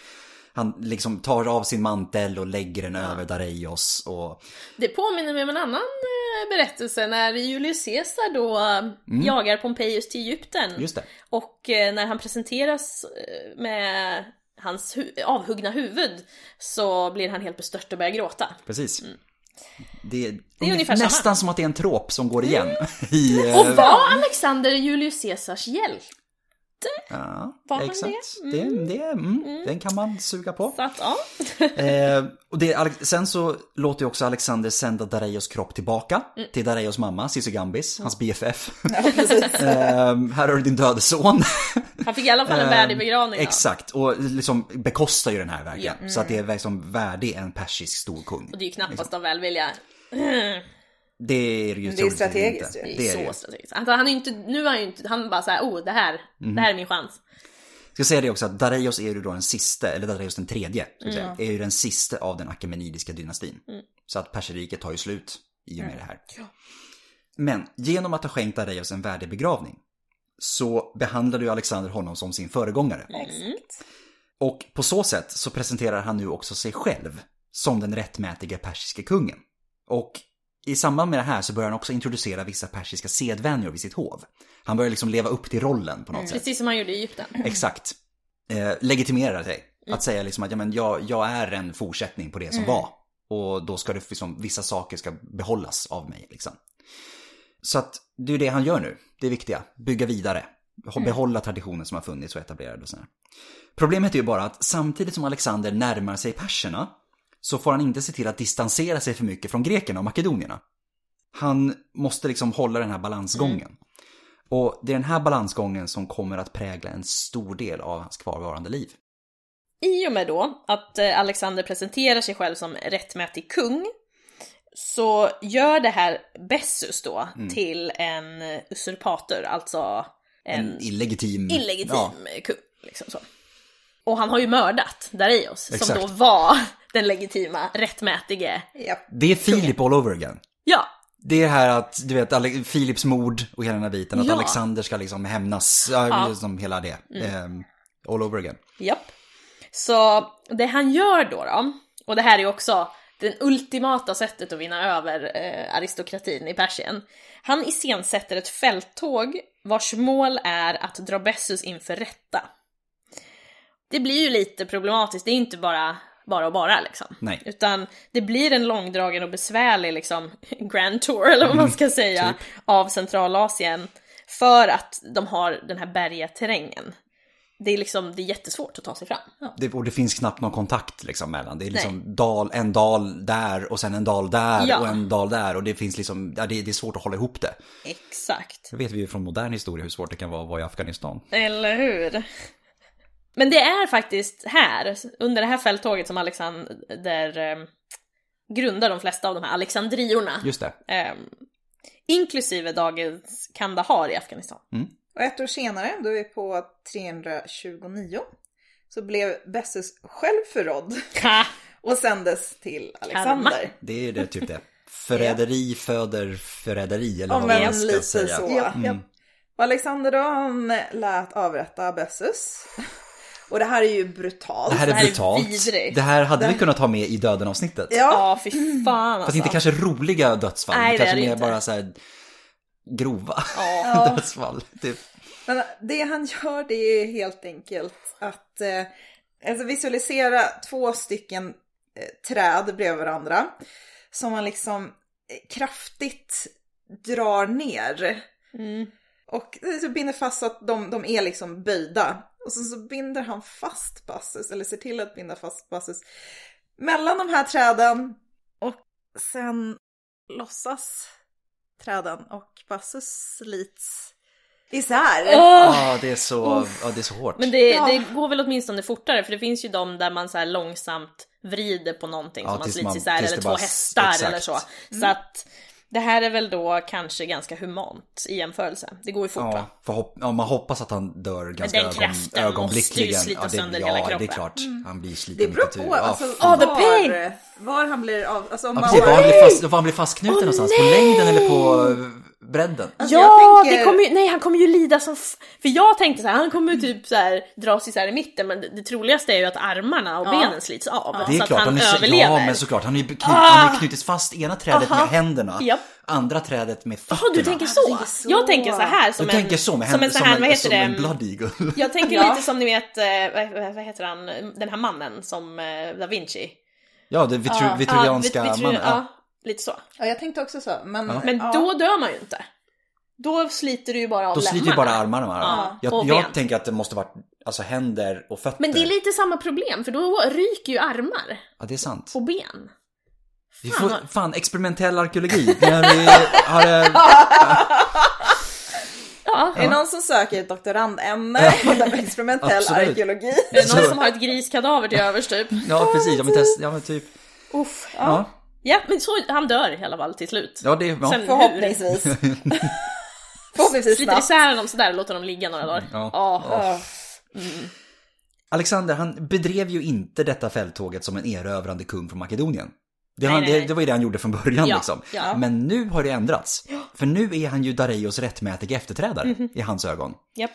Han liksom tar av sin mantel och lägger den över Dareios och Det påminner mig om en annan eh, berättelse när Julius Caesar då eh, jagar Pompejus till Egypten. Mm. just det. Och eh, när han presenteras eh, med hans hu- avhuggna huvud så blir han helt bestört och börjar gråta. Precis. Det är, Mm. är nästan samma. Mm. som att det är en trop som går igen. I, eh, Och var Alexander Julius Caesars hjälte? Ja, Var han exakt. det? Det, det, mm, Den kan man suga på. Så att, ja. Eh, och det, sen så låter ju också Alexander sända Dareios kropp tillbaka Mm. till Dareios mamma, Cissi Gambis, hans BFF. Ja, eh, här har du din döde son. Han fick i alla fall en värdig begravning. då. Exakt, och liksom bekostar ju den här vägen. Så att det är liksom värdig en persisk storkung. Och det är ju knappast av välvilja. Det är det ju Det är strategiskt inte. ju. Det är, det så strategiskt. Alltså, han är ju inte, nu är han ju inte, han bara såhär, oh det här, Mhm. det här är min chans. Ska säga det också att Dareios är ju då den sista, eller Dareios den tredje, ska jag Mm. säga, är ju den sista av den akemenidiska dynastin. Så att perseriket tar ju slut i och med det här. Ja. Men genom att ha skänkt Dareios en värdig begravning så behandlade ju Alexander honom som sin föregångare. Exakt. Och på så sätt så presenterar han nu också sig själv som den rättmätiga persiska kungen. Och i samband med det här så börjar han också introducera vissa persiska sedvänjor vid sitt hov. Han börjar liksom leva upp till rollen på något sätt. Precis som han gjorde i Egypten. Exakt. Eh, legitimera sig. Att säga liksom att ja, men jag, jag är en fortsättning på det som var. Och då ska det liksom, vissa saker ska behållas av mig liksom. Så att det är det han gör nu. Det är viktiga. Bygga vidare. Behålla traditionen som har funnits och etablerad och sådär. Problemet är ju bara att samtidigt som Alexander närmar sig perserna så får han inte se till att distansera sig för mycket från grekerna och makedonierna. Han måste liksom hålla den här balansgången. Och det är den här balansgången som kommer att prägla en stor del av hans kvarvarande liv. I och med då att eh, Alexander presenterar sig själv som rättmätig kung så gör det här Bessus då Mm. till en usurpator, alltså en, En illegitim... illegitim Ja, kung. Liksom så. Och han har ju mördat Dareios som då var den legitima, rättmätige. Japp. det är Filip all over again. Ja, Det är här att, du vet, Ale- Filips mord och hela den här biten. Att Ja. Alexander ska liksom hämnas. Ja, Ja. liksom hela det. Ehm, all over again. Japp. Så det han gör då, då och det här är ju också det ultimata sättet att vinna över eh, aristokratin i Persien. Han iscensätter ett fälttåg vars mål är att dra Bessus inför rätta. Det blir ju lite problematiskt, det är inte bara bara och bara liksom. Nej. Utan det blir en långdragen och besvärlig liksom grand tour eller vad man ska säga av Centralasien. För att de har den här bergiga terrängen. Det är liksom, det är jättesvårt att ta sig fram. Det, och det finns knappt någon kontakt liksom mellan. Det är liksom dal, en dal där och sen en dal där Ja. och en dal där. Och det finns liksom, ja, det, det är svårt att hålla ihop det. Exakt. Det vet vi ju från modern historia hur svårt det kan vara att vara i Afghanistan. Eller hur? Men det är faktiskt här, under det här fälttåget som Alexander eh, grundar de flesta av de här Alexandriorna. Just det. Eh, inklusive dagens Kandahar i Afghanistan. Och ett år senare, då är vi på 329, så blev Bessus själv förrådd. Och sändes till Alexander. Karma. Det är det typ det. Förräderi föder förräderi eller vad man ska lite säga. så. Mm. Ja. Och Alexander då, han lät avrätta Bessus. Och det här är ju brutalt. Det här är här är brutalt. vidrigt. Det här hade vi kunnat ha med i döden-avsnittet. Ja, Ja, fy fan alltså. Fast inte kanske roliga dödsfall. Nej, det är kanske det mer inte. bara så här grova Ja. dödsfall. Typ. men det han gör det är helt enkelt att eh, alltså visualisera två stycken eh, träd bredvid varandra. Som man liksom eh, kraftigt drar ner. Mm. Och så binder fast så att de, de är liksom böjda. Och så, så binder han fast Bassus, eller ser till att binda fast Bassus mellan de här träden. Och sen lossas träden och Bassus slits isär. Åh! Ja, det är så, ja, det är så hårt. Men det, Ja. det går väl åtminstone fortare för det finns ju de där man så här långsamt vrider på någonting Ja, som man slits man- isär eller två bara- hästar exakt. eller så. Så att det här är väl då kanske ganska humant i jämförelse. Det går ju fort va? Ja, hopp, ja, man hoppas att han dör ganska den ögon, kraften ögonblickligen. måste ju slita ja, det, sönder ja, hela det är kroppen. klart. Han blir sliten Det beror tur. på alltså, Ja, Oh, the var, pain! var han blir av. Alltså om Ja, man precis, var han blir, fast, var han blir fastknuten någonstans? På längden eller på bredden? Alltså, Ja, tänker- det kommer ju, nej han kommer ju lida som För jag tänkte så här, han kommer ju typ så här dras isär i mitten men det, det troligaste är ju att armarna och Ja. benen slits av Det är så klart, att han är så- överlever. Ja, men såklart. Han har ju Ah! han har knutit fast ena trädet Aha. med händerna, Japp. andra trädet med fötterna. Jaha, du tänker så? tänker så. Jag tänker så här Du som tänker en, så med som en så här, vad heter som det? en blood eagle. Jag tänker Ja. lite som ni vet, eh, vad, heter han, den här mannen som eh, Da Vinci. Ja, det vitru, Ja, vitruvianska vit- vitru- mannen. Ja. Lite så. Ja, jag tänkte också så. Men, Men ja. då dör man ju inte. Då sliter du ju bara av Då sliter ju bara armarna. Ja, jag jag tänker att det måste varit alltså, händer och fötter. Men det är lite samma problem, för då ryker ju armar Ja, det är sant. och ben. Vi Fan, får, fan, experimentell arkeologi. När vi har, eh, Ja. Är det någon som söker ett doktorandämne inom experimentell Absolut. arkeologi? Är det någon som har ett griskadaver till övers typ? ja, precis. Ja, men, test, ja, men typ. Uff. Ja, Ja, men så, han dör i alla fall till slut. ja det ja. Sen hur? Förhoppningsvis. Förhoppningsvis Sliter isär dem sådär och låter dem ligga några dagar. Ja. Ja. Ja. Alexander, han bedrev ju inte detta fälttåget som en erövrande kung från Makedonien. Det, Nej, han, nej, det, nej. det var ju det han gjorde från början Ja, liksom. ja. Men nu har det ändrats. För nu är han ju Dareios rättmätiga efterträdare Mhm. i hans ögon. Japp.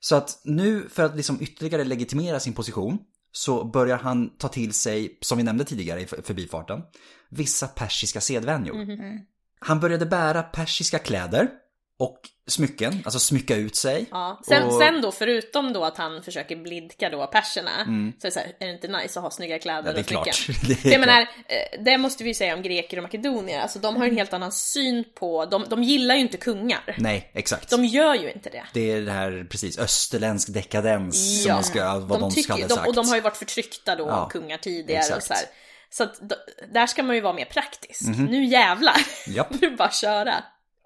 Så att nu, för att liksom ytterligare legitimera sin position, så börjar han ta till sig, som vi nämnde tidigare i för- förbifarten, vissa persiska sedvänjor. Mhm. Han började bära persiska kläder och smycken, alltså smycka ut sig. Ja. Sen, Och- sen då, förutom då att han försöker blidka då perserna, så är det så här, är det inte nice att ha snygga kläder Mm. Ja, och smycken? Det är menar, eh, det måste vi ju säga om greker och makedonier, alltså de har en helt annan syn på, de, de gillar ju inte kungar. Nej, exakt. De gör ju inte det. Det är det här, precis, österländsk dekadens som man ska, vad de, tycker- ska ha de, sagt. Och de har ju varit förtryckta då Ja, av kungar tidigare och exakt. så här. Så att där ska man ju vara mer praktisk. Mhm. Nu jävlar! Japp. nu bara köra.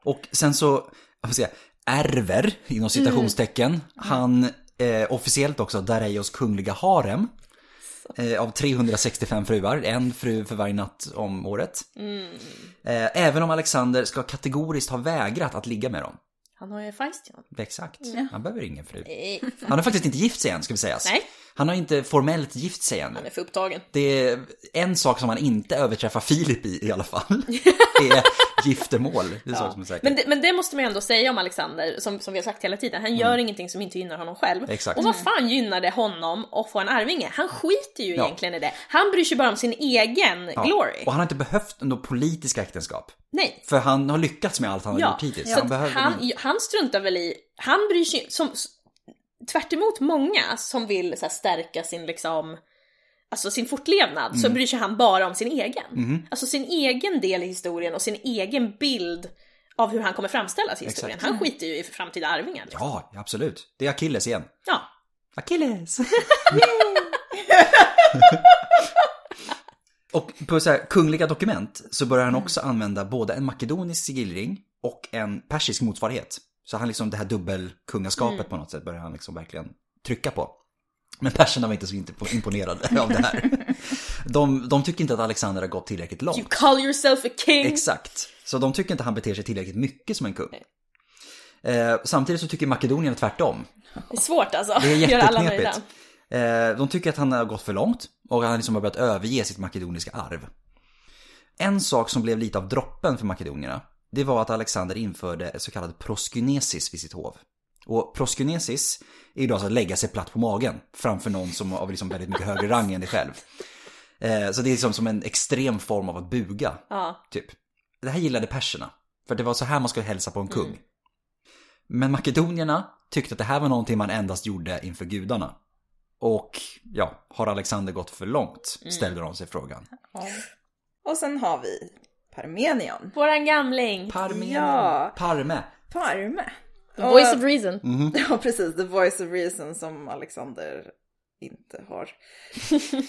Och sen så, vad ska jag säga, ärver, inom citationstecken, han eh, officiellt också Dareios kungliga harem. Eh, av 365 fruar, en fru för varje natt om året. Eh, även om Alexander ska kategoriskt ha vägrat att ligga med dem. Han har ju feist ju. Exakt, han behöver ingen fru. Nej, Han har faktiskt inte gift sig än, ska vi säga. Nej. Han har inte formellt gift sig ännu. han är för upptagen. Det är en sak som han inte överträffar Filip i i alla fall. Det är giftermål. Det är så som är säkert. Men det, men det måste man ju ändå säga om Alexander, som, som vi har sagt hela tiden. Han gör ingenting som inte gynnar honom själv. Mm. Exakt. Och vad fan gynnar det honom att få en arvinge? Han skiter ju Ja. egentligen i det. Han bryr sig bara om sin egen Ja. glory. Och han har inte behövt något politiska äktenskap. Nej. För han har lyckats med allt han har Ja, gjort hittills. Han han, han struntar väl i, han bryr sig som tvärt emot många som vill så här, stärka sin liksom Alltså sin fortlevnad, så Mm. bryr sig han bara om sin egen. Mhm. Alltså sin egen del i historien och sin egen bild av hur han kommer framställas i historien. Exakt. Han skiter ju i framtida arvingar. Liksom. Ja, absolut. Det är Achilles igen. Ja. Achilles! och på så här, kungliga dokument så börjar han också använda både en makedonisk sigillring och en persisk motsvarighet. Så han liksom det här dubbelkungaskapet Mm. på något sätt börjar han liksom verkligen trycka på. Men perserna var inte så imponerade av det här. De, de tycker inte att Alexander har gått tillräckligt långt. You call yourself a king! Exakt. Så de tycker inte han beter sig tillräckligt mycket som en kung. Eh, samtidigt så tycker Makedonien tvärtom. Det är svårt alltså. Det är jätteknepigt. Eh, De tycker att han har gått för långt och han liksom har börjat överge sitt makedoniska arv. En sak som blev lite av droppen för makedonierna, det var att Alexander införde så kallad proskynesis vid sitt hov. Och proskynesis är ju då alltså att lägga sig platt på magen framför någon som har liksom väldigt mycket högre rang än dig själv. Eh, Så det är liksom som en extrem form av att buga, Ja. typ. Det här gillade perserna, för det var så här man skulle hälsa på en kung. Men makedonierna tyckte att det här var någonting man endast gjorde inför gudarna. Och ja, har Alexander gått för långt? Ställde de sig frågan. Och sen har vi Parmenion. Våran gamling. Parmen. Ja. Parme. Parme. The voice of reason. Ja, precis. The voice of reason som Alexander inte har.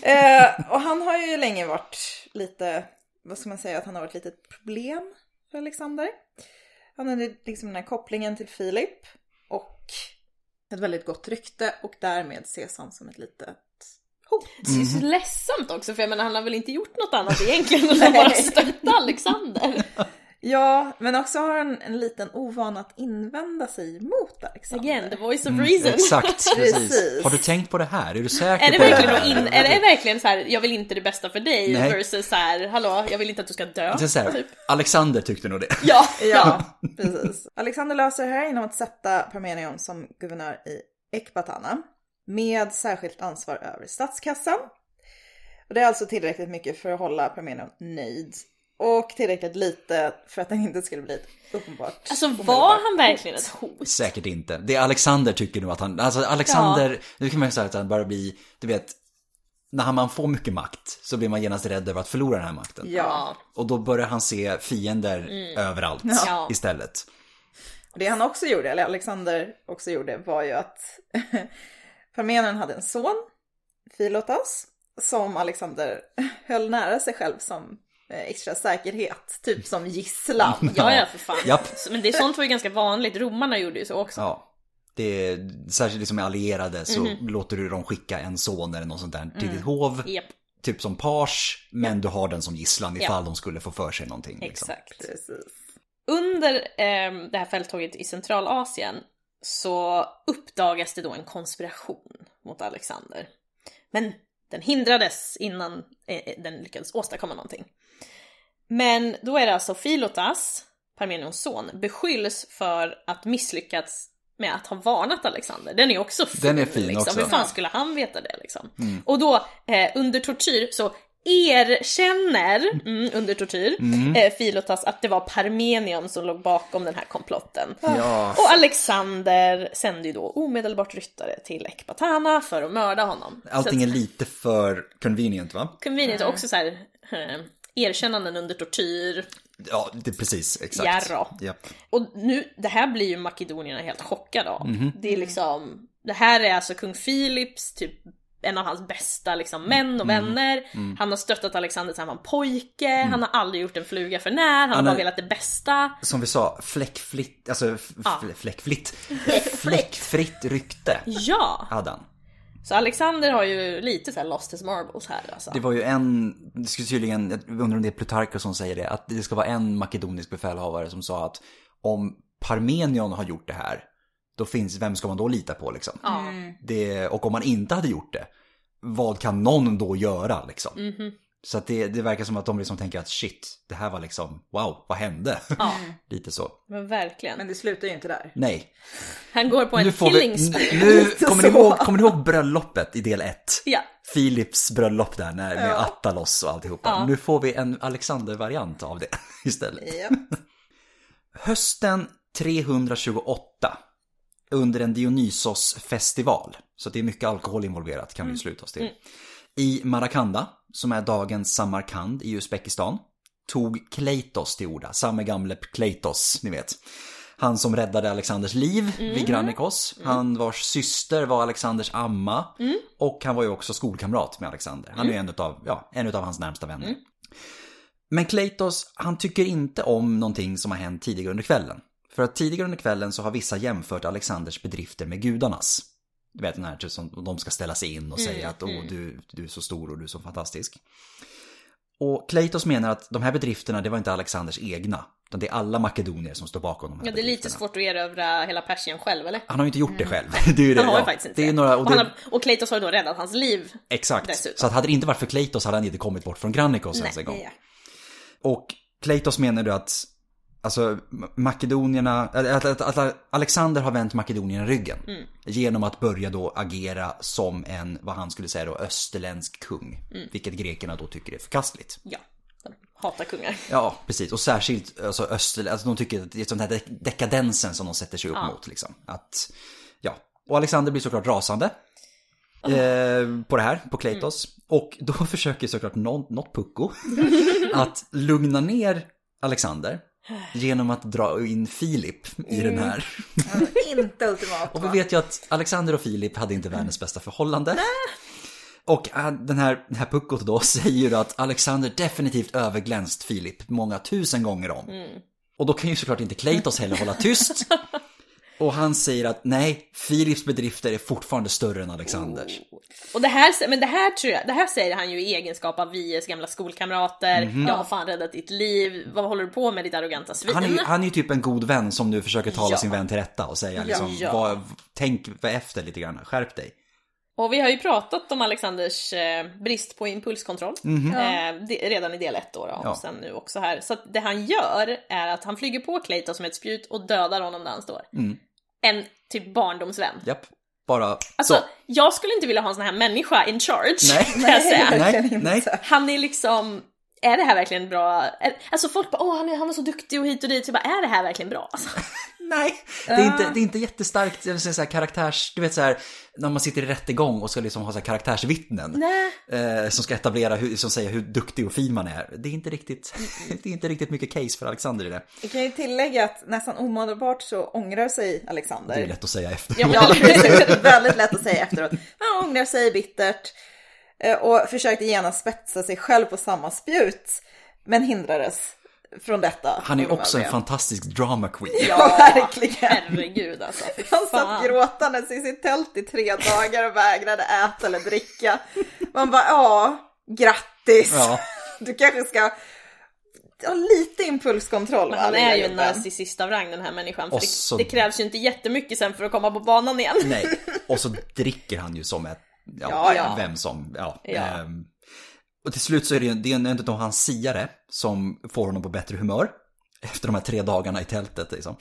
eh, och han har ju länge varit lite, vad ska man säga, att han har varit lite ett problem för Alexander. Han hade liksom den här kopplingen till Filip och ett väldigt gott rykte och därmed ses han som ett litet hot. Det är så ledsamt också för jag menar han har väl inte gjort något annat egentligen än att bara stötta Alexander. Ja, men också har han en liten ovan att invända sig mot Alexander. Again, the voice of reason. Exakt, precis. Har du tänkt på det här? Är du säker Är det på verkligen, det här? in, är det verkligen så här, jag vill inte det bästa för dig Nej. versus så här, hallå, jag vill inte att du ska dö. Det är så här, Typ. Alexander tyckte nog det. Ja, Ja, precis. Alexander löser det här genom att sätta Parmenion som guvernör i Ekbatana med särskilt ansvar över statskassan. Och det är alltså tillräckligt mycket för att hålla Parmenion nöjd och tillräckligt lite för att den inte skulle bli uppenbart Alltså var han verkligen ett hot? Säkert inte. Det Alexander tycker nog att han, alltså Alexander, nu kan man ju säga att han bara blir, du vet, när man får mycket makt så blir man genast rädd över att förlora den här makten. Ja, Och då börjar han se fiender överallt Ja. istället. och det han också gjorde, eller Alexander också gjorde, var ju att Parmenion hade en son, Filotas, som Alexander höll nära sig själv som extra säkerhet, typ som gisslan. Ja, ja för fan. Japp. Men det sånt var ju ganska vanligt, romarna gjorde ju så också. Ja. Det är, särskilt liksom med allierade så Mhm. låter du dem skicka en son eller något sånt där Mm. till ditt hov. Japp, Typ som page, men du har den som gisslan ifall Ja. de skulle få för sig någonting. Liksom. exakt. Precis. Under eh, det här fälttåget i Centralasien så uppdagas det då en konspiration mot Alexander. Men den hindrades innan eh, den lyckades åstadkomma någonting. Men då är det alltså Filotas, Parmenions son, beskylls för att misslyckats med att ha varnat Alexander. Den är också fin. Den är fin liksom. också. Mm. Hur fan skulle han veta det liksom? Och då eh, under tortyr så erkänner, mm, under tortyr, eh, Filotas att det var Parmenion som låg bakom den här komplotten. Ja, Och Alexander sände ju då omedelbart ryttare till Ekbatana för att mörda honom. allting så är lite för convenient va? att, convenient och också så här, eh, erkännanden under tortyr. Ja, det precis, exakt. Jarrå. Japp. Och nu, det här blir ju makedonierna helt chockade av. Mhm. Det är liksom, det här är alltså kung Philips, typ en av hans bästa liksom, män och Mm. vänner. Han har stöttat Alexander sedan han var pojke, han har aldrig gjort en fluga för när, han har Han bara är- velat det bästa. Som vi sa, fläckfritt, alltså Ja. fl- fläckfritt, fläckfritt rykte Ja! hade han. Så Alexander har ju lite så här lost his marbles här alltså. Det var ju en, det skulle tydligen, jag undrar om det är Plutarchus som säger det, att det ska vara en makedonisk befälhavare som sa att om Parmenion har gjort det här, då finns, vem ska man då lita på liksom? Ja. Det, och om man inte hade gjort det, vad kan någon då göra liksom? Mhm. Så att det, det verkar som att de liksom tänker att shit, det här var liksom, wow, vad hände? Ja, Lite så. men verkligen. Men det slutar ju inte där. Nej, Han går på en killing spree. nu, kommer ni, ihåg, kommer ni ihåg bröllopet i del 1? Ja. Philips bröllop där när, med Ja. Attalos och alltihopa. Ja. Nu får vi en Alexander-variant av det istället. Ja. Hösten 328 under en Dionysos-festival. Så det är mycket alkohol involverat kan vi sluta oss till. I Marakanda, som är dagens Samarkand i Uzbekistan, tog Kleitos till orda. Samme gamle Kleitos, ni vet. Han som räddade Alexanders liv vid Granikos. Han vars syster var Alexanders amma. Och han var ju också skolkamrat med Alexander. Han är ju en utav, ja, en utav hans närmsta vänner. Men Kleitos, han tycker inte om någonting som har hänt tidigare under kvällen. För att tidigare under kvällen så har vissa jämfört Alexanders bedrifter med gudarnas. Du vet den här typ som de ska ställa sig in och säga att åh, du, du är så stor och du är så fantastisk. Och Kleitos menar att de här bedrifterna, det var inte Alexanders egna. Utan det är alla makedonier som står bakom de här Ja, det är lite svårt att erövra hela Persien själv, eller? Han har ju inte gjort det själv. Det är ju det. Han har ja. faktiskt inte det. Är några, och och, det, han har, och Kleitos har ju då räddat hans liv. Exakt. dessutom. Så att hade det inte varit för Kleitos hade han inte kommit bort från Granikos ens en gång. ja. Och Kleitos menar du att Alltså makedonierna, att, att, att Alexander har vänt makedonierna ryggen. Mm. Genom att börja då agera som en, vad han skulle säga då, österländsk kung. Mm. Vilket grekerna då tycker är förkastligt. ja. De hatar kungar. Ja, precis. Och särskilt alltså, öster, alltså de tycker att det är sån här dek- dekadensen som de sätter sig upp Ja. mot. Liksom. Att, ja. Och Alexander blir såklart rasande. Eh, på det här, på Kleitos. Och då försöker såklart något pucko att lugna ner Alexander. Genom att dra in Filip i den här. Inte ultimat Och vi vet ju att Alexander och Filip hade inte världens bästa förhållande. Och äh, den här, den här puckot då säger ju att Alexander definitivt överglänst Filip många tusen gånger om. Och då kan ju såklart inte Kleitos heller hålla tyst. Och han säger att nej, Filips bedrifter är fortfarande större än Alexanders. Och det här, men det här tror jag, det här säger han ju i egenskap av Vies gamla skolkamrater. Jag har fan räddat ditt liv. Vad håller du på med ditt arroganta svin? Han är, ju, han är ju typ en god vän som nu försöker tala Ja. sin vän till rätta och säga liksom, Ja. vad, tänk efter lite grann, skärp dig. Och vi har ju pratat om Alexanders eh, brist på impulskontroll. Eh, det, redan i del 1 då, då. Ja. och sen nu också här. Så att det han gör är att han flyger på Clayton som ett spjut och dödar honom där han står. Mm. En typ barndomsvän. Japp, bara Alltså, så. jag skulle inte vilja ha en sån här människa in charge, Nej. kan jag säga. Nej, nej. Han är liksom, är det här verkligen bra? Alltså folk bara, åh han är, han är så duktig och hit och dit. Så jag bara, är det här verkligen bra? Alltså, Nej, det är, inte, det är inte jättestarkt, jag säga så här, karaktärs... Du vet så här, när man sitter i rättegång och ska liksom ha så här karaktärsvittnen. Eh, som ska etablera, hur, som säger hur duktig och fin man är. Det är inte riktigt, det är inte riktigt mycket case för Alexander i det. Vi kan ju tillägga att nästan omedelbart så ångrar sig Alexander. Det är lätt att säga efter. Ja. Väldigt lätt att säga efteråt. Han ångrar sig bittert eh, och försökte genast spetsa sig själv på samma spjut, men hindrades från detta. Han är också en fantastisk drama queen. Ja, verkligen. Herregud alltså, Han satt gråtandes i sitt tält i tre dagar och vägrade äta eller dricka. Man bara, ja, grattis. Ja. Du kanske ska ha lite impulskontroll. Men han är ju en narcissist av rang den här människan. För det, så- det krävs ju inte jättemycket sen för att komma på banan igen. Nej, och så dricker han ju som ett, ja, Ja, ja. vem som, ja. Ja. Ehm, och till slut så är det ju det är en av hans siare som får honom på bättre humör. Efter de här tre dagarna i tältet liksom.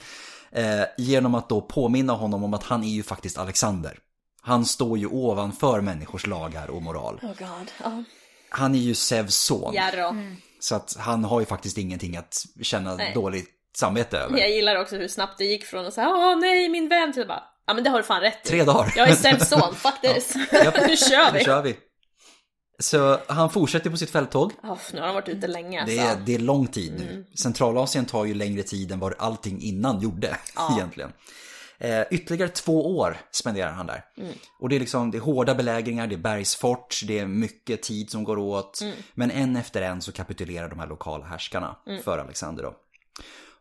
Eh, genom att då påminna honom om att han är ju faktiskt Alexander. Han står ju ovanför människors lagar och moral. Oh god. Ja. Han är ju Zeus son. Jarro. Så att han har ju faktiskt ingenting att känna Nej. dåligt samvete över. Jag gillar också hur snabbt det gick från att säga åh nej min vän till att bara ja men det har du fan rätt i. Tre dagar. Jag är Zeus son, fuck this. Japp. nu kör Nu vi. kör vi. Så han fortsätter på sitt fälttåg. Oh, nu har han varit ute länge alltså. Det är, det är lång tid nu. Centralasien tar ju längre tid än vad allting innan gjorde egentligen. Eh, ytterligare två år spenderar han där. Och det är liksom det är hårda belägringar, det är bergsfort, det är mycket tid som går åt. Men en efter en så kapitulerar de här lokala härskarna för Alexander då.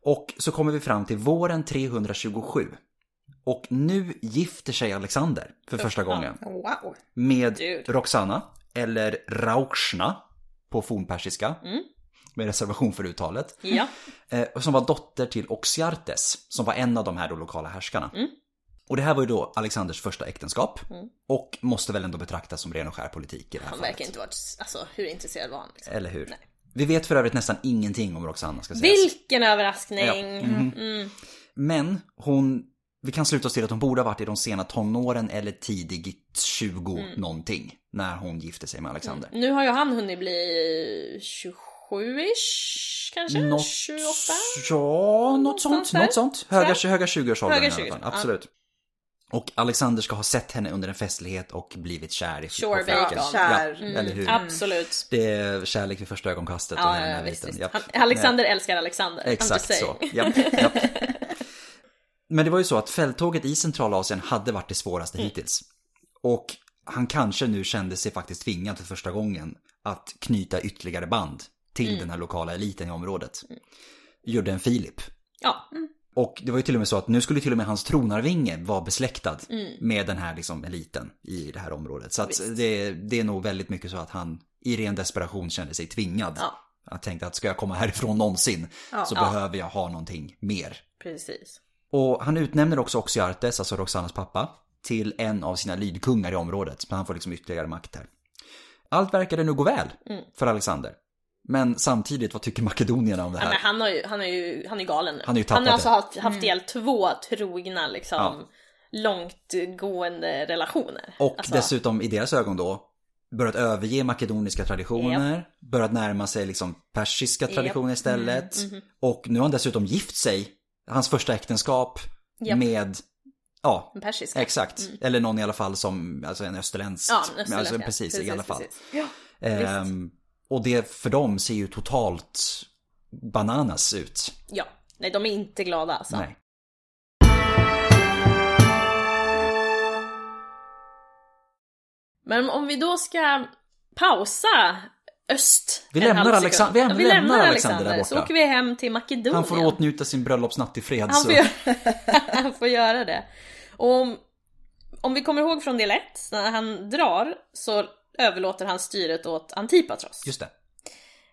Och så kommer vi fram till våren 327. Och nu gifter sig Alexander för första gången Wow. med Dude. Roxana, eller Rauchna på fornpersiska. Med reservation för uttalet. Ja. Eh, som var dotter till Oxyartes, som var en av de här då lokala härskarna. Och det här var ju då Alexanders första äktenskap. Och måste väl ändå betraktas som ren och skär politik i det här Han fallet. verkar inte varit, alltså hur intresserad var han? Liksom. Eller hur? Vi vet för övrigt nästan ingenting om Roxana ska sägas. Vilken överraskning! Ja. Mhm. Men hon, vi kan sluta oss till att hon borde ha varit i de sena tonåren eller tidigt 20 Mm. någonting. När hon gifte sig med Alexander. Nu har ju han hunnit bli 27-ish kanske? Något, 28? Ja, något sånt. Något sånt. Höga, höga 20-årsåldern Höga i alla 20, fall. ja. Absolut. Och Alexander ska ha sett henne under en festlighet och blivit kär i Sure bacon. Kär. Ja, eller hur? Absolut. Det är kärlek vid första ögonkastet. och Ja, den ja, här visst, visst. Han, Alexander älskar Alexander. Exakt så. Japp, japp. Men det var ju så att fälttåget i Centralasien hade varit det svåraste Mm. hittills. Och han kanske nu kände sig faktiskt tvingad för första gången att knyta ytterligare band till Mm. den här lokala eliten i området. Gjorde en Filip. Ja, Och det var ju till och med så att nu skulle till och med hans tronarvinge vara besläktad Mm. med den här liksom eliten i det här området. Så att det, det är nog väldigt mycket så att han i ren desperation kände sig tvingad Ja. Han tänkte att ska jag komma härifrån någonsin så Ja. behöver jag ha någonting mer. Precis. Och han utnämner också Oxyartes, alltså Roxanas pappa, till en av sina lydkungar i området. Men han får liksom ytterligare makt här. Allt verkade nu gå väl Mm. för Alexander. Men samtidigt, vad tycker makedonierna om det Ja, men här? han, har ju, han, är ju, han är galen nu. Han har ju han har alltså haft, haft ihjäl två trogna liksom, Ja. långtgående relationer. Och Alltså, dessutom i deras ögon då börjat överge makedoniska traditioner, börjat närma sig liksom persiska traditioner istället. Mm, mhm. Och nu har han dessutom gift sig, hans första äktenskap, Japp. med, ja, en persiska. exakt. Eller någon i alla fall som, alltså en österländsk. Ja, en alltså, ja. precis, i alla fall. precis. Ja. Ehm, och det för dem ser ju totalt bananas ut. ja, nej de är inte glada alltså. Nej. Men om vi då ska pausa öst Vi lämnar halv Alexan- sekund. vi lämnar vi lämnar Alexander Alexander, där så borta. åker vi hem till Makedonien. Han får åtnjuta sin bröllopsnatt i fred. Han så. får, göra, han får göra det. Och om, om vi kommer ihåg från del 1, när han drar så överlåter han styret åt Antipatros. Just det.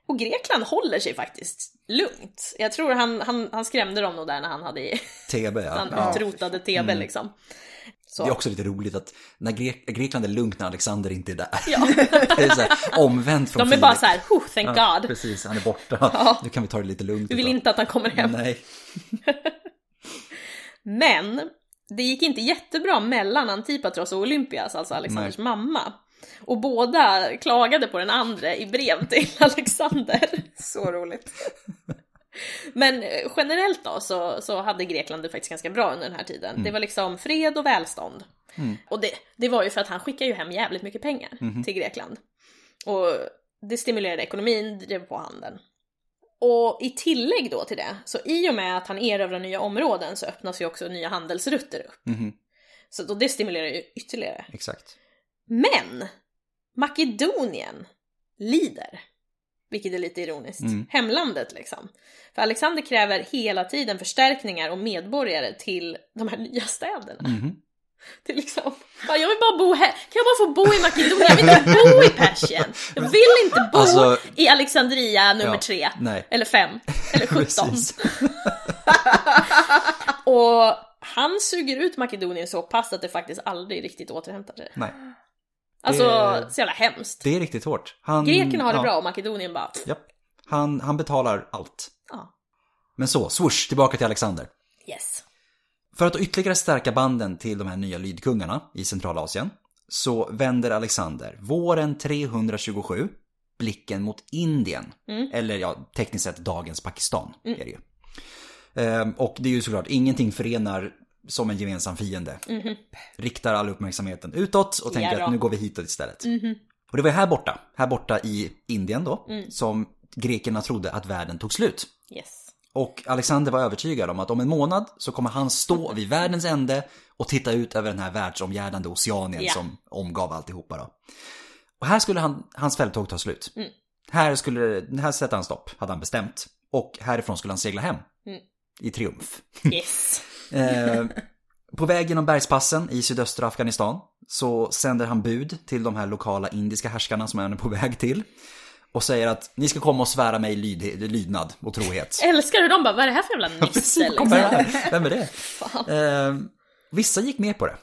Och Grekland håller sig faktiskt lugnt. Jag tror han, han, han skrämde dem nog där när han hade TB ja. han utrotade TB liksom. Så. Det är också lite roligt att när Grek- Grekland är lugnt när Alexander inte är där. Ja. det är så här, omvänt från De är bara Filip. så här, oh, thank Ja, God. precis, han är borta. Nu kan vi ta det lite lugnt. Vi vill inte att han kommer hem. Nej. Men det gick inte jättebra mellan Antipatros och Olympias, alltså Alexanders mamma. Och båda klagade på den andra i brev till Alexander. Så roligt. Men eh, generellt då så, så hade Grekland det faktiskt ganska bra under den här tiden. Det var liksom fred och välstånd. Och det, det var ju för att han skickade ju hem jävligt mycket pengar till Grekland. Och det stimulerade ekonomin, drev på handeln. Och i tillägg då till det, så i och med att han erövrar nya områden så öppnas ju också nya handelsrutter upp. Mhm, Så då det stimulerar ju ytterligare. exakt. Men Makedonien lider. Vilket är lite ironiskt. Mm. Hemlandet liksom. För Alexander kräver hela tiden förstärkningar och medborgare till de här nya städerna. Mhm. Till liksom, bara, jag vill bara bo här, kan jag bara få bo i Makedonien? Jag vill inte bo i Persien! Jag vill inte bo Alltså- i Alexandria nummer Ja, tre. nej. Eller fem. Eller sjutton. Och han suger ut Makedonien så pass att det faktiskt aldrig riktigt återhämtar sig. Nej. Alltså, Det- så jävla hemskt. Det är riktigt hårt. Han, Grekerna har det ja, bra och Makedonien bara... Japp. Han, han betalar allt. Ja. Men så, swoosh, tillbaka till Alexander. Yes. För att ytterligare stärka banden till de här nya lydkungarna i Centralasien så vänder Alexander våren 327 blicken mot Indien. Eller ja, tekniskt sett dagens Pakistan är det ju. Ehm, och det är ju såklart, ingenting förenar som en gemensam fiende. Riktar all uppmärksamheten utåt och tänker Ja att nu går vi hitåt istället. Och det var här borta, här borta i Indien då, som grekerna trodde att världen tog slut. Yes. Och Alexander var övertygad om att om en månad så kommer han stå vid världens ände och titta ut över den här världsomgärdande oceanen Ja. som omgav alltihopa då. Och här skulle han, hans fälttåg ta slut. Mm. Här skulle, här sätter han stopp, hade han bestämt. Och härifrån skulle han segla hem. Mm. I triumf. Yes. Eh, på väg genom bergspassen i sydöstra Afghanistan så sänder han bud till de här lokala indiska härskarna som han är på väg till. Och säger att ni ska komma och svära mig lyd, lydnad och trohet. Älskar hur de bara, vad är det här för jävla nisse liksom? Vem är det? Eh, vissa gick med på det.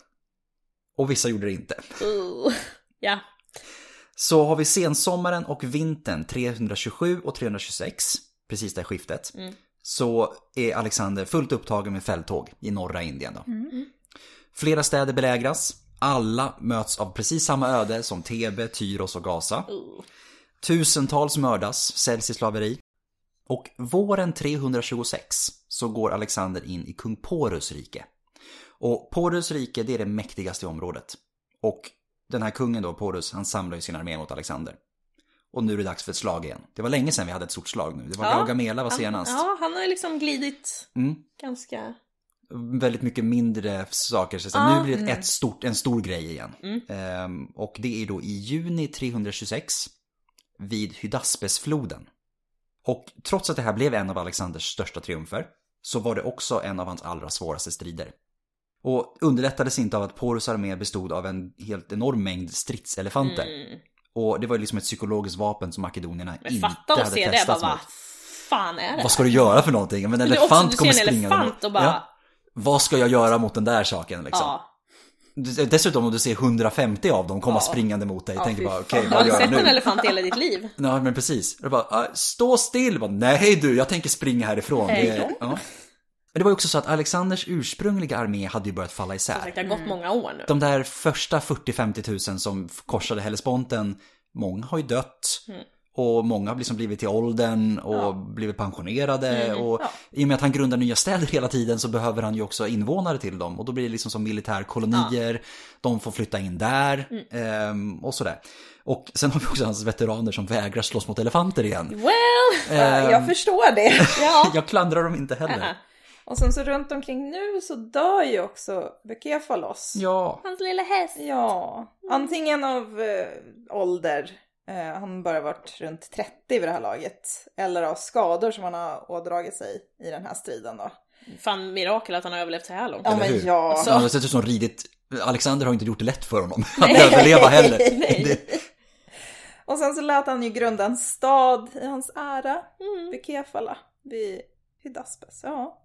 Och vissa gjorde det inte. Uh. Ja. Så har vi sensommaren och vintern 327 och 326, precis det skiftet. Så är Alexander fullt upptagen med fälttåg i norra Indien. Då. Flera städer belägras. Alla möts av precis samma öde som Thebe, Tyros och Gaza. Tusentals mördas, säljs i slaveri. Och våren 326 så går Alexander in i kung Porus rike. Och Porus rike det är det mäktigaste området. Och den här kungen då, Porus, han samlar ju sin armé mot Alexander. Och nu är det dags för ett slag igen. Det var länge sedan vi hade ett stort slag nu. Det var Ja. Gaugamela var senast. Ja, han har liksom glidit Mm. ganska... Väldigt mycket mindre saker. Så Ja. Nu blir det ett stort, en stor grej igen. Ehm, och det är då i juni 326 vid Hydaspesfloden. Och trots att det här blev en av Alexanders största triumfer så var det också en av hans allra svåraste strider. Och underlättades inte av att Porus armé bestod av en helt enorm mängd stridselefanter. Och det var ju liksom ett psykologiskt vapen som makedonierna Men inte fatta och hade se det, bara vad fan är det Vad ska du göra för någonting? Men en Men elefant du kommer springande elefant och bara- Vad ska jag göra mot den där saken liksom? Ja. Dessutom om du ser 150 av dem komma Ja. springande mot dig, Ja, tänker bara okej. Har vad du gör jag sett en nu? elefant i hela ditt liv? Ja men precis. Jag bara, ah, stå still! Bara, Nej du, jag tänker springa härifrån. Hej då. Ja. Men det var ju också så att Alexanders ursprungliga armé hade ju börjat falla Som isär. sagt, det har gått många år nu. De där första 40-50 tusen som korsade Hellesponten, många har ju dött. Mm. Och många har liksom blivit till åldern och blivit pensionerade. Mm, Och i och med att han grundar nya städer hela tiden så behöver han ju också invånare till dem. Och då blir det liksom som militärkolonier. De får flytta in där Mm. ehm, och sådär. Och sen har vi också hans veteraner som vägrar slåss mot elefanter igen. Well! Ehm, Jag förstår det. Ja. jag klandrar dem inte heller. Och sen så runt omkring nu så dör ju också Bukefalos. Ja, Hans lilla häst. Ja, antingen av eh, ålder, eh, han bara varit runt 30 vid det här laget, eller av skador som han har ådragit sig i den här striden då. Fan mirakel att han har överlevt så här långt. Ja men ja. Alltså- han har sett ut som ridit. Alexander har inte gjort det lätt för honom att överleva heller. Det- Och sen så lät han ju grunda en stad i hans ära, Mm. Bukefala, vid Hydaspes. Ja,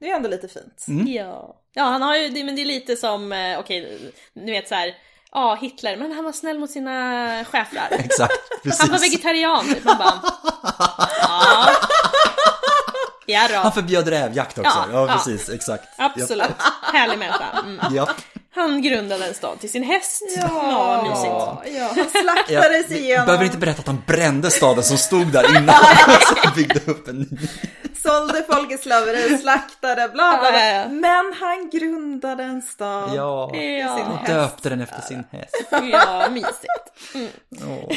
det är ändå lite fint. Mm. Ja. Ja, han har ju, det, men det är lite som, eh, okej, ni vet så här. Ja, Hitler, men han var snäll mot sina schäfrar. Exakt, precis. Han var vegetarian, typ. Man bara, ja. Ja Han förbjöd rävjakt också. Ja, Ja, ja. precis, exakt. absolut. Härlig människa. Mm. Japp. Han grundade en stad till sin häst. Ja, Ja, mysigt. ja, ja, han Ja, slaktades vi igenom, behöver inte berätta att han brände staden som stod där innan han byggde upp en ny. Sålde folk i slaveri, slaktade, bla bla, Ja, ja, ja. bla. Men han grundade en stad. Ja, Ja, och döpte den efter sin häst. ja mysigt. Åh.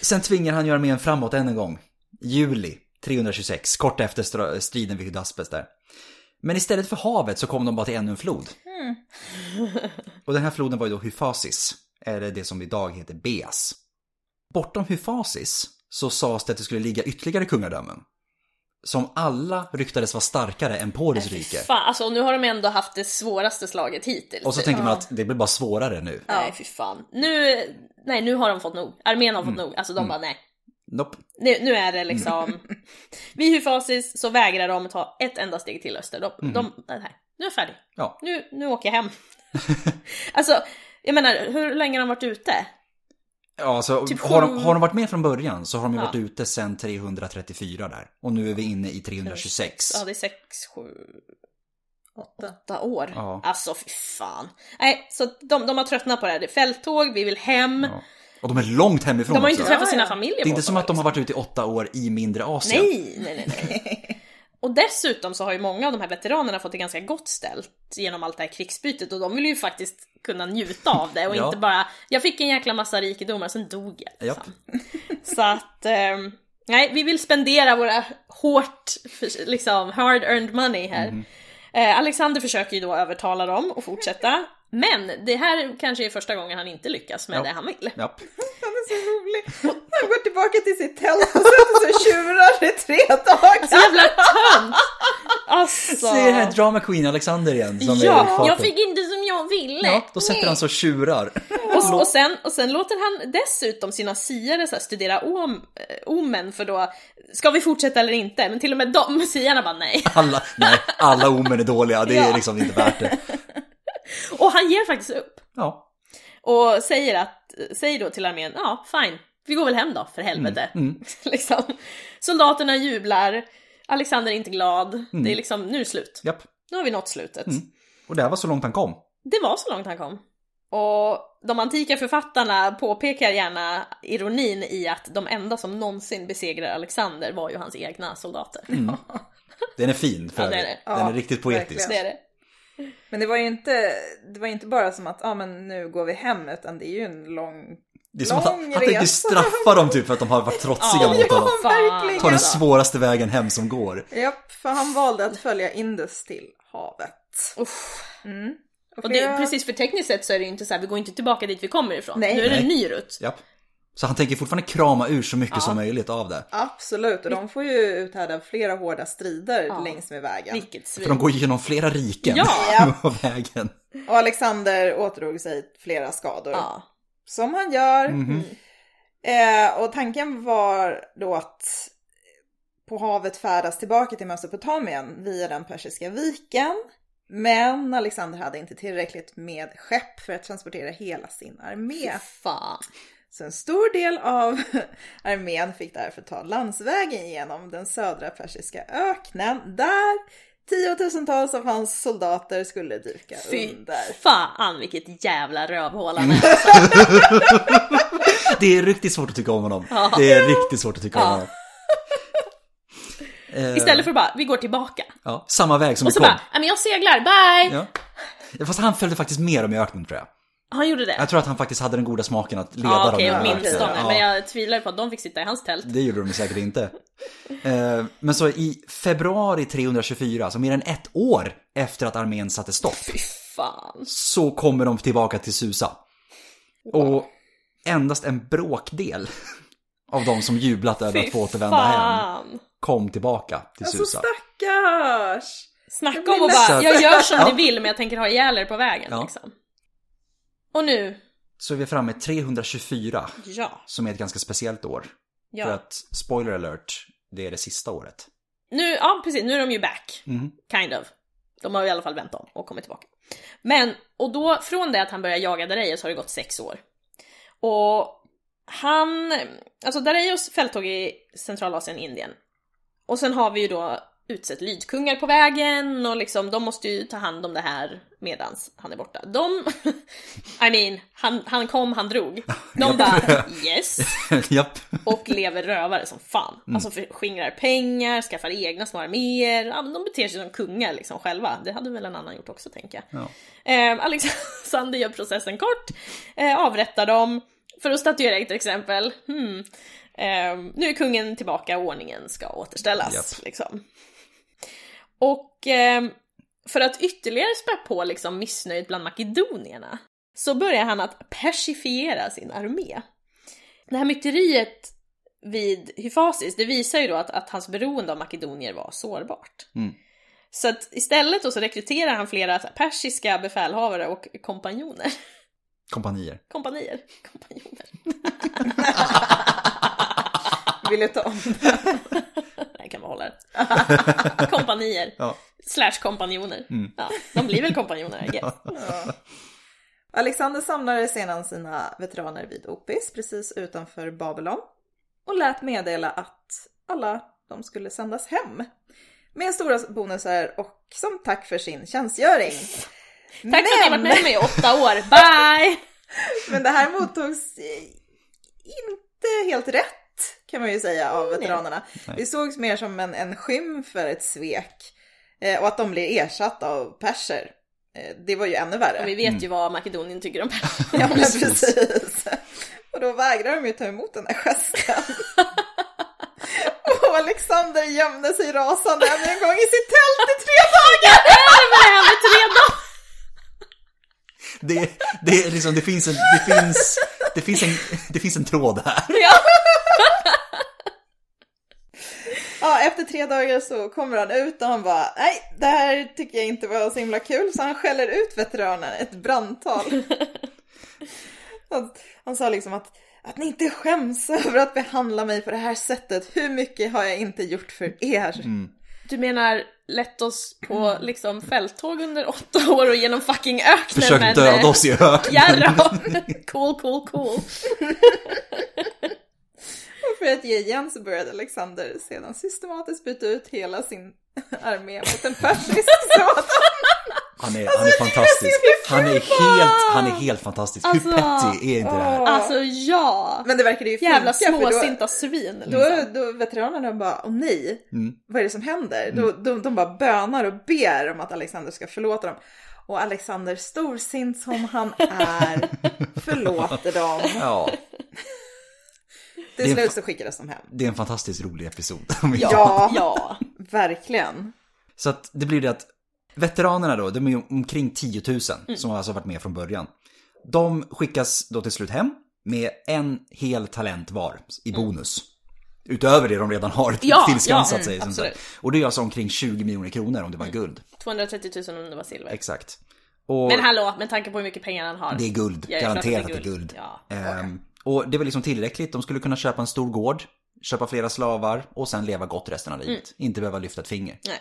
Sen tvingar han ju armén framåt än en gång. Juli 326, kort efter striden vid Hydaspes där. Men istället för havet så kom de bara till ännu en flod. Och den här floden var ju då Hyfasis, eller det som idag heter Beas. Bortom Hyfasis så sades det att det skulle ligga ytterligare kungadömen. Som alla ryktades vara starkare än Poris rike. Fan, alltså nu har de ändå haft det svåraste slaget hittills. Och så tänker man att det blir bara svårare nu. Nej, fy fan. Nu, nej, nu har de fått nog. Armén har fått Mm. nog. Alltså de bara, nej. Nope. Nu, nu är det liksom... Vid Hyfasis så vägrar de ta ett enda steg till öster. De, Mm. de nej, nu är jag färdig. Ja. Nu, nu åker jag hem. alltså, jag menar, hur länge har de varit ute? Ja, alltså, Typ har, de, har de varit med från början så har de ju Ja. varit ute sedan 334 där. Och nu är vi inne i 326. Ja, det är sex, sju, Åtta. åtta år. Ja. Alltså fy fan. Nej, så de, de har tröttnat på det här. Det är fälttåg, vi vill hem. Ja. Och de är långt hemifrån De har ju inte träffat sina familjer Det är inte som att de har varit ute i åtta år i mindre Asien. Nej, nej, nej, nej. Och dessutom så har ju många av de här veteranerna fått det ganska gott ställt genom allt det här krigsbytet och de vill ju faktiskt kunna njuta av det och Ja. inte bara jag fick en jäkla massa rikedomar sen dog jag. Liksom. Så att ehm, nej, vi vill spendera våra hårt, liksom hard earned money här. Mhm. Eh, Alexander försöker ju då övertala dem att fortsätta. Men det här kanske är första gången han inte lyckas med Ja. det han vill. Japp. Han är så rolig. Han går tillbaka till sitt tält och sätter sig och tjurar i tre dagar. Så jävla tönt! Alltså. Se det här drama queen Alexander igen som är i Ja, farten. jag fick inte som jag ville. Ja, då sätter han så och tjurar. Och, och, sen, och sen låter han dessutom sina siare så här studera om, eh, omen för då, ska vi fortsätta eller inte? Men till och med de siarna bara nej. Alla, nej, alla omen är dåliga, det är Ja. liksom inte värt det. Och han ger faktiskt upp. Ja, Och säger att, säger då till armén, ja fine, vi går väl hem då för helvete. Mm, liksom. Soldaterna jublar, Alexander är inte glad, Mm. det är liksom, nu är det slut. japp. Nu har vi nått slutet. Och det här var så långt han kom. Det var så långt han kom. Och de antika författarna påpekar gärna ironin i att de enda som någonsin besegrar Alexander var ju hans egna soldater. Den är fin för Ja, det är det. Den är Ja, riktigt poetisk. Det är det. Men det var ju inte, det var inte bara som att, ja ah, men nu går vi hem, utan det är ju en lång... Det är som att han, Lång han tänkte resa. straffa dem typ för att de har varit trotsiga Ja, mot honom. Fan. Ta den svåraste vägen hem som går. Japp, för han valde att följa Indus till havet. Uff. Mm. Och det, precis för tekniskt sett så är det ju inte så här, vi går inte tillbaka dit vi kommer ifrån. Nej. Nu är det en ny rutt. Japp. Så han tänker fortfarande krama ur så mycket som möjligt av det. Absolut, och de får ju uthärda flera hårda strider Ja. längs med vägen. Vilket För svin. de går igenom flera riken Ja. på vägen. Och Alexander återdrog sig flera skador. Ja. som han gör. Mhm. Eh, och tanken var då att på havet färdas tillbaka till Mesopotamien via den persiska viken. Men Alexander hade inte tillräckligt med skepp för att transportera hela sin armé. Fan. Så en stor del av armén fick därför ta landsvägen genom den södra persiska öknen där tiotusentals av hans soldater skulle dyka Fy under. fan vilket jävla rövhål han är. Det är riktigt svårt att tycka om honom. Det är riktigt svårt att tycka om Ja. honom. Eh, Istället för att bara, vi går tillbaka. Ja, samma väg som Och vi så kom. bara, "Nej, men jag seglar, bye! Ja. Ja, Fast han följde faktiskt med dem i öknen tror jag. Han gjorde det? Jag tror att han faktiskt hade den goda smaken att leda Ja dem okej, åtminstone. Ja. Men jag tvivlar på att de fick sitta i hans tält. Det gjorde de säkert inte. Eh, Men så i februari 324, så mer än ett år efter att armén satte stopp, Fan. så kommer de tillbaka till Susa. Och endast en bråkdel av de som jublat över att få återvända hem fan. kom tillbaka till Alltså Susa. stackars! Snacka om att bara, jag gör som ni vill men jag tänker ha ihjäl er på vägen Ja. liksom. Och nu, Så är vi framme 324, ja, som är ett ganska speciellt år. För ja. att, spoiler alert, det är det sista året. Nu, ja precis, nu är de ju back. Mhm. Kind of. De har i alla fall vänt om och kommit tillbaka. Men, och då, från det att han började jaga Dareios har det gått sex år. Och han, alltså Dareios fälttåg i Centralasien, Indien. Och sen har vi ju då utsett lydkungar på vägen och liksom de måste ju ta hand om det här medans han är borta. De, I mean, han, han kom, han drog. De bara yes och lever rövare som fan. Alltså förskingrar pengar, skaffar egna små arméer. Ja, de beter sig som kungar liksom själva. Det hade väl en annan gjort också tänker jag. Ja. Eh, Alexander gör processen kort, eh, avrättar dem. För att statuera ett exempel. Hmm. Eh, nu är kungen tillbaka och ordningen ska återställas. Japp. Liksom. Och eh, för att ytterligare spä på liksom missnöjet bland makedonierna så börjar han att persifiera sin armé. Det här myteriet vid Hyfasis, det visar ju då att, att hans beroende av makedonier var sårbart. Mm. Så att istället då så rekryterar han flera persiska befälhavare och kompanjoner. Kompanier. Kompanier. Kompanjoner. Vill du ta om Nej, det. Kompanier. Ja. Slash kompanjoner. Ja, de blir väl kompanjoner, I guess. Alexander samlade sedan sina veteraner vid Opis precis utanför Babylon och lät meddela att alla de skulle sändas hem med stora bonusar och som tack för sin tjänstgöring. Tack för att ni varit med mig i åtta år. Bye! Men det här mottogs inte helt rätt kan man ju säga av veteranerna. Det sågs mer som en, en skym för ett svek eh, och att de blir ersatta av perser. Eh, det var ju ännu värre. Och vi vet ju vad Makedonien tycker om Ja, men precis. Och då vägrar de ju ta emot den här gesten. Och Alexander gömde sig rasande ännu en gång i sitt tält i tre dagar. Vad är det här med tre dagar? Det, det, är liksom, det, finns en, det, finns, det, finns en, det finns en tråd här. Ja. Ja, efter tre dagar så kommer han ut och han bara, nej, det här tycker jag inte var så himla kul. Så han skäller ut veteranen ett brandtal. Han, han sa liksom att, att ni inte skäms över att behandla mig på det här sättet. Hur mycket har jag inte gjort för er? Du menar lett oss på liksom fälttåg under åtta år och genom fucking öknen Försök men... döda eh, oss i öknen. Jarra! Cool, cool, cool. Och för att ge igen så började Alexander sedan systematiskt byta ut hela sin armé mot en persisk sådan. Han är, han är fantastisk. Han är helt, han är helt fantastisk. Alltså, Hur petty är inte det här? Alltså ja! Men det verkade ju funka. Jävla då- småsinta svin Då, liksom. då veteranerna bara, åh nej, Mm. vad är det som händer? Då, de, de bara bönar och ber om att Alexander ska förlåta dem. Och Alexander, storsint som han är, förlåter dem. Ja, Till Det är slut så skickades de hem. det är en fantastiskt rolig episod. Ja, Ja. verkligen. Så att det blir det att veteranerna då, de är omkring 10 000 Mm. som alltså varit med från början. De skickas då till slut hem med en hel talent var i bonus. Utöver det de redan har Mm. Ja, tillskansat ja, sig. mm, som sagt. absolut. Och det är alltså omkring 20 miljoner kronor om det var guld. 230 000 om det var silver. Exakt. Och Men hallå, med tanke på hur mycket pengar han har. det är guld, Ja, det är garanterat att att det är guld. Ja. Ehm, och det var liksom tillräckligt, de skulle kunna köpa en stor gård, köpa flera slavar och sen leva gott resten av livet. Mm. Inte behöva lyfta ett finger. Nej.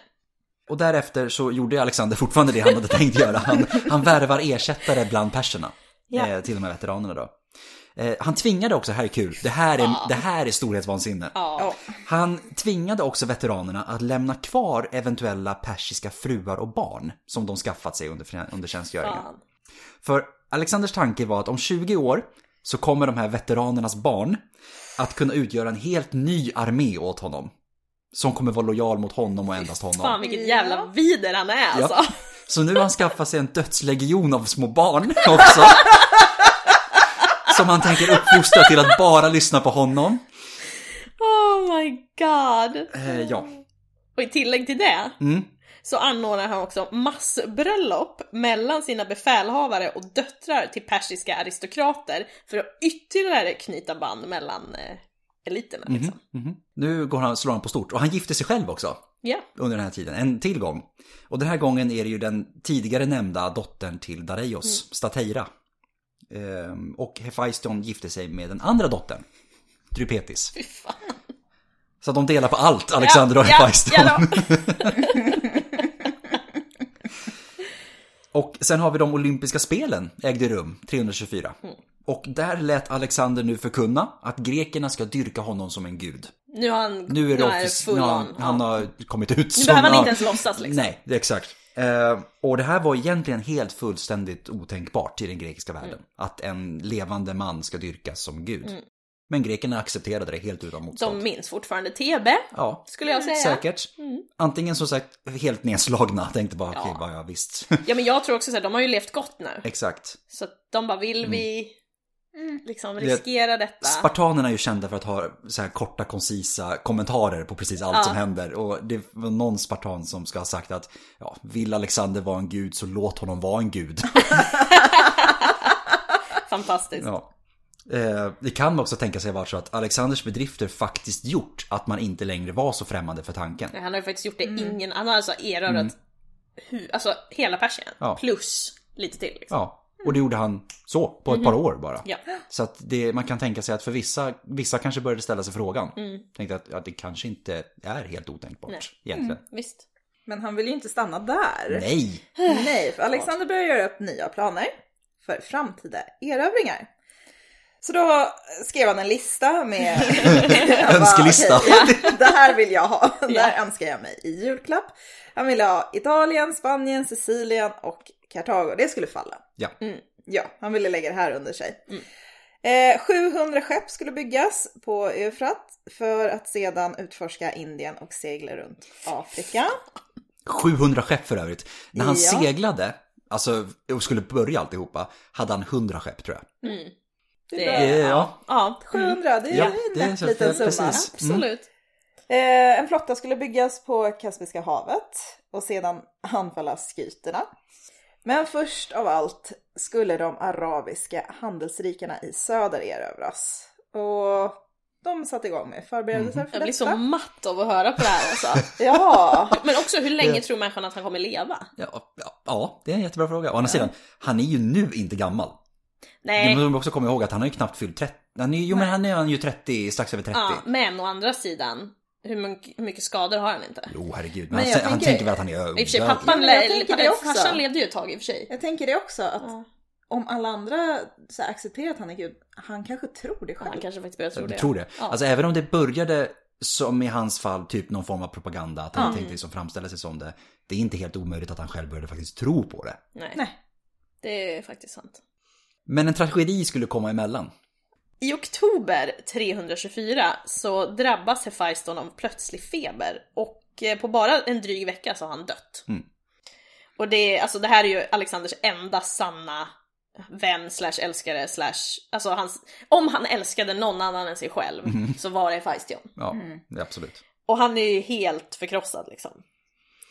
Och därefter så gjorde Alexander fortfarande det han hade tänkt göra. Han, han värvar ersättare bland perserna. Ja. Eh, till de här veteranerna då. Eh, han tvingade också, här är kul, det här är, det här är storhetsvansinne. Ja. Han tvingade också veteranerna att lämna kvar eventuella persiska fruar och barn som de skaffat sig under, under tjänstgöringen. För Alexanders tanke var att om 20 år så kommer de här veteranernas barn att kunna utgöra en helt ny armé åt honom. Som kommer vara lojal mot honom och endast honom. Fan vilket jävla vider han är alltså. Ja. Så nu har han skaffat sig en dödslegion av små barn också. Som han tänker uppfostra till att bara lyssna på honom. Oh my god. Eh, ja. Och i tillägg till det Mm. Så anordnar han också massbröllop mellan sina befälhavare och döttrar till persiska aristokrater för att ytterligare knyta band mellan eh, eliterna. Liksom. Mhm. Nu går han, slår han på stort. Och han gifter sig själv också. Ja. under den här tiden, en till gång. Och den här gången är det ju den tidigare nämnda dottern till Dareios, Stateira. Ehm, och Hephaistion gifte sig med den andra dottern, Drypetis. Fy fan. Så de delar på allt, Alexander och ja, Hephaistion. ja och sen har vi de olympiska spelen, ägde rum 324. Mm. Och där lät Alexander nu förkunna att grekerna ska dyrka honom som en gud. Nu har han, Nu är det, offic- full nu on. han, han ja. har kommit ut Nu behöver han inte ens låtsas liksom. Nej, det är exakt. Eh, och det här var egentligen helt fullständigt otänkbart i den grekiska världen. Mm. Att en levande man ska dyrkas som gud. Men grekerna accepterade det helt utan motstånd. De minns fortfarande TB, Ja, skulle jag säga. säkert. Mm. Antingen som sagt helt nedslagna, tänkte bara okej, Ja. bara ja visst. Ja men jag tror också att de har ju levt gott nu. exakt. Så de bara, vill vi liksom Det- riskera detta? Spartanerna är ju kända för att ha så här korta, koncisa kommentarer på precis allt Ja. som händer. Och det var någon spartan som ska ha sagt att ja, vill Alexander vara en gud så låt honom vara en gud. Fantastiskt. Ja. Eh, det kan också tänka sig vara så att Alexanders bedrifter faktiskt gjort att man inte längre var så främmande för tanken. Han har ju faktiskt gjort det ingen, han har alltså erövrat hu, alltså hela Persien. Mm. Ja. Plus lite till liksom. Ja, och det gjorde han så, på ett par år bara. Mhm. Ja. Så att det, man kan tänka sig att för vissa, vissa kanske började ställa sig frågan. Mm. Tänkte att ja, det kanske inte är helt otänkbart Nej. egentligen. Visst. Men han vill ju inte stanna där. Nej! Nej, för Alexander börjar göra upp nya planer för framtida erövringar. Så då skrev han en lista med... Han bara, Önskelista. "Okej, ja, det här vill jag ha. Det Ja. här önskar jag mig i julklapp. Han ville ha Italien, Spanien, Sicilien och Kartago. Det skulle falla. Ja. Ja, han ville lägga det här under sig. Eh, 700 skepp skulle byggas på Eufrat för att sedan utforska Indien och segla runt Afrika. 700 skepp för övrigt. När han Ja. seglade, alltså och skulle börja alltihopa, hade han 100 skepp tror jag. Det Det, är ja. ja. 700, det är Ja, en så- liten summa. precis. Absolut. Eh, en flotta skulle byggas på Kaspiska havet och sedan anfalla skyterna. Men först av allt skulle de arabiska handelsrikena i söder erövras. Och de satte igång med förberedelser för Jag blir så detta. matt av att höra på det här alltså. Ja, Men också hur länge tror människan att han kommer leva? Ja, ja, ja, det är en jättebra fråga. Å andra sidan, han är ju nu inte gammal. Nej, Du måste också komma ihåg att han har ju knappt fyllt 30. Han är, jo men han är han ju 30, strax över 30. ja, men å andra sidan, hur mycket, hur mycket skador har han inte? Jo herregud, men, Men han, jag han tänker- tänker väl att han är I och för sig, odödlig. pappan, jag tänker det också. farsan levde ju ett tag i och för sig. jag tänker det också att Ja. om alla andra så här, accepterar att han är gud, han kanske tror det själv. Han kanske faktiskt börjar tro det. Tror det. Ja. Alltså även om det började som i hans fall typ någon form av propaganda, att han Mm. tänkte liksom framställa sig som det. Det är inte helt omöjligt att han själv började faktiskt tro på det. Nej. Nej. det är faktiskt sant. Men en tragedi skulle komma emellan. I oktober 324 så drabbas Hephaiston av plötslig feber och eh, på bara en dryg vecka så har han dött. Mm. Och det, alltså det här är ju Alexanders enda sanna vän slash älskare slash, alltså hans, om han älskade någon annan än sig själv så var det Hephaistion. Ja, det är absolut. Och han är ju helt förkrossad liksom.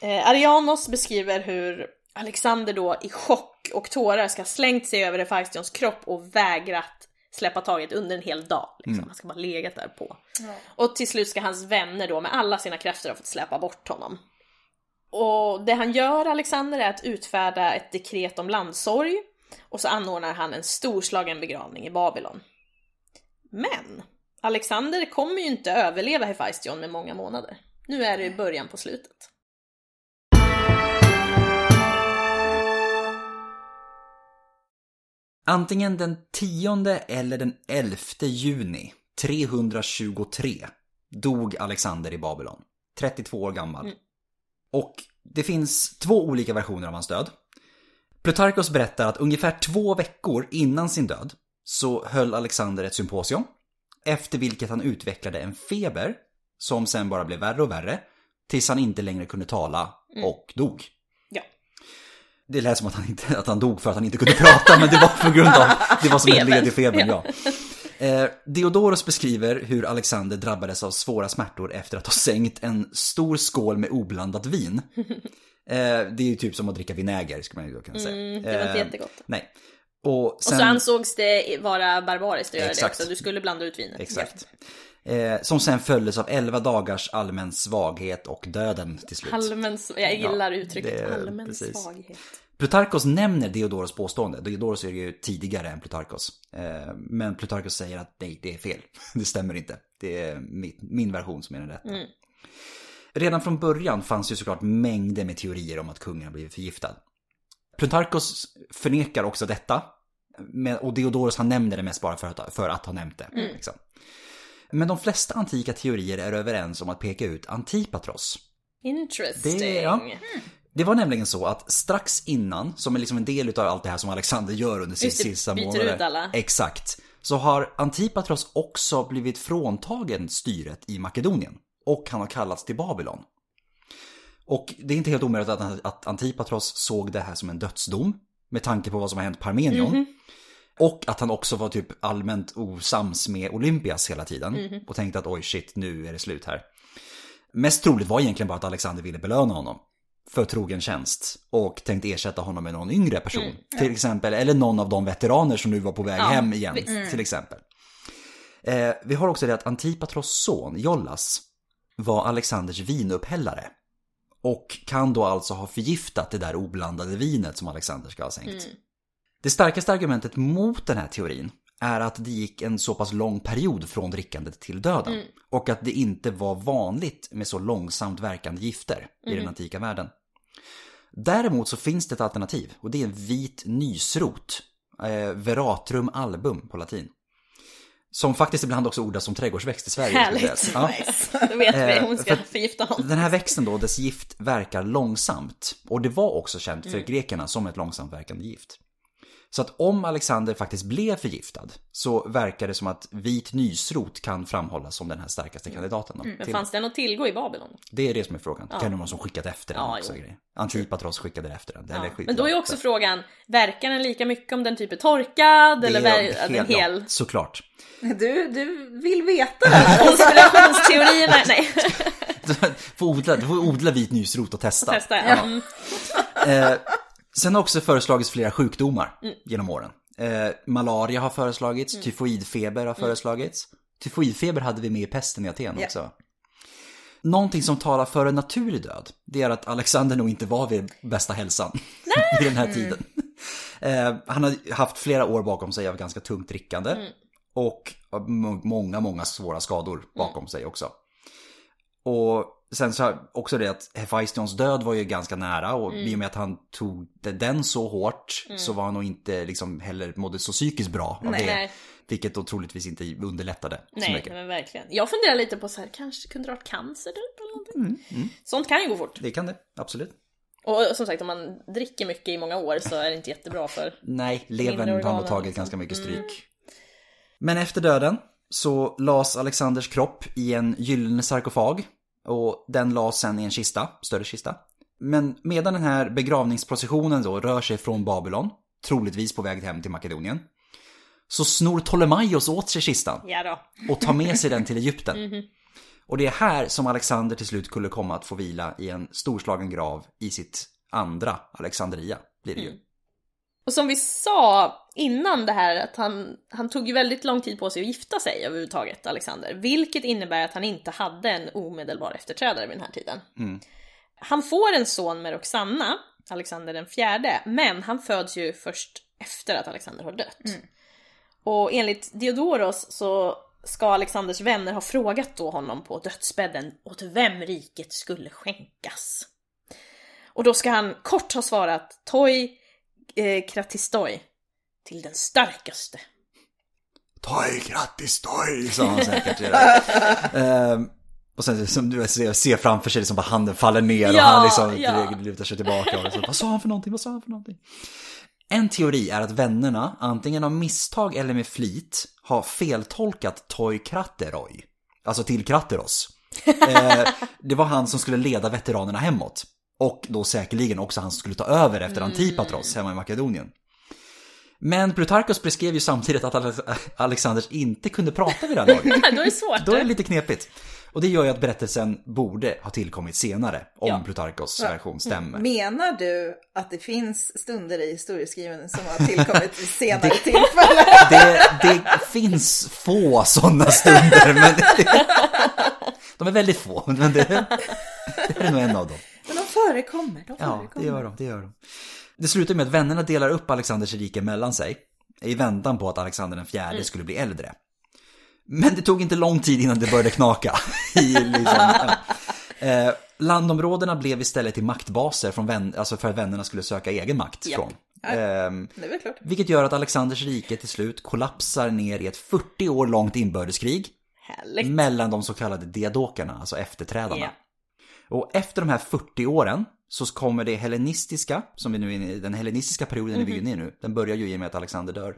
Eh, Arianos beskriver hur Alexander då i chock och tårar ska ha slängt sig över Hephaistions kropp och vägrat släppa taget under en hel dag. Liksom. Han ska bara legat där på. Och till slut ska hans vänner då med alla sina krafter ha fått släpa bort honom. Och det han gör, Alexander, är att utfärda ett dekret om landsorg och så anordnar han en storslagen begravning i Babylon. Men Alexander kommer ju inte överleva Hephaistion med många månader. Nu är det början på slutet. Antingen den 10 eller den 11 juni 323 dog Alexander i Babylon. 32 år gammal. Mm. Och det finns två olika versioner av hans död. Plutarkos berättar att ungefär två veckor innan sin död så höll Alexander ett symposium. Efter vilket han utvecklade en feber som sen bara blev värre och värre. Tills han inte längre kunde tala och dog. Ja. Det lät som att han, inte, att han dog för att han inte kunde prata, men det var på grund av, det var som Febern. led i febern, ja. Eh, Deodoros beskriver hur Alexander drabbades av svåra smärtor efter att ha sänkt en stor skål med oblandat vin. Eh, det är ju typ som att dricka vinäger, skulle man ju kunna säga. Mm, det var inte Eh, jättegott. Nej. Och Och sen, så ansågs det vara barbariskt att göra Exakt. det också. Du skulle blanda ut vinet. Exakt. Eh, som sen följdes av 11 dagars allmän svaghet och döden till slut. Allmän, jag gillar uttrycket det- allmän precis. svaghet. Plutarkos nämner Deodoros påstående. Deodoros är ju tidigare än Plutarkos. Eh, Men Plutarkos säger att nej, det är fel. Det stämmer inte. Det är min, min version som är den rätta. Redan från början fanns ju såklart mängder med teorier om att kungen blivit förgiftad. Plutarkos förnekar också detta. Men, och Deodoros han nämner det mest bara för att, för att ha nämnt det. Liksom. Men de flesta antika teorier är överens om att peka ut Antipatros. Interesting. Det- ja. Det var nämligen så att strax innan, som är liksom en del av allt det här som Alexander gör under sina sista alla. Exakt. Så har Antipatros också blivit fråntagen styret i Makedonien. Och han har kallats till Babylon. Och det är inte helt omöjligt att, att Antipatros såg det här som en dödsdom. Med tanke på vad som har hänt Parmenion. Mhm. Och att han också var typ allmänt osams med Olympias hela tiden. Mhm. Och tänkte att oj shit, nu är det slut här. Mest troligt var egentligen bara att Alexander ville belöna honom. För trogen tjänst. Och tänkte ersätta honom med någon yngre person. Till exempel, eller någon av de veteraner som nu var på väg Mm. Ja, hem igen. visst. Till exempel. Eh, vi har också det att Antipatros son, Jollas, var Alexanders vinupphällare. Och kan då alltså ha förgiftat det där oblandade vinet som Alexander ska ha sänkt. Det starkaste argumentet mot den här teorin är att det gick en så pass lång period från drickandet till döden. Och att det inte var vanligt med så långsamt verkande gifter i den antika världen. Däremot så finns det ett alternativ och det är vit nysrot. Eh, veratrum album på latin. Som faktiskt ibland också ordas som trädgårdsväxt i Sverige. Härligt. Ja. Nice. Då vet vi, Eh, hon ska för- förgifta honom. Den här växten då, dess gift verkar långsamt. Och det var också känt för grekerna som ett långsamt verkande gift. Så att om Alexander faktiskt blev förgiftad så verkar det som att vit nysrot kan framhållas som den här starkaste kandidaten. Då, Men till. fanns den att tillgå i Babylon? Det är det som är frågan. Det kan det vara någon som skickat efter den Ja, också. Antipatros skickade efter den. Eller skick- Men då är ja, också så- frågan, verkar den lika mycket om den typ är torkad eller Det är ver- hel- den hel? Ja, såklart. Du, du vill veta det här. Konspirationsteorierna, nej. Du får odla, du får odla vit nysrot och testa. Testa, ja. Mm. Sen har också föreslagits flera sjukdomar Mm. genom åren. Eh, malaria har föreslagits, tyfoidfeber har föreslagits. Tyfoidfeber hade vi med i pesten i Aten Ja. också. Någonting som talar för en naturlig död, det är att Alexander nog inte var vid bästa hälsan vid den här tiden. Eh, han har haft flera år bakom sig av ganska tungt drickande. Och av må- många, många svåra skador bakom sig också. Och sen så har också det att Hephaistions död var ju ganska nära och i och med att han tog den så hårt så var han nog inte liksom heller mådde så psykiskt bra av Nej. det. Vilket då troligtvis inte underlättade så Nej, mycket. men verkligen. Jag funderar lite på så här, kanske kunde det ha varit cancer typ eller någonting? Mm, Sånt kan ju gå fort. Det kan det, absolut. Och som sagt, om man dricker mycket i många år så är det inte jättebra för... Nej, levern har nog tagit liksom. ganska mycket stryk. Men efter döden så lades Alexanders kropp i en gyllene sarkofag. Och den lades sen i en kista, större kista. Men medan den här begravningsprocessionen då rör sig från Babylon, troligtvis på väg hem till Makedonien, så snor Ptolemaios åt sig kistan Ja och tar med sig den till Egypten. Och det är här som Alexander till slut skulle komma att få vila i en storslagen grav i sitt andra Alexandria, blir det ju. Och som vi sa innan det här att han, han tog ju väldigt lång tid på sig att gifta sig överhuvudtaget, Alexander. Vilket innebär att han inte hade en omedelbar efterträdare vid den här tiden. Han får en son med Roxanna, Alexander den fjärde, men han föds ju först efter att Alexander har dött. Och enligt Diodoros så ska Alexanders vänner ha frågat då honom på dödsbädden åt vem riket skulle skänkas. Och då ska han kort ha svarat Toi eh, kratistoi, till den starkaste. Toj, grattis toj, sa han säkert. Ehm, och sen som du ser, ser framför sig liksom bara handen faller ner och Ja, han liksom ja. lutar sig tillbaka. Och liksom, vad sa han för någonting, vad sa han för någonting? En teori är att vännerna, antingen av misstag eller med flit, har feltolkat Toy Kratteroj. Alltså till Kratteros. Eh, det var han som skulle leda veteranerna hemåt. Och då säkerligen också han som skulle ta över efter Antipatros hemma i Makedonien. Men Plutarchos beskrev ju samtidigt att Alex- Alexanders inte kunde prata vid det här laget. Då är det svårt. Då är det lite knepigt. Och det gör ju att berättelsen borde ha tillkommit senare, om Ja. Plutarchos version stämmer. Menar du att det finns stunder i historieskrivandet som har tillkommit vid senare tillfällen? Det, det finns få sådana stunder, men det, de är väldigt få. Men det, det är nog en av dem. Men de förekommer, de Ja, förekommer. det gör de. Det, gör de. det slutar med att vännerna delar upp Alexanders rike mellan sig i väntan på att Alexander den fjärde skulle bli äldre. Men det tog inte lång tid innan det började knaka. I, liksom, ja. eh, landområdena blev istället till maktbaser från vän, alltså för att vännerna skulle söka egen makt Japp. från. Väl klart. vilket gör att Alexanders rike till slut kollapsar ner i ett 40 år långt inbördeskrig Härligt. mellan de så kallade diadokerna, alltså efterträdarna. Ja. Och efter de här 40 åren så kommer det hellenistiska, som vi nu är inne i, den hellenistiska perioden är vi inne i nu, den börjar ju i och med att Alexander dör.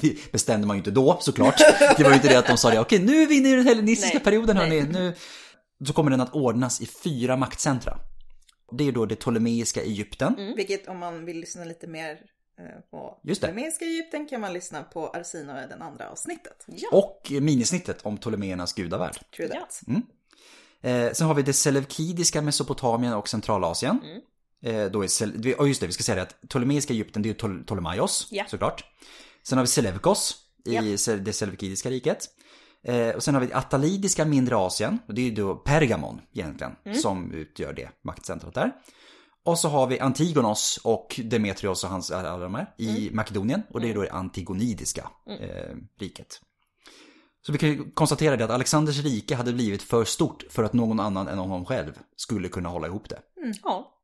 Det bestämde man ju inte då såklart. Det var ju inte det att de sa det, okej nu är vi inne i den hellenistiska Nej, perioden hörni, nu. Så kommer den att ordnas i fyra maktcentra. Det är då det ptolemeiska Egypten, Mm. Vilket om man vill lyssna lite mer eh, på Just det. Ptolemeiska Egypten kan man lyssna på Arsino i den andra avsnittet. Ja. och minisnittet om Ptolemeernas gudavärld. True that. Eh, sen har vi det selevkidiska Mesopotamien och Centralasien. Eh, då är Sel- just det, vi ska säga det att Ptolemeiska Egypten, det är ju Ptol- Ptolemaios, Ja. såklart. Sen har vi Selevkos i. Se- det selevkidiska riket. Eh, och sen har vi det atalidiska mindre Asien, och det är ju då Pergamon egentligen, som utgör det maktcentret där. Och så har vi Antigonos och Demetrios och hans, alla de här, i Makedonien. Och det är då det antigonidiska eh, riket. Så vi kan ju konstatera det att Alexanders rike hade blivit för stort för att någon annan än honom själv skulle kunna hålla ihop det. Ja.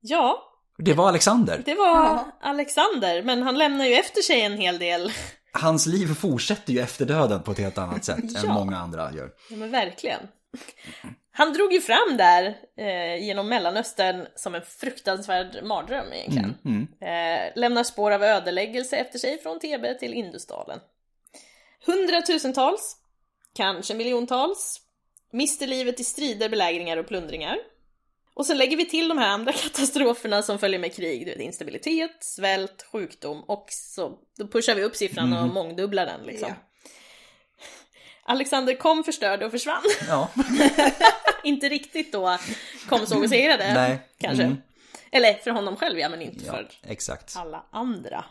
Ja, Det var Alexander. det var Alexander, men han lämnar ju efter sig en hel del. Hans liv fortsätter ju efter döden på ett helt annat sätt än Ja. många andra gör. Ja men verkligen. Han drog ju fram där eh, genom Mellanöstern som en fruktansvärd mardröm egentligen. Mm. Eh, lämnar spår av ödeläggelse efter sig från Thebe till Indusdalen. Hundratusentals, kanske miljontals, mister livet i strider, belägringar och plundringar. Och sen lägger vi till de här andra katastroferna som följer med krig, du vet, instabilitet, svält, sjukdom och så då pushar vi upp siffran och mångdubblar den liksom. Ja. Alexander kom, förstörde och försvann. Ja, inte riktigt då kom, såg och segrade, Nej. kanske. Mm. Eller för honom själv ja, men inte ja för exakt. alla andra.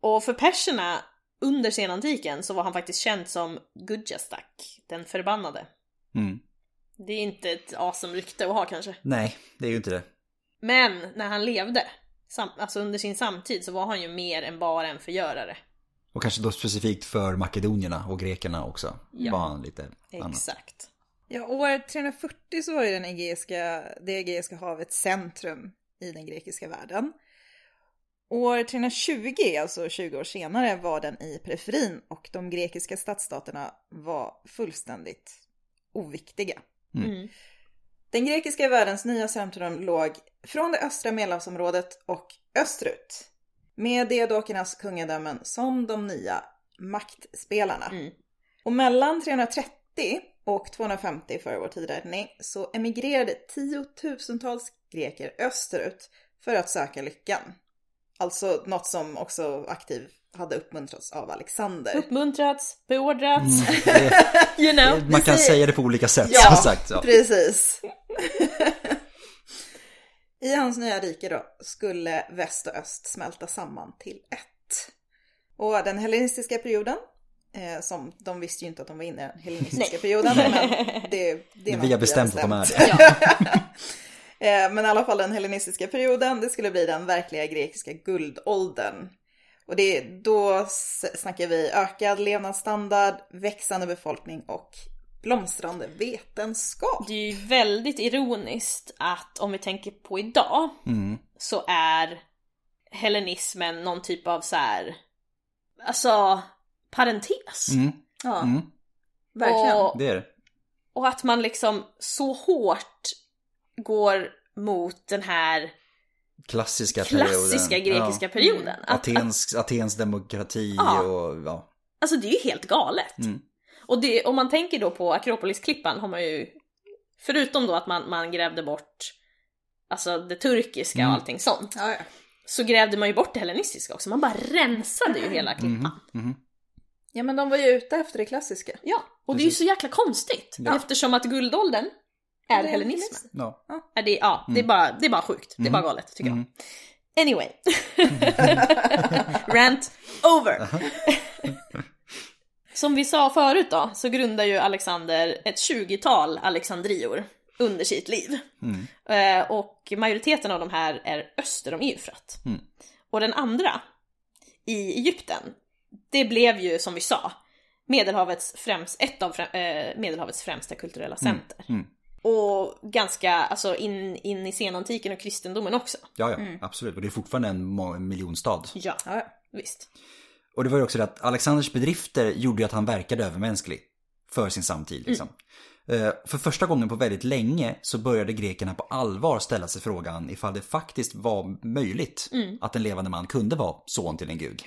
Och för perserna under senantiken så var han faktiskt känd som Gudjastak, den förbannade. Mm. Det är inte ett awesome rykte att ha kanske. Nej, det är ju inte det. Men när han levde, sam- alltså under sin samtid, så var han ju mer än bara en förgörare. Och kanske då specifikt för makedonierna och grekerna också. Ja. Var han lite annat. Exakt. Ja, år 340 så var ju den egeiska, det Egeiska havet centrum i den grekiska världen. År 320, alltså 20 år senare, var den i periferin och de grekiska stadsstaterna var fullständigt oviktiga. Mm. Den grekiska världens nya centrum låg från det östra medelhavsområdet och österut. Med diadokernas kungadömen som de nya maktspelarna. Mm. Och mellan 330 och 250 före vår tideräkning så emigrerade tiotusentals greker österut för att söka lyckan. Alltså något som också aktivt hade uppmuntrats av Alexander. Uppmuntrats, beordrats, Det, you know. man kan säga det på olika sätt Ja, som sagt. Ja. precis. I hans nya rike då skulle väst och öst smälta samman till ett. Och den hellenistiska perioden Eh, som, de visste ju inte att de var inne i den hellenistiska perioden. Men det, det är Vi har bestämt att de är det. Men i alla fall den hellenistiska perioden, det skulle bli den verkliga grekiska guldåldern. Och det, då snackar vi ökad levnadsstandard, växande befolkning och blomstrande vetenskap. Det är ju väldigt ironiskt att om vi tänker på idag Mm. så är hellenismen någon typ av så här, alltså parentes. Mm. Ja, Mm. verkligen. Och, Det är det. och att man liksom så hårt går mot den här Klassiska, klassiska perioden. grekiska Ja. perioden. Att, att, Atens, Atens demokrati Ja. och ja. alltså det är ju helt galet. Mm. Och det, om man tänker då på Akropolisklippan har man ju, förutom då att man, man grävde bort alltså det turkiska Mm. och allting sånt, Ja, ja. så grävde man ju bort det hellenistiska också. Man bara rensade ju hela klippan. Mhm. ja, men de var ju ute efter det klassiska. Ja, och det är ju så jäkla konstigt Ja. eftersom att guldåldern är hellenismen. Ja. Är det, ja, det, är bara, det är bara sjukt. Det är bara galet tycker Mm. jag. Anyway. Rant over. Som vi sa förut då, så grundar ju Alexander ett 20-tal Alexandrior under sitt liv. Mm. Eh, och majoriteten av de här är öster om Eufrat. Mm. Och den andra, i Egypten, det blev ju som vi sa, Medelhavets främst, ett av frä, eh, Medelhavets främsta kulturella center. Mm. Och ganska, alltså in, in i senantiken och kristendomen också. Ja, ja, absolut. Och det är fortfarande en miljonstad. Ja, Ja, ja. visst. Och det var ju också det att Alexanders bedrifter gjorde ju att han verkade övermänsklig för sin samtid. Liksom. Eh, För första gången på väldigt länge så började grekerna på allvar ställa sig frågan ifall det faktiskt var möjligt att en levande man kunde vara son till en gud.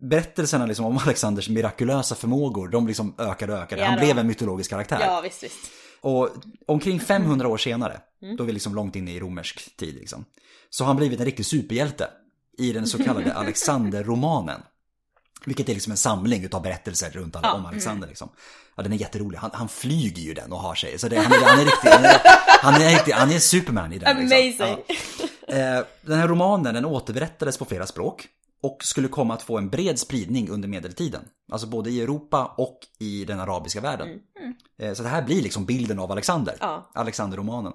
Berättelserna liksom om Alexanders mirakulösa förmågor, de liksom ökade och ökade. Ja Han blev en mytologisk karaktär. Ja, visst, visst. Och omkring 500 år senare, Mm. då är vi liksom långt inne i romersk tid liksom, så har han blivit en riktig superhjälte i den så kallade Alexander-romanen. Vilket är liksom en samling utav berättelser runt alla, Ja, om Alexander liksom. Ja, den är jätterolig. Han, han flyger ju den och har sig. Så det, han, är, han är riktig, han är, han är riktig, han är Superman i den. Liksom. Amazing. Ja. Eh, Den här romanen den återberättades på flera språk och skulle komma att få en bred spridning under medeltiden. Alltså både i Europa och i den arabiska världen. Eh, Så det här blir liksom bilden av Alexander. Ja. Alexander-romanen.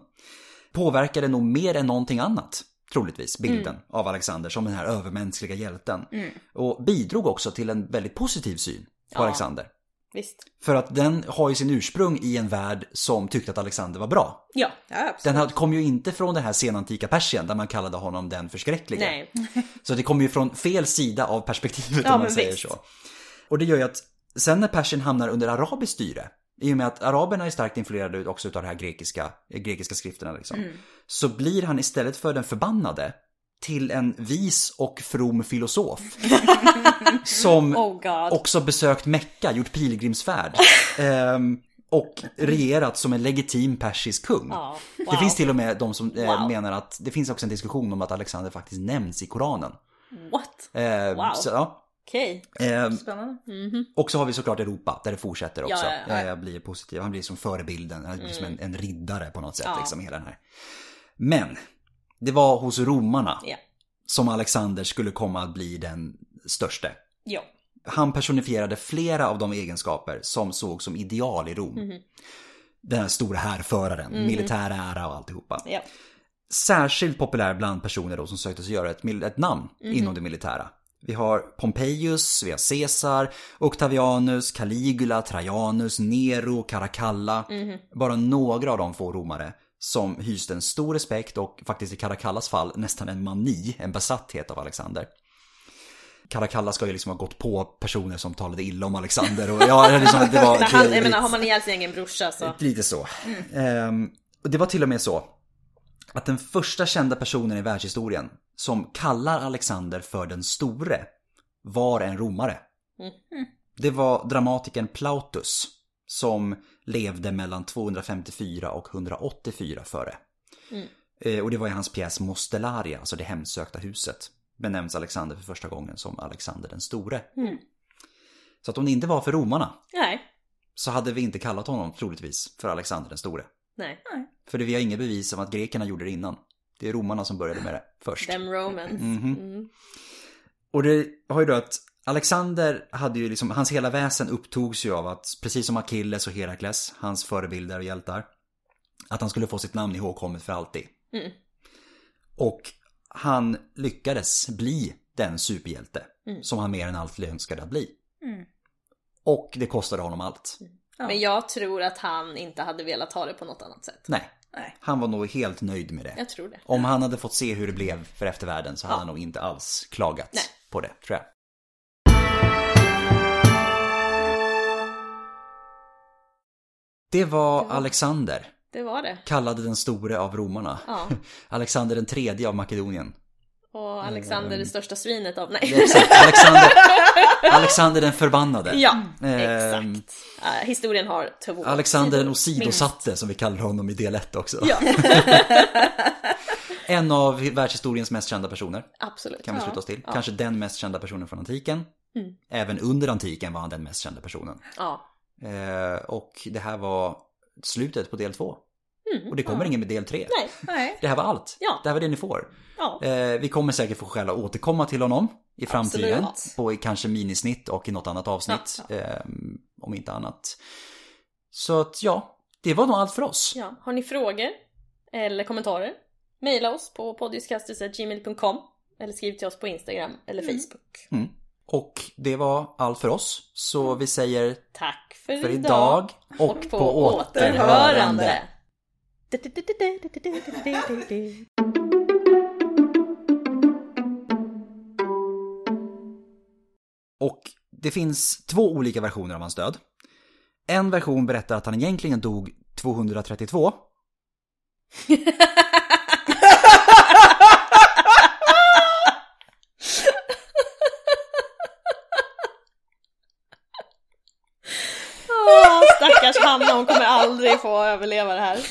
Påverkade nog mer än någonting annat, troligtvis, bilden av Alexander som den här övermänskliga hjälten. Och bidrog också till en väldigt positiv syn på Ja. Alexander. Visst. För att den har ju sin ursprung i en värld som tyckte att Alexander var bra. Ja. Ja, absolut. Den kom ju inte från den här senantika Persien där man kallade honom den förskräckliga. Nej. Så det kommer ju från fel sida av perspektivet Ja, om man säger visst. så. Och det gör ju att sen när Persien hamnar under arabiskt styre, i och med att araberna är starkt influerade också av de här grekiska, grekiska skrifterna liksom, Mm. så blir han istället för den förbannade till en vis och from filosof. som Oh också besökt Mecka, gjort pilgrimsfärd. ehm, och regerat som en legitim persisk kung. Ja, Det wow. finns till och med de som eh, Wow. menar att det finns också en diskussion om att Alexander faktiskt nämns i Koranen. What? Eh, Wow. så, ja. Okej. eh, Spännande. och så har vi såklart Europa där det fortsätter också. Ja, ja, Eh, blir positiv. Han blir som förebilden, han blir som en, en riddare på något sätt. Ja. Liksom, hela den här. Men det var hos romarna Ja. som Alexander skulle komma att bli den störste. Ja. Han personifierade flera av de egenskaper som såg som ideal i Rom. Mhm. Den här stora härföraren, militär ära och alltihopa. Ja. Särskilt populär bland personer då som sökte sig göra ett, ett namn inom det militära. Vi har Pompejus, vi har Caesar, Octavianus, Caligula, Trajanus, Nero, Caracalla. Bara några av de få romare som hyste en stor respekt och faktiskt i Caracallas fall nästan en mani, en besatthet av Alexander. Caracalla ska ju liksom ha gått på personer som talade illa om Alexander och ja, liksom, det var... Det- jag menar, har man ihjäl sin egen brorsa så... Lite så. Ehm, och det var till och med så att den första kända personen i världshistorien som kallar Alexander för den store var en romare. Det var dramatikern Plautus som levde mellan 254 och 184 före. Eh, Och det var i hans pjäs Mostellaria, alltså det hemsökta huset, benämns Alexander för första gången som Alexander den store. Så att om det inte var för romarna Nej. så hade vi inte kallat honom troligtvis för Alexander den store. Nej. För det vi har inga bevis om att grekerna gjorde det innan. Det är romarna som började med det först. Them Romans. Mhm. Mm. Och det har ju då att Alexander hade ju liksom, hans hela väsen upptogs ju av att, precis som Achilles och Herakles, hans förebilder och hjältar, att han skulle få sitt namn ihågkommet för alltid. Mm. Och han lyckades bli den superhjälte som han mer än allt önskade att bli. Mm. Och det kostade honom allt. Ja. Men jag tror att han inte hade velat ha det på något annat sätt. Nej, Nej. han var nog helt nöjd med det. Jag tror det. Om han hade fått se hur det blev för eftervärlden så hade Ja. han nog inte alls klagat Nej. på det, tror jag. Det var Alexander, Det var det. kallade den store av romarna. Ja. Alexander den tredje av Makedonien. Och Alexander det största svinet av... Nej. Exakt, Alexander, Alexander den förbannade. Ja, Ehm, exakt. Uh, historien har två Alexander den åsidosatte som vi kallar honom i del 1 också. Ja, En av världshistoriens mest kända personer. absolut. Kan vi sluta oss till. Ja. Kanske den mest kända personen från antiken. Mm. Även under antiken var han den mest kända personen. Ja. Eh, och det här var slutet på del 2. Mm, Och det kommer ingen med del 3. Nej. Nej. Det här var allt. Ja. Det här var det ni får. Ja. Eh, vi kommer säkert få skäl att återkomma till honom i framtiden. Absolut. På kanske minisnitt och i något annat avsnitt. Ja, Eh, om inte annat. Så att ja, det var nog allt för oss. ja. Har ni frågor eller kommentarer? Maila oss på podiuskastus.gmail.com eller skriv till oss på Instagram eller Facebook. Mm. Och det var allt för oss. Så vi säger Tack för, för idag och på återhörande. Och det finns två olika versioner av hans död. En version berättar att han egentligen dog 232. Stackars Hanna, hon kommer aldrig få överleva det här.